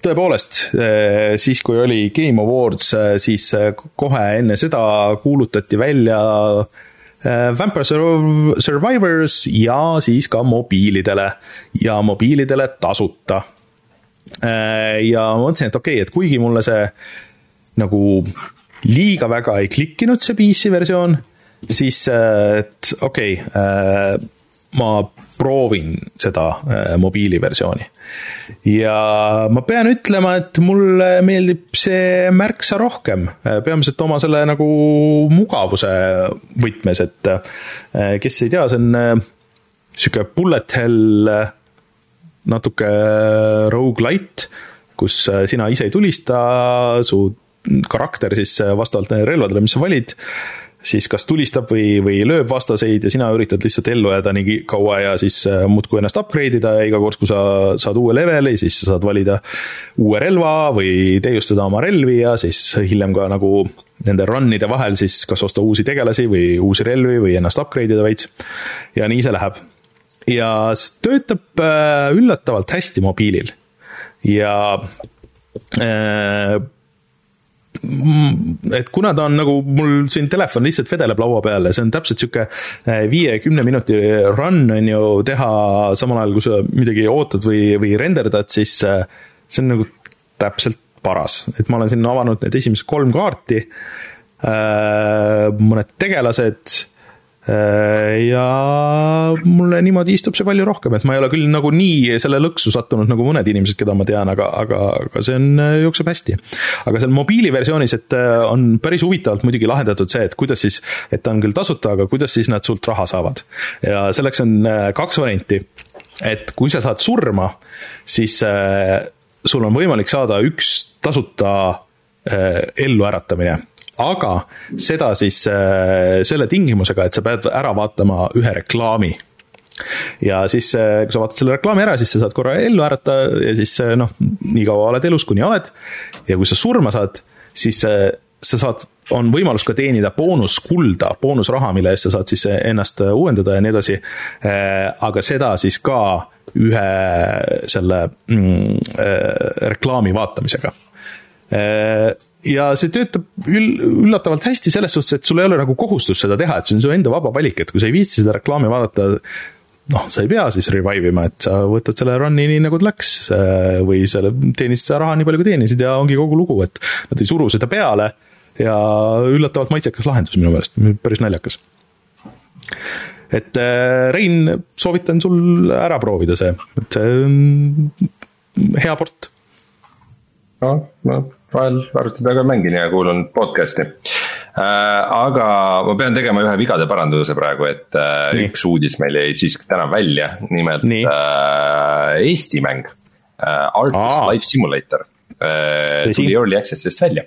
tõepoolest, äh, siis kui oli Game Awards, äh, siis kohe enne seda kuulutati välja Vampire Survivors ja siis ka mobiilidele ja mobiilidele tasuta. ja ma mõtlesin, et okei okay,, et kuigi mulle see nagu liiga väga ei klikkinud, see PC versioon, siis et okei okay, ma proovin seda äh, mobiiliversiooni. ja ma pean ütlema, et mulle meeldib see märksa rohkem, äh, peamiselt oma selle nagu mugavuse võtmes, et äh, kes ei tea, see on sihuke bullet hell, natuke rogu-lite, kus sina ise ei tulista, su karakter siis vastavalt relvadele, mis sa valid siis kas tulistab või, või lööb vastaseid ja sina üritad lihtsalt ellu jääda nii kaua ja siis äh, muudkui ennast upgrade ida ja iga kord, kui sa saad uue leveli, siis sa saad valida uue relva või täiustada oma relvi ja siis hiljem ka nagu nende run'ide vahel siis kas osta uusi tegelasi või uusi relvi või ennast upgrade ida veits. ja nii see läheb. ja töötab äh, üllatavalt hästi mobiilil ja äh, et kuna ta on nagu mul siin telefon lihtsalt vedeleb laua peal ja see on täpselt sihuke eh, viie-kümne minuti run on ju teha samal ajal, kui sa midagi ootad või, või renderdad, siis eh, see on nagu täpselt paras, et ma olen siin avanud need esimesed kolm kaarti, eh, mõned tegelased ja mulle niimoodi istub see palju rohkem, et ma ei ole küll nagu nii selle lõksu sattunud nagu mõned inimesed, keda ma tean, aga, aga, aga see on, äh, jookseb hästi. aga seal mobiiliversioonis, et äh, on päris huvitavalt muidugi lahendatud see, et kuidas siis, et ta on küll tasuta, aga kuidas siis nad sult raha saavad. ja selleks on kaks varianti. et kui sa saad surma, siis sul on võimalik saada üks tasuta elluäratamine aga seda siis äh, selle tingimusega, et sa pead ära vaatama ühe reklaami ja siis, äh, kui sa vaatad selle reklaami ära, siis sa saad korra ellu ärata ja siis äh, noh, nii kaua oled elus, kuni oled. ja kui sa surma saad, siis sa saad, on võimalus ka teenida boonuskulda, boonusraha, mille eest sa saad siis ennast uuendada ja nii edasi. aga seda siis ka ühe selle mm, reklaami vaatamisega ja see töötab üll-, üllatavalt hästi selles suhtes, et sul ei ole nagu kohustust seda teha, et see on su enda vaba valik, et kui sa ei viitsi seda reklaami vaadata, noh, sa ei pea siis revive ima, et sa võtad selle run'i nii, nagu ta läks või selle, teenisid seda raha nii palju, kui teenisid ja ongi kogu lugu, et nad ei suru seda peale ja üllatavalt maitsekas lahendus minu meelest, päris naljakas. et äh, Rein, soovitan sul ära proovida see, et see on hea port. noh, no vahel arvuti taga mängin ja kuulan podcast'i äh,. aga ma pean tegema ühe vigade paranduse praegu, et äh, Nii. üks uudis meil jäi siiski täna välja, nimelt Nii. äh, Eesti mäng. Artist Aa. Life Simulator tuli Early Access'ist välja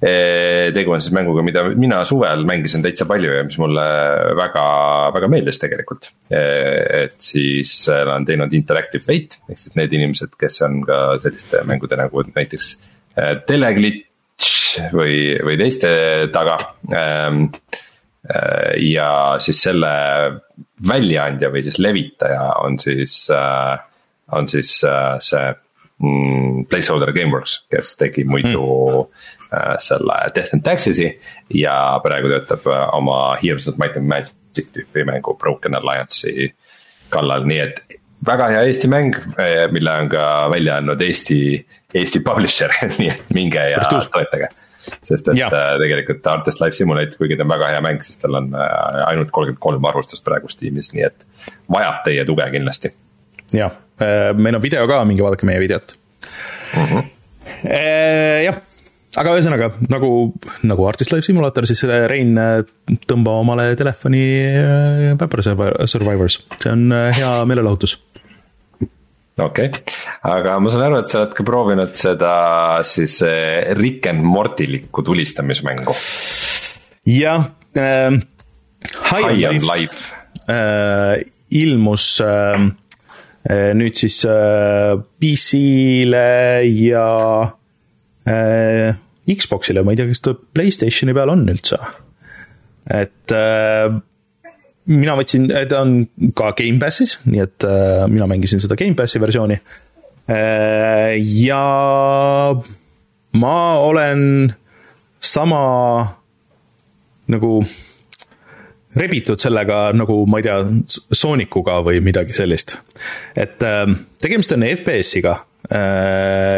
tegu on siis mänguga, mida mina suvel mängisin täitsa palju ja mis mulle väga, väga meeldis tegelikult. et siis nad on teinud Interactive Fate, ehk siis need inimesed, kes on ka selliste mängude nagu näiteks Teleglitch või, või teiste taga. ja siis selle väljaandja või siis levitaja on siis, on siis see mm, Placeholder Gameworks, kes tegi muidu mm selle Death and Taxes'i ja praegu töötab äh, oma Heroes of Might and Magic tüüpi mängu Broken Alliance'i kallal, nii et väga hea Eesti mäng, äh, mille on ka välja andnud Eesti, Eesti publisher nii et minge ja toetage. sest et ja. tegelikult Artist Life Simulator, kuigi ta on väga hea mäng, siis tal on ainult kolmkümmend kolm arvustust praegu Steamis, nii et vajab teie tuge kindlasti. jah, meil on video ka, minge vaadake meie videot mm. -hmm. jah aga ühesõnaga, nagu, nagu Artist Life Simulator, siis Rein, tõmba omale telefoni Vampire äh, Survivors, see on äh, hea meelelahutus. okei okay., aga ma saan aru, et sa oled ka proovinud seda siis äh, Rick and Mortilikku tulistamismängu. jah äh,, High, High on Life, life. Äh, ilmus äh, nüüd siis äh, PC-le ja äh, Xbox'ile, ma ei tea, kas ta Playstationi peal on üldse. et äh, mina võtsin, ta on ka Gamepassis, nii et äh, mina mängisin seda Gamepassi versiooni äh,. ja ma olen sama nagu rebitud sellega nagu ma ei tea, Soonicuga või midagi sellist. et äh, tegemist on FPS-iga Äh,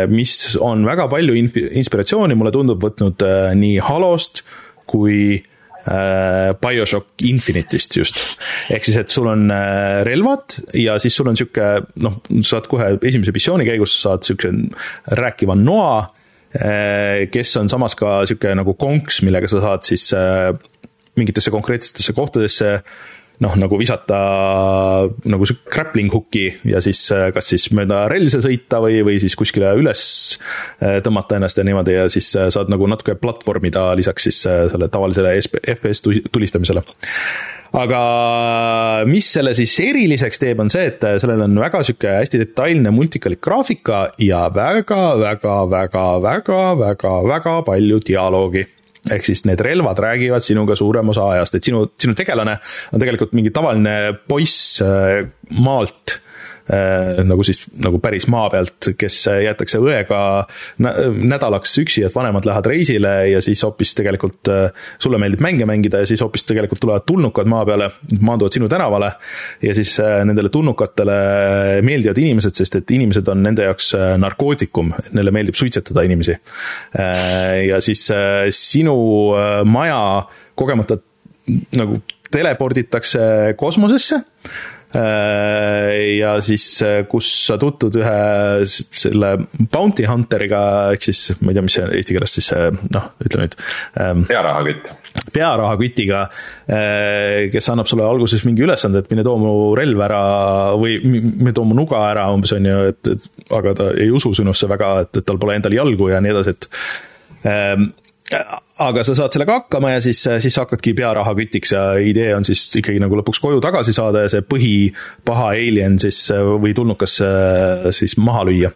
mis on väga palju inspiratsiooni, mulle tundub, võtnud äh, nii Halost kui äh, BioShock Infinite'ist just. ehk siis, et sul on relvad ja siis sul on sihuke noh, saad kohe esimese missiooni käigus saad siukse rääkiva noa, kes on samas ka sihuke nagu konks, millega sa saad siis mingitesse konkreetsetesse kohtadesse noh, nagu visata nagu see grappling hook'i ja siis äh, kas siis mööda relse sõita või, või siis kuskile üles äh, tõmmata ennast ja niimoodi ja siis äh, saad nagu natuke platvormida lisaks siis selle tavalisele FPS tulistamisele. Aga mis selle siis eriliseks teeb, on see, et sellel on väga sihuke hästi detailne multikalik graafika ja väga, väga, väga, väga, väga, väga palju dialoogi ehk siis need relvad räägivad sinuga suurem osa ajast, et sinu, sinu tegelane on tegelikult mingi tavaline poiss äh, maalt nagu siis nagu päris maa pealt, kes jäetakse õega nädalaks üksi, et vanemad lähevad reisile ja siis hoopis tegelikult äh, sulle meeldib mänge mängida ja siis hoopis tegelikult tulevad tulnukad maa peale, maanduvad sinu tänavale ja siis äh, nendele tulnukatele meeldivad inimesed, sest et inimesed on nende jaoks narkootikum, neile meeldib suitsetada inimesi. ja siis sinu maja kogemata nagu teleporditakse kosmosesse Äh, ja siis, äh, kus sa tutvud ühe selle bounty hunter'iga, ehk siis ma ei tea, mis see eesti keeles siis noh, ütle nüüd. Ähm, pearahakütt. pearahakütiga, äh, kes annab sulle alguses mingi ülesande, et mine too mu relv ära või mine too mu nuga ära umbes on ju, et, et aga ta ei usu sinusse väga, et, et tal pole endal jalgu ja nii edasi, et ähm, aga sa saad sellega hakkama ja siis, siis hakkadki pearahakütiks ja idee on siis ikkagi nagu lõpuks koju tagasi saada ja see põhipaha alien siis või tulnukas siis maha lüüa.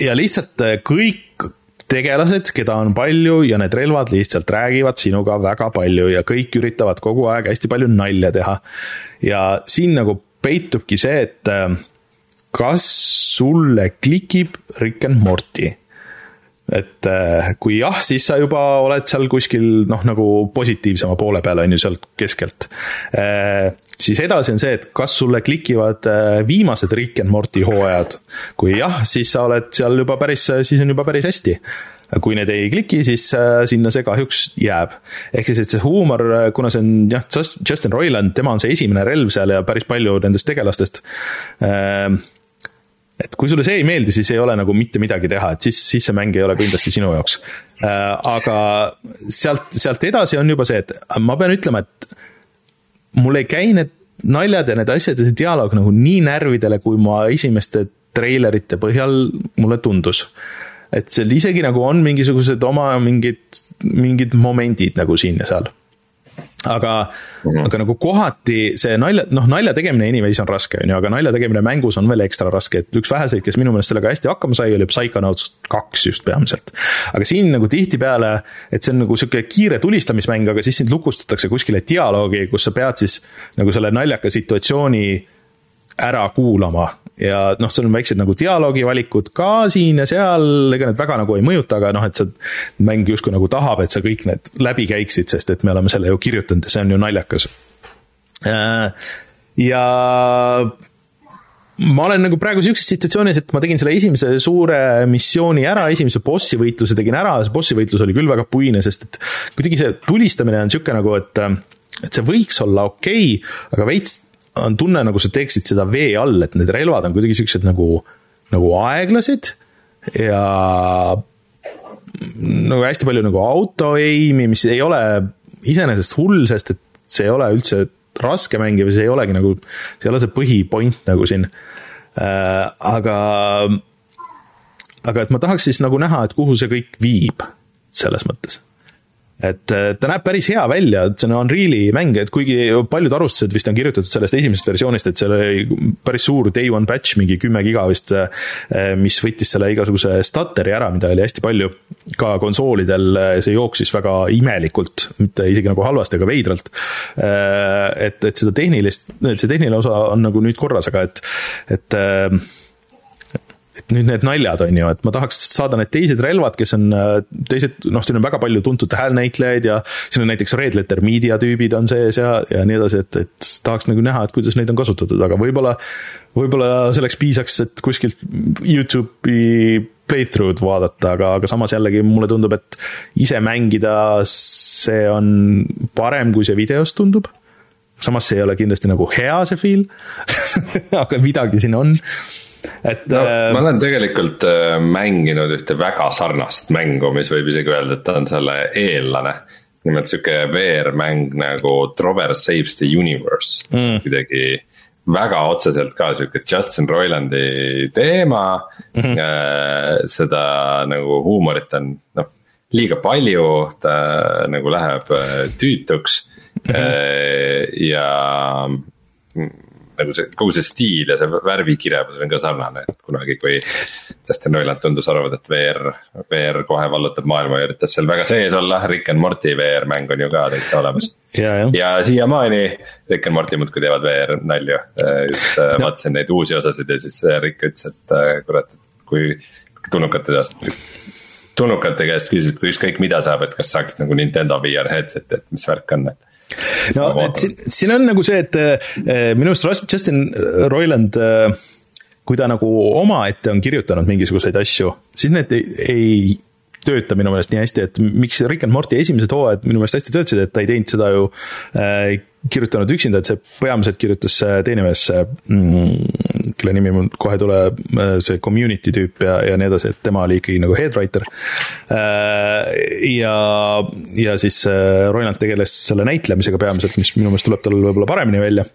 ja lihtsalt kõik tegelased, keda on palju ja need relvad lihtsalt räägivad sinuga väga palju ja kõik üritavad kogu aeg hästi palju nalja teha. ja siin nagu peitubki see, et kas sulle klikib Rick and Morty et äh, kui jah, siis sa juba oled seal kuskil noh, nagu positiivsema poole peal, on ju, sealt keskelt. Äh, siis edasi on see, et kas sulle klikivad äh, viimased Rick and Morty hooajad. kui jah, siis sa oled seal juba päris, siis on juba päris hästi kui need ei kliki, siis sinna see kahjuks jääb. ehk siis, et see huumor, kuna see on jah, Justin Roiland, tema on see esimene relv seal ja päris palju nendest tegelastest äh, et kui sulle see ei meeldi, siis ei ole nagu mitte midagi teha, et siis, siis see mäng ei ole kindlasti sinu jaoks. Äh, aga sealt, sealt edasi on juba see, et ma pean ütlema, et mul ei käi need naljad ja need asjad ja see dialoog nagu nii närvidele, kui ma esimeste treilerite põhjal mulle tundus. et seal isegi nagu on mingisugused oma mingid, mingid momendid nagu siin ja seal aga mm, -hmm. aga nagu kohati see nalja, noh, nalja tegemine anyways on raske, on ju, aga nalja tegemine mängus on veel ekstra raske, et üks väheseid, kes minu meelest sellega hästi hakkama sai, oli Psychonauts kaks just peamiselt. aga siin nagu tihtipeale, et see on nagu sihuke kiire tulistamismäng, aga siis sind lukustatakse kuskile dialoogi, kus sa pead siis nagu selle naljaka situatsiooni ära kuulama ja noh, seal on väiksed nagu dialoogivalikud ka siin ja seal, ega need väga nagu ei mõjuta, aga noh, et see mäng justkui nagu tahab, et sa kõik need läbi käiksid, sest et me oleme selle ju kirjutanud ja see on ju naljakas. Äh, ja ma olen nagu praegu sihukeses situatsioonis, et ma tegin selle esimese suure missiooni ära, esimese bossi võitluse tegin ära, see bossi võitlus oli küll väga puine, sest et kuidagi see tulistamine on sihuke nagu, et et see võiks olla okei okay,, aga veits on tunne, nagu sa teeksid seda vee all, et need relvad on kuidagi siuksed nagu, nagu aeglased ja nagu hästi palju nagu auto aim'i, mis ei ole iseenesest hull, sest et see ei ole üldse raske mäng ja see ei olegi nagu, see ei ole see põhipoint nagu siin äh,. aga, aga et ma tahaks siis nagu näha, et kuhu see kõik viib, selles mõttes et ta näeb päris hea välja, et see on Unreali mäng, et kuigi paljud arvustused vist on kirjutatud sellest esimesest versioonist, et seal oli päris suur day one patch, mingi kümme giga vist, eh, mis võttis selle igasuguse stutteri ära, mida oli hästi palju. ka konsoolidel see jooksis väga imelikult, mitte isegi nagu halvasti, aga veidralt. Et, et seda tehnilist, see tehniline osa on nagu nüüd korras, aga et, et nüüd need naljad, on ju, et ma tahaks saada need teised relvad, kes on äh, teised, noh, siin on väga palju tuntud häälnäitlejaid ja siin on näiteks Red Letter Media tüübid on sees ja, ja nii edasi, et, et tahaks nagu näha, et kuidas neid on kasutatud, aga võib-olla, võib-olla selleks piisaks, et kuskilt Youtube'i playthrough'd vaadata, aga, aga samas jällegi mulle tundub, et ise mängida, see on parem, kui see videos tundub. samas see ei ole kindlasti nagu hea, see feel aga midagi siin on et no, äh,. ma olen tegelikult äh, mänginud ühte väga sarnast mängu, mis võib isegi öelda, et ta on selle eellane. nimelt sihuke VR-mäng nagu Trover Saves the Universe mm., kuidagi väga otseselt ka sihuke Justin Roilandi teema mm. -hmm. Seda nagu huumorit on noh, liiga palju, ta nagu läheb äh, tüütuks mm. -hmm. Ja nagu see, kogu see stiil ja see värvikirevus on ka sarnane, et kunagi, kui. Justin Roiland tundus arvavat, et VR, VR kohe vallutab maailma ja üritas seal väga sees olla, Rick and Morty VR mäng on ju ka täitsa olemas. ja, ja siiamaani Rick and Morty muudkui teevad VR nalju, just äh, no. vaatasin neid uusi osasid ja siis äh, Rick ütles, et äh, kurat, kui tulnukate seast tulnukate käest küsisid, kui ükskõik mida saab, et kas saaks nagu Nintendo VR headset'i, et mis värk on, et no siin, siin on nagu see, et äh, minu arust Justin Roiland äh, kui ta nagu omaette on kirjutanud mingisuguseid asju, siis need ei, ei tööta minu meelest nii hästi, et miks Rick and Morty esimesed hooajad minu meelest hästi töötasid, et ta ei teinud seda ju äh, kirjutanud üksinda, et see peamiselt kirjutas teine mees mm,, kelle nimi mul kohe ei tule, äh, see community tüüp ja, ja nii edasi, et tema oli ikkagi nagu head writer äh,. ja, ja siis äh, Roiland tegeles selle näitlemisega peamiselt, mis minu meelest tuleb tal võib-olla paremini välja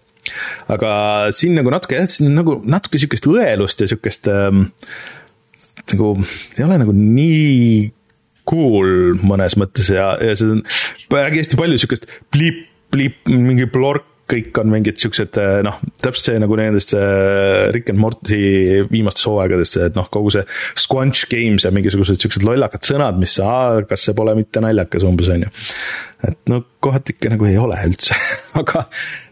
aga siin nagu natuke jah, siin on nagu natuke sihukest õelust ja sihukest ähm, nagu ei ole nagu nii cool mõnes mõttes ja, ja see on hästi palju sihukest bliip, bliip, mingi plork, kõik on mingid siuksed noh, täpselt see nagu nendest äh, Rick and Morty viimastes hooaegadest, et noh, kogu see squanch games ja mingisugused siuksed lollakad sõnad, mis aa, kas see pole mitte naljakas umbes, on ju. et no kohati ikka nagu ei ole üldse aga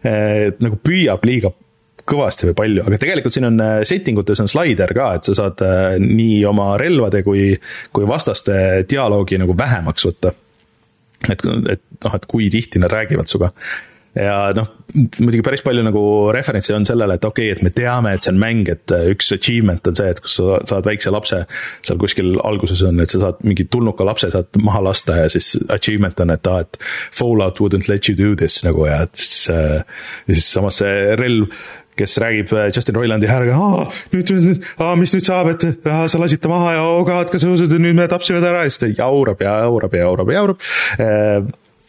et nagu püüab liiga kõvasti või palju, aga tegelikult siin on setting utes on slaider ka, et sa saad nii oma relvade kui, kui vastaste dialoogi nagu vähemaks võtta. Et, et noh, et kui tihti nad räägivad sinuga. Ja noh, muidugi päris palju nagu referentse on sellele, et okei okay,, et me teame, et see on mäng, et äh, üks achievement on see, et kus sa saad väikse lapse, seal kuskil alguses on, et sa saad mingi tulnuka lapse saad maha lasta ja siis achievement on, et aa, et Fallout wouldn't let you do this nagu ja siis, äh, ja siis samas see relv kes räägib äh, Justin Roilandi häälega, nüüd, nüüd, mis nüüd saab, et aa, sa lasid ta maha ja oh god, kas sa usud, et nüüd me tapsime ta ära ja siis ta jaurab ja jaurab ja jaurab ja jaurab.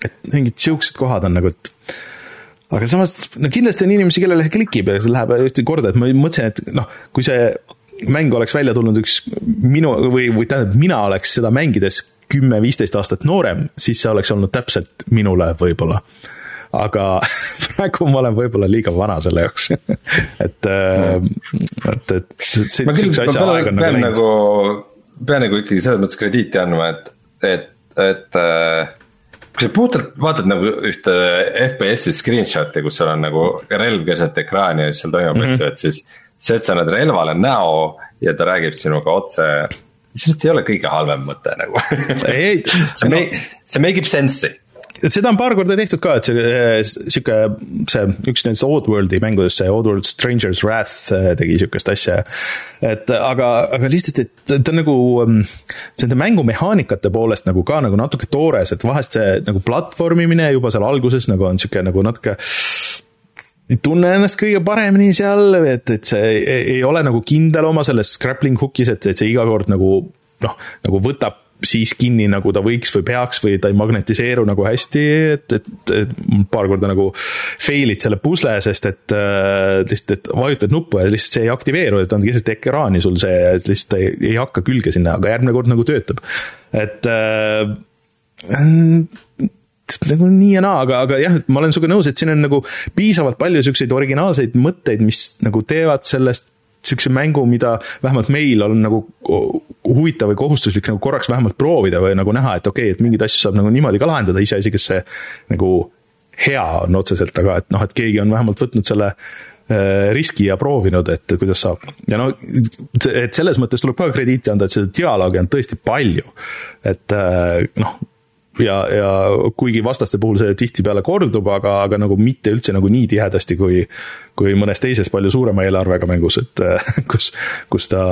et mingid siuksed kohad on nagu, et aga samas, no kindlasti on inimesi, kellele see klikib ja see läheb hästi korda, et ma mõtlesin, et noh, kui see mäng oleks välja tulnud üks minu või, või tähendab, mina oleks seda mängides kümme-viisteist aastat noorem, siis see oleks olnud täpselt minule võib-olla. Aga praegu ma olen võib-olla liiga vana selle jaoks et, äh, et, et sihukese asja aeg on nagu läinud. nagu, pean nagu ikkagi selles mõttes krediiti andma, et, et, et äh, kui sa puhtalt vaatad nagu ühte FPS-i screenshot'i, kus sul on nagu relv keset ekraani ja siis seal toimub asju mm, -hmm. et siis. see, et sa annad relvale näo ja ta räägib sinuga otse, sellest ei ole kõige halvem mõte nagu see make, see make ib sense'i seda on paar korda tehtud ka, et see eh, sihuke, see üks nendest Oddworldi mängudest, see Oddworld Stranger's Wrath eh, tegi sihukest asja. et aga, aga lihtsalt, et ta on nagu nende mängumehaanikate poolest nagu ka nagu natuke toores, et vahest see nagu platvormimine juba seal alguses nagu on sihuke nagu natuke ei tunne ennast kõige paremini seal, et, et see ei, ei ole nagu kindel oma selles grappling hook'is, et, et see iga kord nagu noh, nagu võtab siis kinni, nagu ta võiks või peaks või ta ei magnetiseeru nagu hästi, et, et, et paar korda nagu fail'id selle pusle, sest et äh, lihtsalt, et vajutad nuppu ja lihtsalt see ei aktiveeru, et on keset ekraani sul see, et lihtsalt ei, ei hakka külge sinna, aga järgmine kord nagu töötab. et äh, nagu nii ja naa, aga, aga jah, et ma olen sinuga nõus, et siin on nagu piisavalt palju siukseid originaalseid mõtteid, mis nagu teevad sellest sihukese mängu, mida vähemalt meil on nagu huvitav või kohustuslik nagu korraks vähemalt proovida või nagu näha, et okei okay,, et mingeid asju saab nagu niimoodi ka lahendada, iseasi, kas see nagu hea on otseselt, aga et noh, et keegi on vähemalt võtnud selle äh, riski ja proovinud, et kuidas saab. ja no, et selles mõttes tuleb ka krediiti anda, et seda dialoogi on tõesti palju. et äh, noh ja, ja kuigi vastaste puhul see tihtipeale kordub, aga, aga nagu mitte üldse nagu nii tihedasti kui, kui mõnes teises palju suurema eelarvega mängus, et kus, kus ta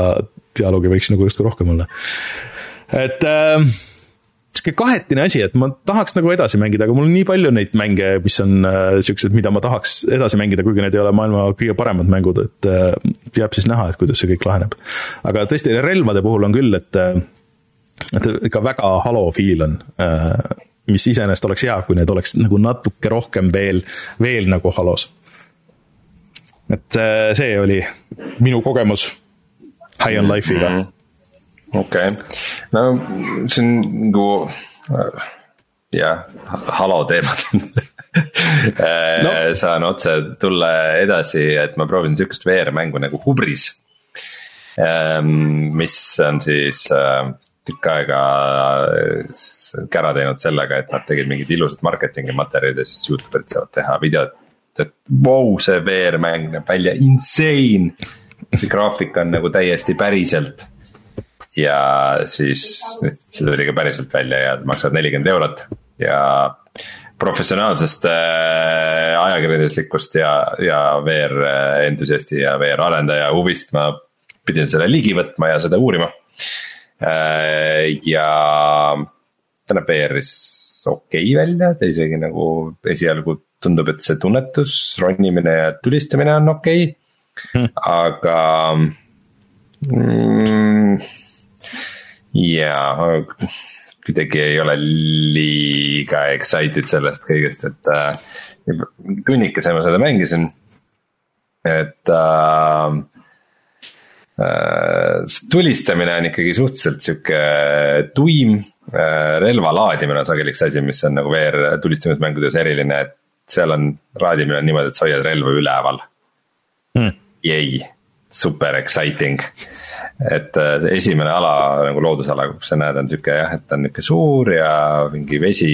dialoogi võiks nagu justkui rohkem olla. et äh, sihuke kahetine asi, et ma tahaks nagu edasi mängida, aga mul on nii palju neid mänge, mis on äh, siuksed, mida ma tahaks edasi mängida, kuigi need ei ole maailma kõige paremad mängud, et äh, jääb siis näha, et kuidas see kõik laheneb. aga tõesti, relvade puhul on küll, et äh, et ikka väga halo feel on, äh, mis iseenesest oleks hea, kui need oleks nagu natuke rohkem veel, veel nagu halos. et äh, see oli minu kogemus High on Life'iga mm. -hmm. okei okay., no see on nagu äh, jah, halo teemad no. saan otse tulla edasi, et ma proovin sihukest VR-mängu nagu Hubris. mis on siis tükk aega äh, kära teinud sellega, et nad tegid mingid ilusad marketingi materjalid ja siis Youtube'id saavad teha videot. et vau wow,, see VR-mäng näeb välja insane, see graafik on nagu täiesti päriselt. ja siis nüüd see tuli ka päriselt välja ja maksavad nelikümmend eurot ja professionaalsest äh, ajakirjanduslikust ja, ja VR entusiasti ja VR arendaja huvist ma pidin selle ligi võtma ja seda uurima Äh, ja ta näeb VR-is okei okay välja, ta isegi nagu esialgu tundub, et see tunnetus, ronimine ja tulistamine on okei okay. hmm., aga mm,. jaa, kuidagi ei ole liiga excited sellest kõigest, et äh, tunnikese ma seda mängisin. et äh, Äh, tulistamine on ikkagi suhteliselt sihuke tuim. Äh, relva laadimine on sageli üks asi, mis on nagu VR tulistamismängudes eriline, et seal on, raadimine on niimoodi, et sa hoiad relva üleval hmm.. Yay, super exciting. et äh, esimene ala nagu loodusala, kus sa näed, on sihuke jah, et on nihuke suur ja mingi vesi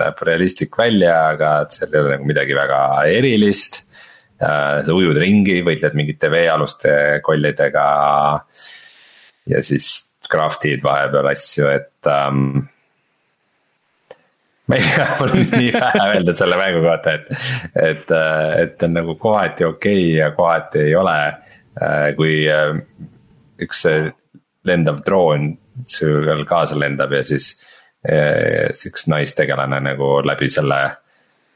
näeb realistlik välja, aga et seal ei ole nagu midagi väga erilist sa ujud ringi, võitled mingite veealuste kollidega. ja siis craft'id vahepeal asju, et um, ma ei tea, mul on nii vähe öelda selle mängu kohta, et, et, et on nagu kohati okei okay ja kohati ei ole. kui üks lendav droon sul kaasa lendab ja siis siukest naistegelane nagu läbi selle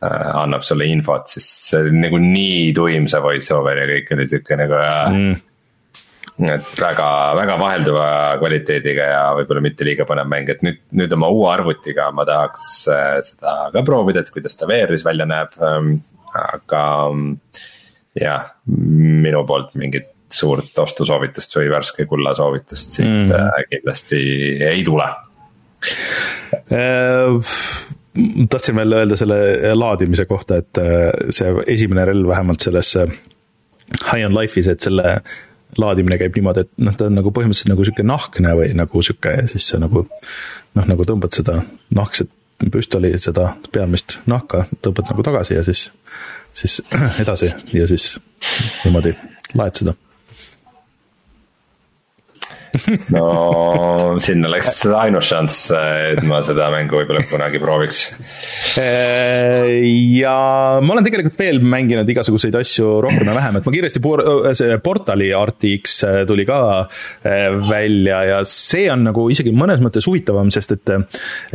annab sulle infot, siis see oli nagu nii tuim see voice over ja kõik oli sihuke nagu mm et väga, väga vahelduva kvaliteediga ja võib-olla mitte liiga põnev mäng, et nüüd, nüüd oma uue arvutiga ma tahaks äh, seda ka proovida, et kuidas ta VR-is välja näeb. Ähm, aga jah, minu poolt mingit suurt ostusoovitust või värske kulla soovitust siit mm. kindlasti ei tule äh, tahtsin veel öelda selle laadimise kohta, et see esimene relv vähemalt selles High on Life'is, et selle laadimine käib niimoodi, et noh, ta on nagu põhimõtteliselt nagu sihuke nahkne või nagu sihuke ja siis sa nagu noh, nagu tõmbad seda nahkset püstoli, seda pealmist nahka, tõmbad nagu tagasi ja siis, siis edasi ja siis niimoodi laed seda no sinna läks ainus šanss, et ma seda mängu võib-olla kunagi prooviks. ja ma olen tegelikult veel mänginud igasuguseid asju rohkem ja vähem, et ma kiiresti por-, see portali RTX tuli ka välja ja see on nagu isegi mõnes mõttes huvitavam, sest et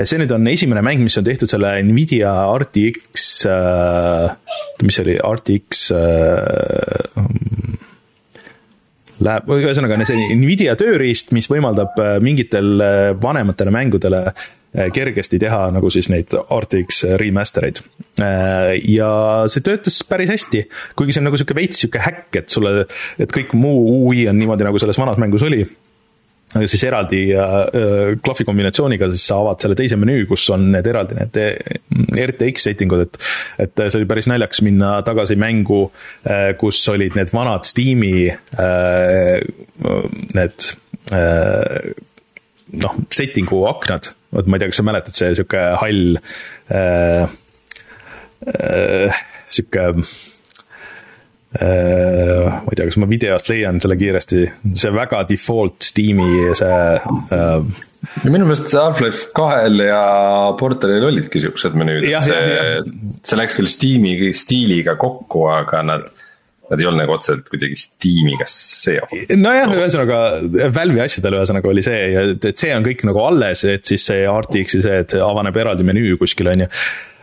see nüüd on esimene mäng, mis on tehtud selle Nvidia RTX, mis see oli, RTX läheb, ühesõnaga see Nvidia tööriist, mis võimaldab äh, mingitel äh, vanematele mängudele äh, kergesti teha nagu siis neid RTX remaster eid. ja see töötas päris hästi, kuigi see on nagu sihuke veits sihuke häkk, et sulle, et kõik muu UI on niimoodi, nagu selles vanas mängus oli siis eraldi äh, klahvi kombinatsiooniga, siis sa avad selle teise menüü, kus on need eraldi need RTX settingud, et et see oli päris naljakas minna tagasi mängu, äh, kus olid need vanad Steam'i äh, need noh, setting'u aknad, vot ma ei tea, kas sa mäletad, see sihuke hall sihuke Äh, ma ei tea, kas ma videost leian selle kiiresti, see väga default Steam'i see äh, ja minu meelest Half-Life kahel ja Portalil olidki siuksed menüüd, et see, see läks küll Steam'i stiiliga kokku, aga nad. Nad ei olnud nagu otseselt kuidagi Steamiga seotud. nojah, ühesõnaga Valve'i asjadel ühesõnaga oli see, et see on kõik nagu alles, et siis see RTX-i see, et avaneb eraldi menüü kuskil on ju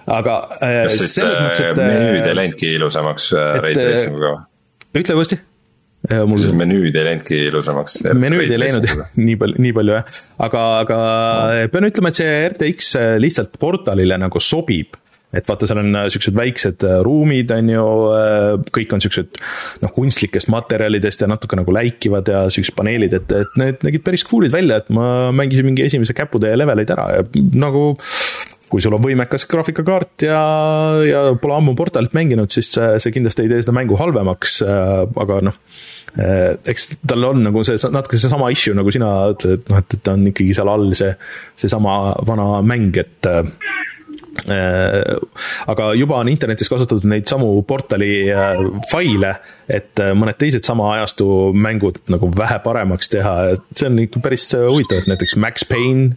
aga äh, kas siis et, menüüd ei äh, läinudki ilusamaks äh, Ray Tracinguga? ütle uuesti. Mul... siis menüüd ei läinudki ilusamaks? menüüd ei läinud nii palju, nii palju jah, aga, aga pean ütlema, et see RTX lihtsalt portalile nagu sobib et vaata, seal on siuksed väiksed ruumid, on ju, kõik on siuksed noh, kunstlikest materjalidest ja natuke nagu läikivad ja siuksed paneelid, et, et need nägid päris cool'id välja, et ma mängisin mingi esimese käputäie leveleid ära ja nagu kui sul on võimekas graafikakaart ja, ja pole ammu portalit mänginud, siis see, see kindlasti ei tee seda mängu halvemaks, äh, aga noh, äh, eks tal on nagu see natuke seesama issue, nagu sina ütled, et noh, et, et ta on ikkagi seal all see, seesama vana mäng, et äh, aga juba on internetis kasutatud neid samu portali äh, faile, et äh, mõned teised sama ajastu mängud nagu vähe paremaks teha, et see on ikka päris huvitav, et näiteks Max Payne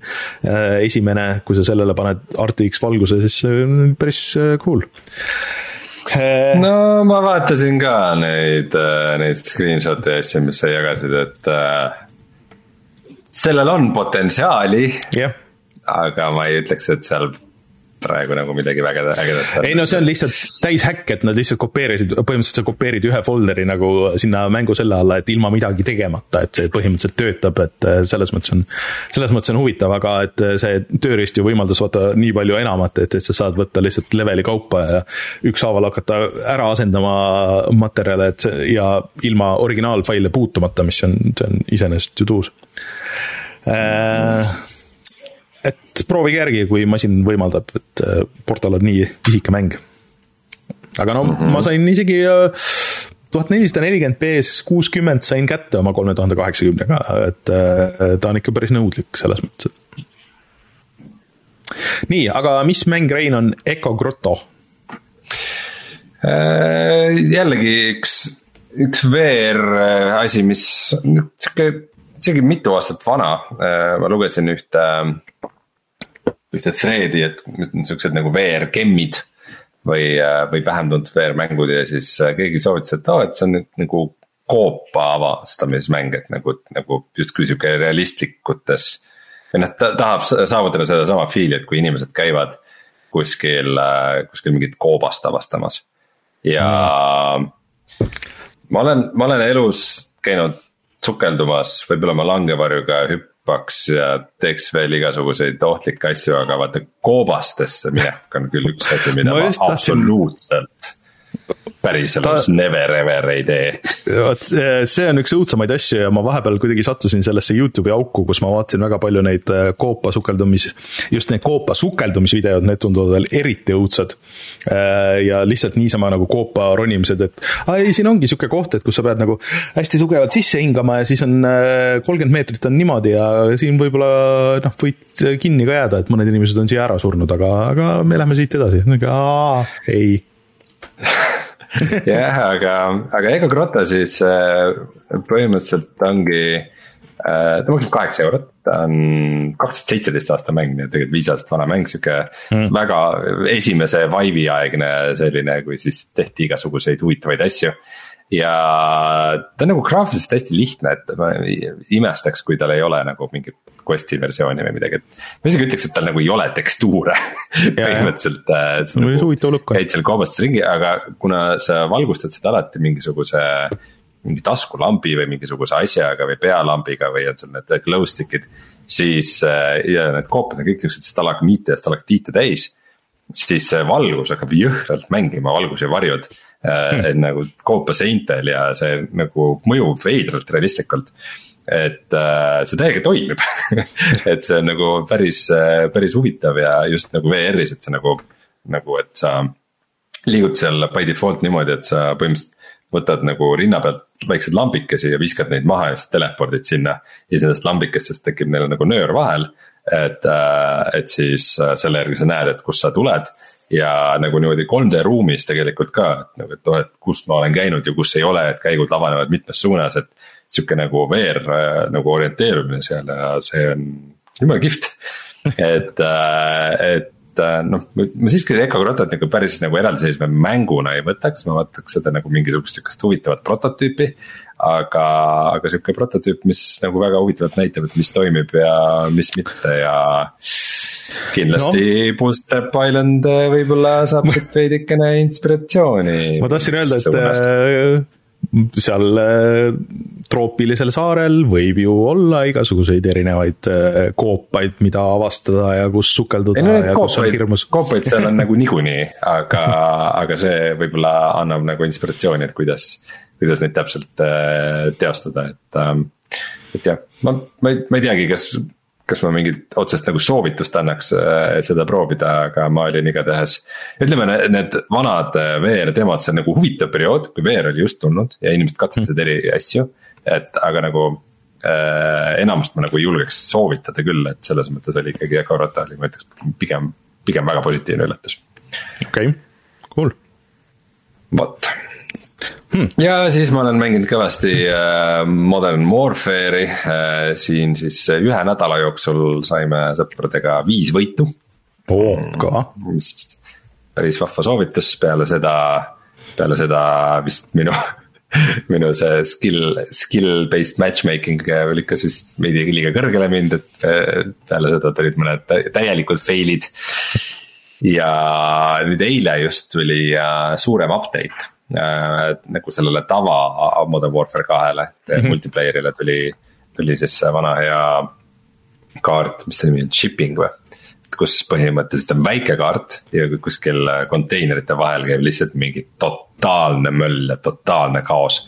esimene, kui sa sellele paned RTX valguse, siis päris cool. No ma vaatasin ka neid, neid screenshot'e ja asju, mis sa jagasid, et äh, sellel on potentsiaali. Yeah.. aga ma ei ütleks, et seal praegu nagu midagi vägedat, ägedat. ei no see on lihtsalt täis häkk, et nad lihtsalt kopeerisid, põhimõtteliselt sa kopeerid ühe folder'i nagu sinna mängu selle alla, et ilma midagi tegemata, et see põhimõtteliselt töötab, et äh, selles mõttes on, selles mõttes on huvitav, aga et äh, see tööriist ju võimaldas vaata nii palju enamat, et, et sa saad võtta lihtsalt leveli kaupa ja ükshaaval hakata ära asendama materjale, et see ja ilma originaalfaile puutumata, mis on, see on iseenesest ju tuus äh, et proovige järgi, kui masin võimaldab, et äh, Portal on nii pisike mäng. aga no mm -hmm. ma sain isegi äh, tuhat nelisada nelikümmend B-s kuuskümmend sain kätte oma kolme tuhande kaheksakümnega, et äh, ta on ikka päris nõudlik selles mõttes, et. nii, aga mis mäng, Rein, on Eco Grotto? jällegi üks, üks VR asi, mis sihuke isegi mitu aastat vana, ma lugesin ühte, ühte thread'i, et niuksed nagu VR gemmid või, või vähem tuntud VR-mängud ja siis keegi soovitas, et aa oh,, et see on nüüd nagu koopa avastamismäng, et nagu, nagu justkui sihuke realistlikutes. või noh, ta tahab saavutada sedasama feel'i, et kui inimesed käivad kuskil, kuskil mingit koobast avastamas. ja mm. ma olen, ma olen elus käinud sukeldumas, võib-olla ma langevarjuga hüppaks ja teeks veel igasuguseid ohtlikke asju, aga vaata koobastesse minek on küll üks asi, mida ma, ma absoluutselt päriselus ta... never ever ei tee. vot see on üks õudsemaid asju ja ma vahepeal kuidagi sattusin sellesse Youtube'i auku, kus ma vaatasin väga palju neid äh, koopa sukeldumis, just need koopa sukeldumisvideod, need tunduvad veel eriti õudsad. Äh, ja lihtsalt niisama nagu koopa ronimised, et aa ei, siin ongi sihuke koht, et kus sa pead nagu hästi tugevalt sisse hingama ja siis on äh, kolmkümmend meetrit on niimoodi ja siin võib-olla noh, võid kinni ka jääda, et mõned inimesed on siia ära surnud, aga, aga me lähme siit edasi, ei jah, aga, aga Ego Grotto siis äh, põhimõtteliselt ongi äh,, ta maksab kaheksa eurot, ta on kaks tuhat seitseteist aasta mäng, nii et tegelikult viis aastat vana mäng, sihuke mm. väga esimese Vive'i aegne selline, kui siis tehti igasuguseid huvitavaid asju ja ta on nagu graafiliselt hästi lihtne, et ma imestaks, kui tal ei ole nagu mingit quest'i versiooni või midagi, et. ma isegi ütleks, et tal nagu ei ole tekstuure põhimõtteliselt. Nagu käid seal kaubastes ringi, aga kuna sa valgustad seda alati mingisuguse mingi taskulambi või mingisuguse asjaga või pealambiga või on sul need glow stick'id. siis ja need koopad on kõik niuksed stalagmiite ja stalaktiite täis. siis see valgus hakkab jõhkralt mängima, valgus ja varjud. Et nagu koopaseintel ja see nagu mõjub veidralt realistlikult. Et äh, see täiega toimib et see on nagu päris, äh, päris huvitav ja just nagu VR-is, et see nagu, nagu, et sa liigud seal by default niimoodi, et sa põhimõtteliselt võtad nagu rinna pealt väikseid lambikesi ja viskad neid maha ja siis telepordid sinna. ja siis nendest lambikestest tekib neil nagu nöör vahel, et, äh, et siis äh, selle järgi sa näed, et kust sa tuled ja nagu niimoodi 3D ruumis tegelikult ka, et nagu, et oh, et kus ma olen käinud ja kus ei ole, et käigud avanevad mitmes suunas, et sihuke nagu VR äh, nagu orienteerumine seal ja see on jumala kihvt. et, äh, et äh, noh, ma siiski Echo Grottot nagu päris nagu eraldiseisva mänguna ei võtaks, ma vaataks seda nagu mingisugust sihukest huvitavat prototüüpi. aga, aga sihuke prototüüp, mis nagu väga huvitavalt näitab, et mis toimib ja mis mitte ja. Kindlasti no. Bootstrap Island võib-olla saab siit veidikene inspiratsiooni. ma tahtsin öelda, et seal äh, troopilisel saarel võib ju olla igasuguseid erinevaid äh, koopaid, mida avastada ja kus sukelduda ei, no, ja koopaid, kus on hirmus. koopaid seal on nagu niikuinii, aga, aga see võib-olla annab nagu inspiratsiooni, et kuidas, kuidas neid täpselt äh, teostada, et. Ähm, et jah, ma, ma ei, ma ei teagi, kas kas ma mingit otsest nagu soovitust annaks äh, seda proovida, aga ma olin igatahes. ütleme, need vanad äh, VR demod, see on nagu huvitav periood, kui VR oli just tulnud ja inimesed katsetasid mm. eri asju. et aga nagu äh, enamust ma nagu ei julgeks soovitada küll, et selles mõttes oli ikkagi Ecorota oli, ma ütleks pigem, pigem väga positiivne üllatus. okei okay., cool. vot hmm.. ja siis ma olen mänginud kõvasti äh, Modern Warfare'i äh,, siin siis ühe nädala jooksul saime sõpradega viis võitu oh,. ka. mis päris vahva soovitus, peale seda, peale seda vist minu minu see skill, skill based matchmaking oli ikka siis veidi liiga kõrgele mind, et äh, peale seda tulid mõned täielikud fail'id. ja nüüd eile just tuli suurem update nagu sellele tava Modern Warfare kahele mm -hmm. multiplayer'ile tuli, tuli siis see vana hea kaart, mis ta nimi on, shipping või? kus põhimõtteliselt on väike kaart ja kuskil konteinerite vahel käib lihtsalt mingi totaalne möll ja totaalne kaos.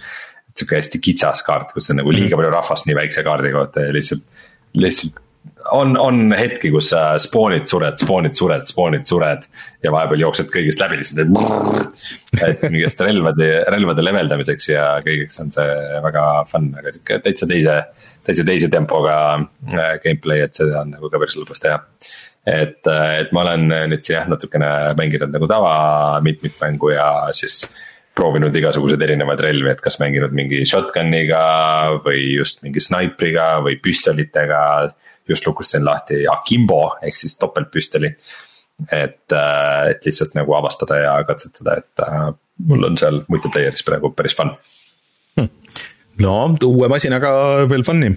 sihuke hästi kitsas kaart, kus on nagu liiga mhm. palju rahvast nii väikse kaardi kohta ja lihtsalt, lihtsalt on, on hetki, kus sa spoon'id, sured, spoon'id, sured, spoon'id, sured. ja vahepeal jooksed kõigist läbi lihtsalt, et. et mingist relvade, relvade leveldamiseks ja kõigeks on see väga fun, aga sihuke täitsa teise, täitsa teise tempoga äh, gameplay, et seda on nagu ka päris lõbus teha. et, et ma olen nüüd jah, natukene mänginud nagu tava mitmikmängu ja siis proovinud igasuguseid erinevaid relvi, et kas mänginud mingi shotgun'iga või just mingi snaipriga või püstolitega. Just lukustasin lahti Akimbo ehk siis topeltpüstoli. et, et lihtsalt nagu avastada ja katsetada, et äh, mul on seal multiplayer'is praegu päris fun hmm.. no uue masinaga veel fun'i.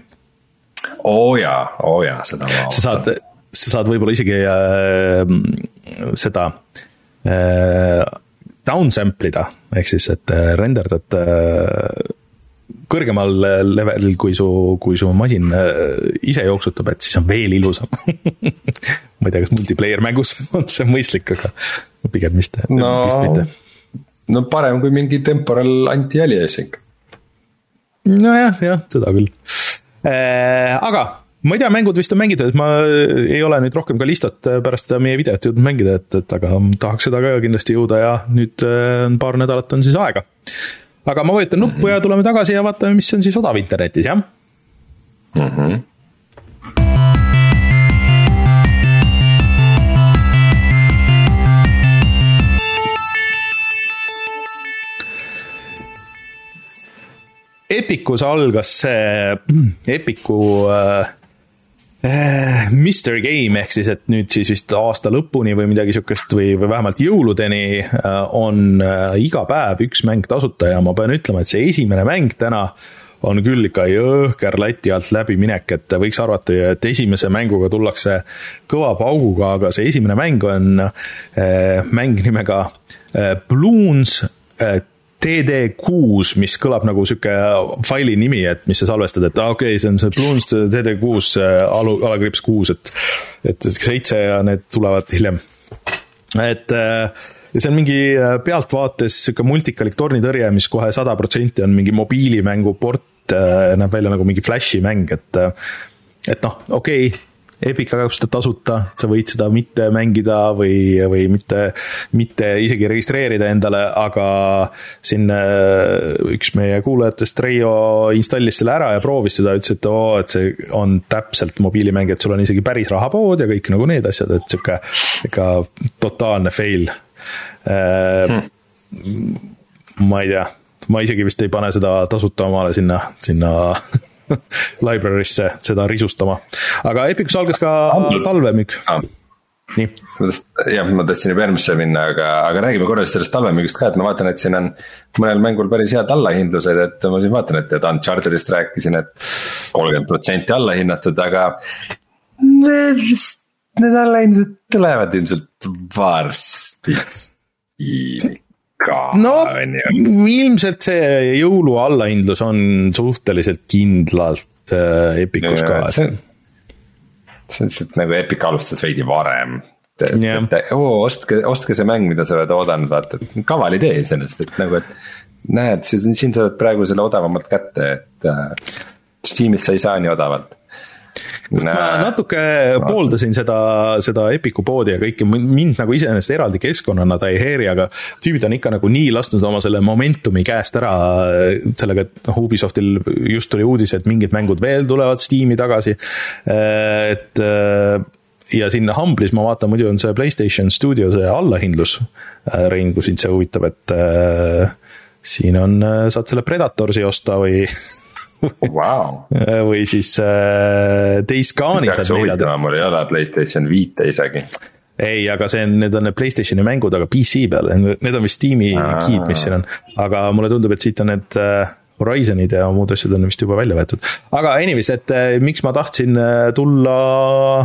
oo oh jaa, oo oh jaa, seda ma. sa saad, sa saad võib-olla isegi äh, seda äh, downsample ida, ehk siis, et äh, renderdad äh, kõrgemal levelil, kui su, kui su masin äh, ise jooksutab, et siis on veel ilusam ma ei tea, kas multiplayer mängus on see mõistlik, aga pigem vist, no, vist mitte. no parem kui mingi temporal anti-aliasing. nojah, jah, seda küll. aga ma ei tea, mängud vist on mängitud, et ma ei ole nüüd rohkem ka listot pärast seda meie videot jõudnud mängida, et, et aga tahaks seda ka kindlasti jõuda ja nüüd äh, on paar nädalat on siis aega. Aga ma vajutan nuppu ja tuleme tagasi ja vaatame, mis on siis odav internetis, jah mm. -hmm. Epicus algas see Epicu Äh, Mr Game ehk siis, et nüüd siis vist aasta lõpuni või midagi sihukest või, või vähemalt jõuludeni äh, on äh, iga päev üks mäng tasuta ja ma pean ütlema, et see esimene mäng täna on küll ikka jõhker lati alt läbiminek, et võiks arvata, et esimese mänguga tullakse kõva pauguga, aga see esimene mäng on mäng nimega Balloons TD6, mis kõlab nagu sihuke faili nimi, et mis sa salvestad, et okei okay,, see on see Bloons TD6 alu, alakriips kuus, et, et seitse ja need tulevad hiljem. et äh, ja see on mingi äh, pealtvaates sihuke multikalik tornitõrje, mis kohe sada protsenti on mingi mobiilimängu port, äh, näeb välja nagu mingi Flashi mäng, et et noh, okei okay, Epic jagab seda tasuta, sa võid seda mitte mängida või, või mitte, mitte isegi registreerida endale, aga siin äh, üks meie kuulajatest, Reio, installis selle ära ja proovis seda, ütles, et oo, et see on täpselt mobiilimäng, et sul on isegi päris rahapood ja kõik nagu need asjad, et sihuke ikka totaalne fail. Hmm.. ma ei tea, ma isegi vist ei pane seda tasuta omale sinna, sinna library'sse seda risustama. aga Epicus algas ka talvemüük ah nii. jah, ma tahtsin juba järgmisse minna, aga, aga räägime korra sellest talvemüügist ka, et ma vaatan, et siin on mõnel mängul päris head allahindlused, et ma siin vaatan, et, et Unchartedist rääkisin, et kolmkümmend protsenti allahinnatud, aga. Need, need allahindlused tulevad ilmselt varsti ka. no ilmselt see jõulu allahindlus on suhteliselt kindlalt äh, Epicus ka. see on, lihtsalt nagu Epic alustas veidi varem. et, yeah. et oo, ostke, ostke see mäng, mida sa oled oodanud, vaata, et kaval idee iseenesest, et nagu, et näed, siin sa oled praegu selle odavamalt kätte, et äh, Steamis sa ei saa nii odavalt ma natuke pooldasin seda, seda Epiku poodi ja kõike, mind nagu iseenesest eraldi keskkonnana ta ei häiri, aga tüübid on ikka nagu nii lasknud oma selle momentumi käest ära. Sellega, et noh, Ubisoftil just tuli uudis, et mingid mängud veel tulevad Steam'i tagasi, et ja siin Humble'is ma vaatan, muidu on see Playstation Studio see allahindlus, Rein, kui sind see huvitab, et äh, siin on, saad selle Predatorsi osta või wow. või siis äh, Days Gone'i saad neljada. mul ei ole Playstation viite isegi. ei, aga see on, need on need Playstationi mängud, aga PC peal, need on vist Steam'i key'd, mis siin on. aga mulle tundub, et siit on need äh, Horizonid ja muud asjad on vist juba välja võetud. aga anyways, et äh, miks ma tahtsin äh, tulla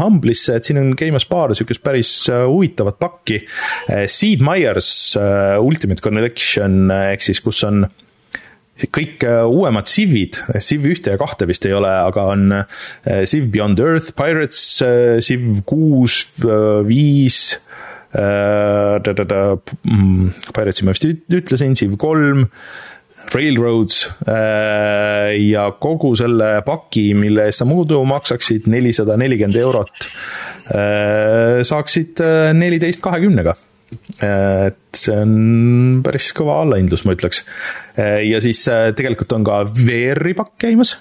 Humble'isse, et siin on käimas paar sihukest päris äh, huvitavat pakki. Seed Meyers Ultimate Collection ehk siis, kus on äh, kõik äh, uuemad Civid, Civ ühte ja kahte vist ei ole, aga on äh, Civ Beyond Earth, Pirates, äh, Civ kuus, viis, mm, Piratesi ma vist ütlesin, Civ kolm, Railroads ja kogu selle paki, mille eest sa muidu maksaksid nelisada nelikümmend eurot, saaksid neliteist kahekümnega et see on päris kõva allahindlus, ma ütleks. ja siis äh, tegelikult on ka VR-i pakk käimas.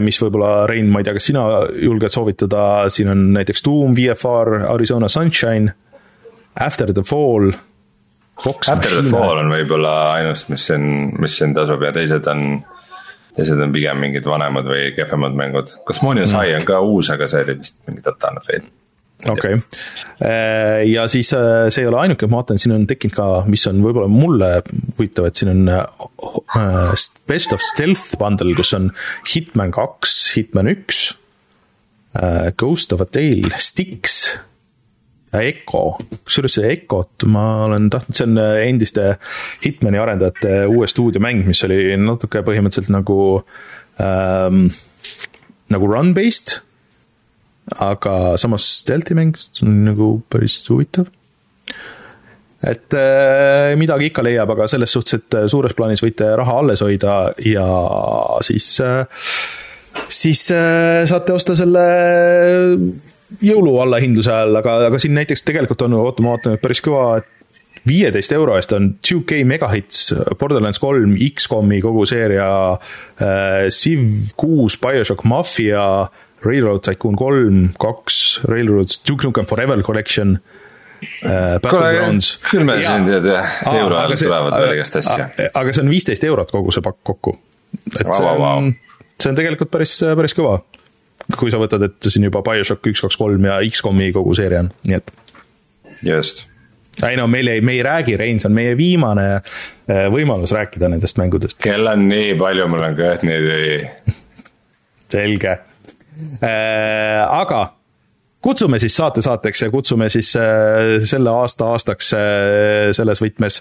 mis võib-olla, Rein, ma ei tea, kas sina julged soovitada, siin on näiteks Doom, VFR, Arizona Sunshine, After the Fall. After Machine. the Fall on võib-olla ainus, mis siin, mis siin tasub ja teised on, teised on pigem mingid vanemad või kehvemad mängud. Cosmonius mm. High on ka uus, aga see oli vist mingi totaalne fail okei okay., äh, ja siis äh, see ei ole ainuke, ma vaatan, siin on tekkinud ka, mis on võib-olla mulle huvitav, et siin on äh, Best of Stealth bundle, kus on Hitman kaks, Hitman üks, Ghost of a Tale, Styx ja Echo, kusjuures see Echot ma olen tahtnud, see on endiste Hitmani arendajate uue stuudiomäng, mis oli natuke põhimõtteliselt nagu ähm, nagu run-based aga samas stealth'i mäng, see on nagu päris huvitav. et äh, midagi ikka leiab, aga selles suhtes, et äh, suures plaanis võite raha alles hoida ja siis äh,, siis saate osta selle jõulu allahindluse all, aga, aga siin näiteks tegelikult on, oota, ma vaatan, et päris kõva, et viieteist euro eest on 2K Megahits, Borderlands kolm, X-komi kogu seeria äh,, Civ kuus, BioShock Mafia äh,, Railroad Tycoon kolm, kaks, Railroads, Duke Nukem Forever Collection äh,. Battlegrounds. küll me siin tead jah, euro ajal tulevad veel igast asja. aga see on viisteist eurot kogu see pakk kokku. et see on, see on tegelikult päris, päris kõva. kui sa võtad, et siin juba BioShock üks, kaks, kolm ja X-komi kogu seeria on, nii et. just ei no meil ei, me ei räägi, Rein, see on meie viimane äh, võimalus rääkida nendest mängudest. kell on nii palju, mul on kõht nii tühi selge aga kutsume siis saate saateks ja kutsume siis äh, selle aasta aastaks äh, selles võtmes.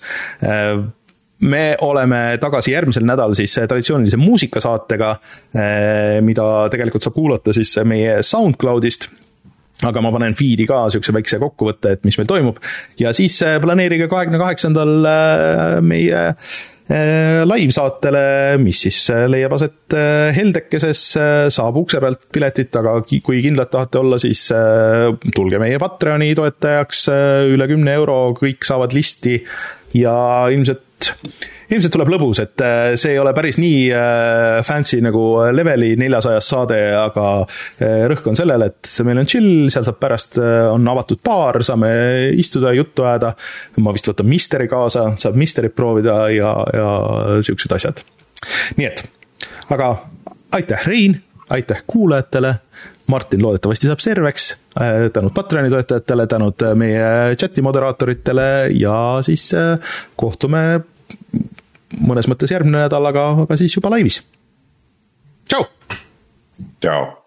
Me oleme tagasi järgmisel nädalal siis traditsioonilise muusikasaatega, mida tegelikult saab kuulata siis meie SoundCloudist. Aga ma panen feed'i ka niisuguse väikse kokkuvõtte, et mis meil toimub. Ja siis planeerige kahekümne kaheksandal meie Äh, live-saatele, mis siis äh, leiab aset äh, Heldekeses, saab ukse pealt piletit, aga kui kindlad tahate olla, siis tulge meie Patreoni toetajaks, üle kümne euro, kõik saavad listi ja ilmselt ilmselt tuleb lõbus, et äh, see ei ole päris nii äh, fancy nagu leveli neljasajas saade, aga äh, rõhk on sellel, et meil on chill, seal saab pärast, on avatud baar, saame istuda, juttu ajada. ma vist võtan Misteri kaasa, saab Misterit proovida ja, ja siuksed asjad. nii et, aga aitäh, Rein, aitäh kuulajatele. Martin loodetavasti saab serveks, tänud Patreoni toetajatele, tänud meie chati moderaatoritele ja siis kohtume mõnes mõttes järgmine nädal, aga, aga siis juba laivis. tšau. tšau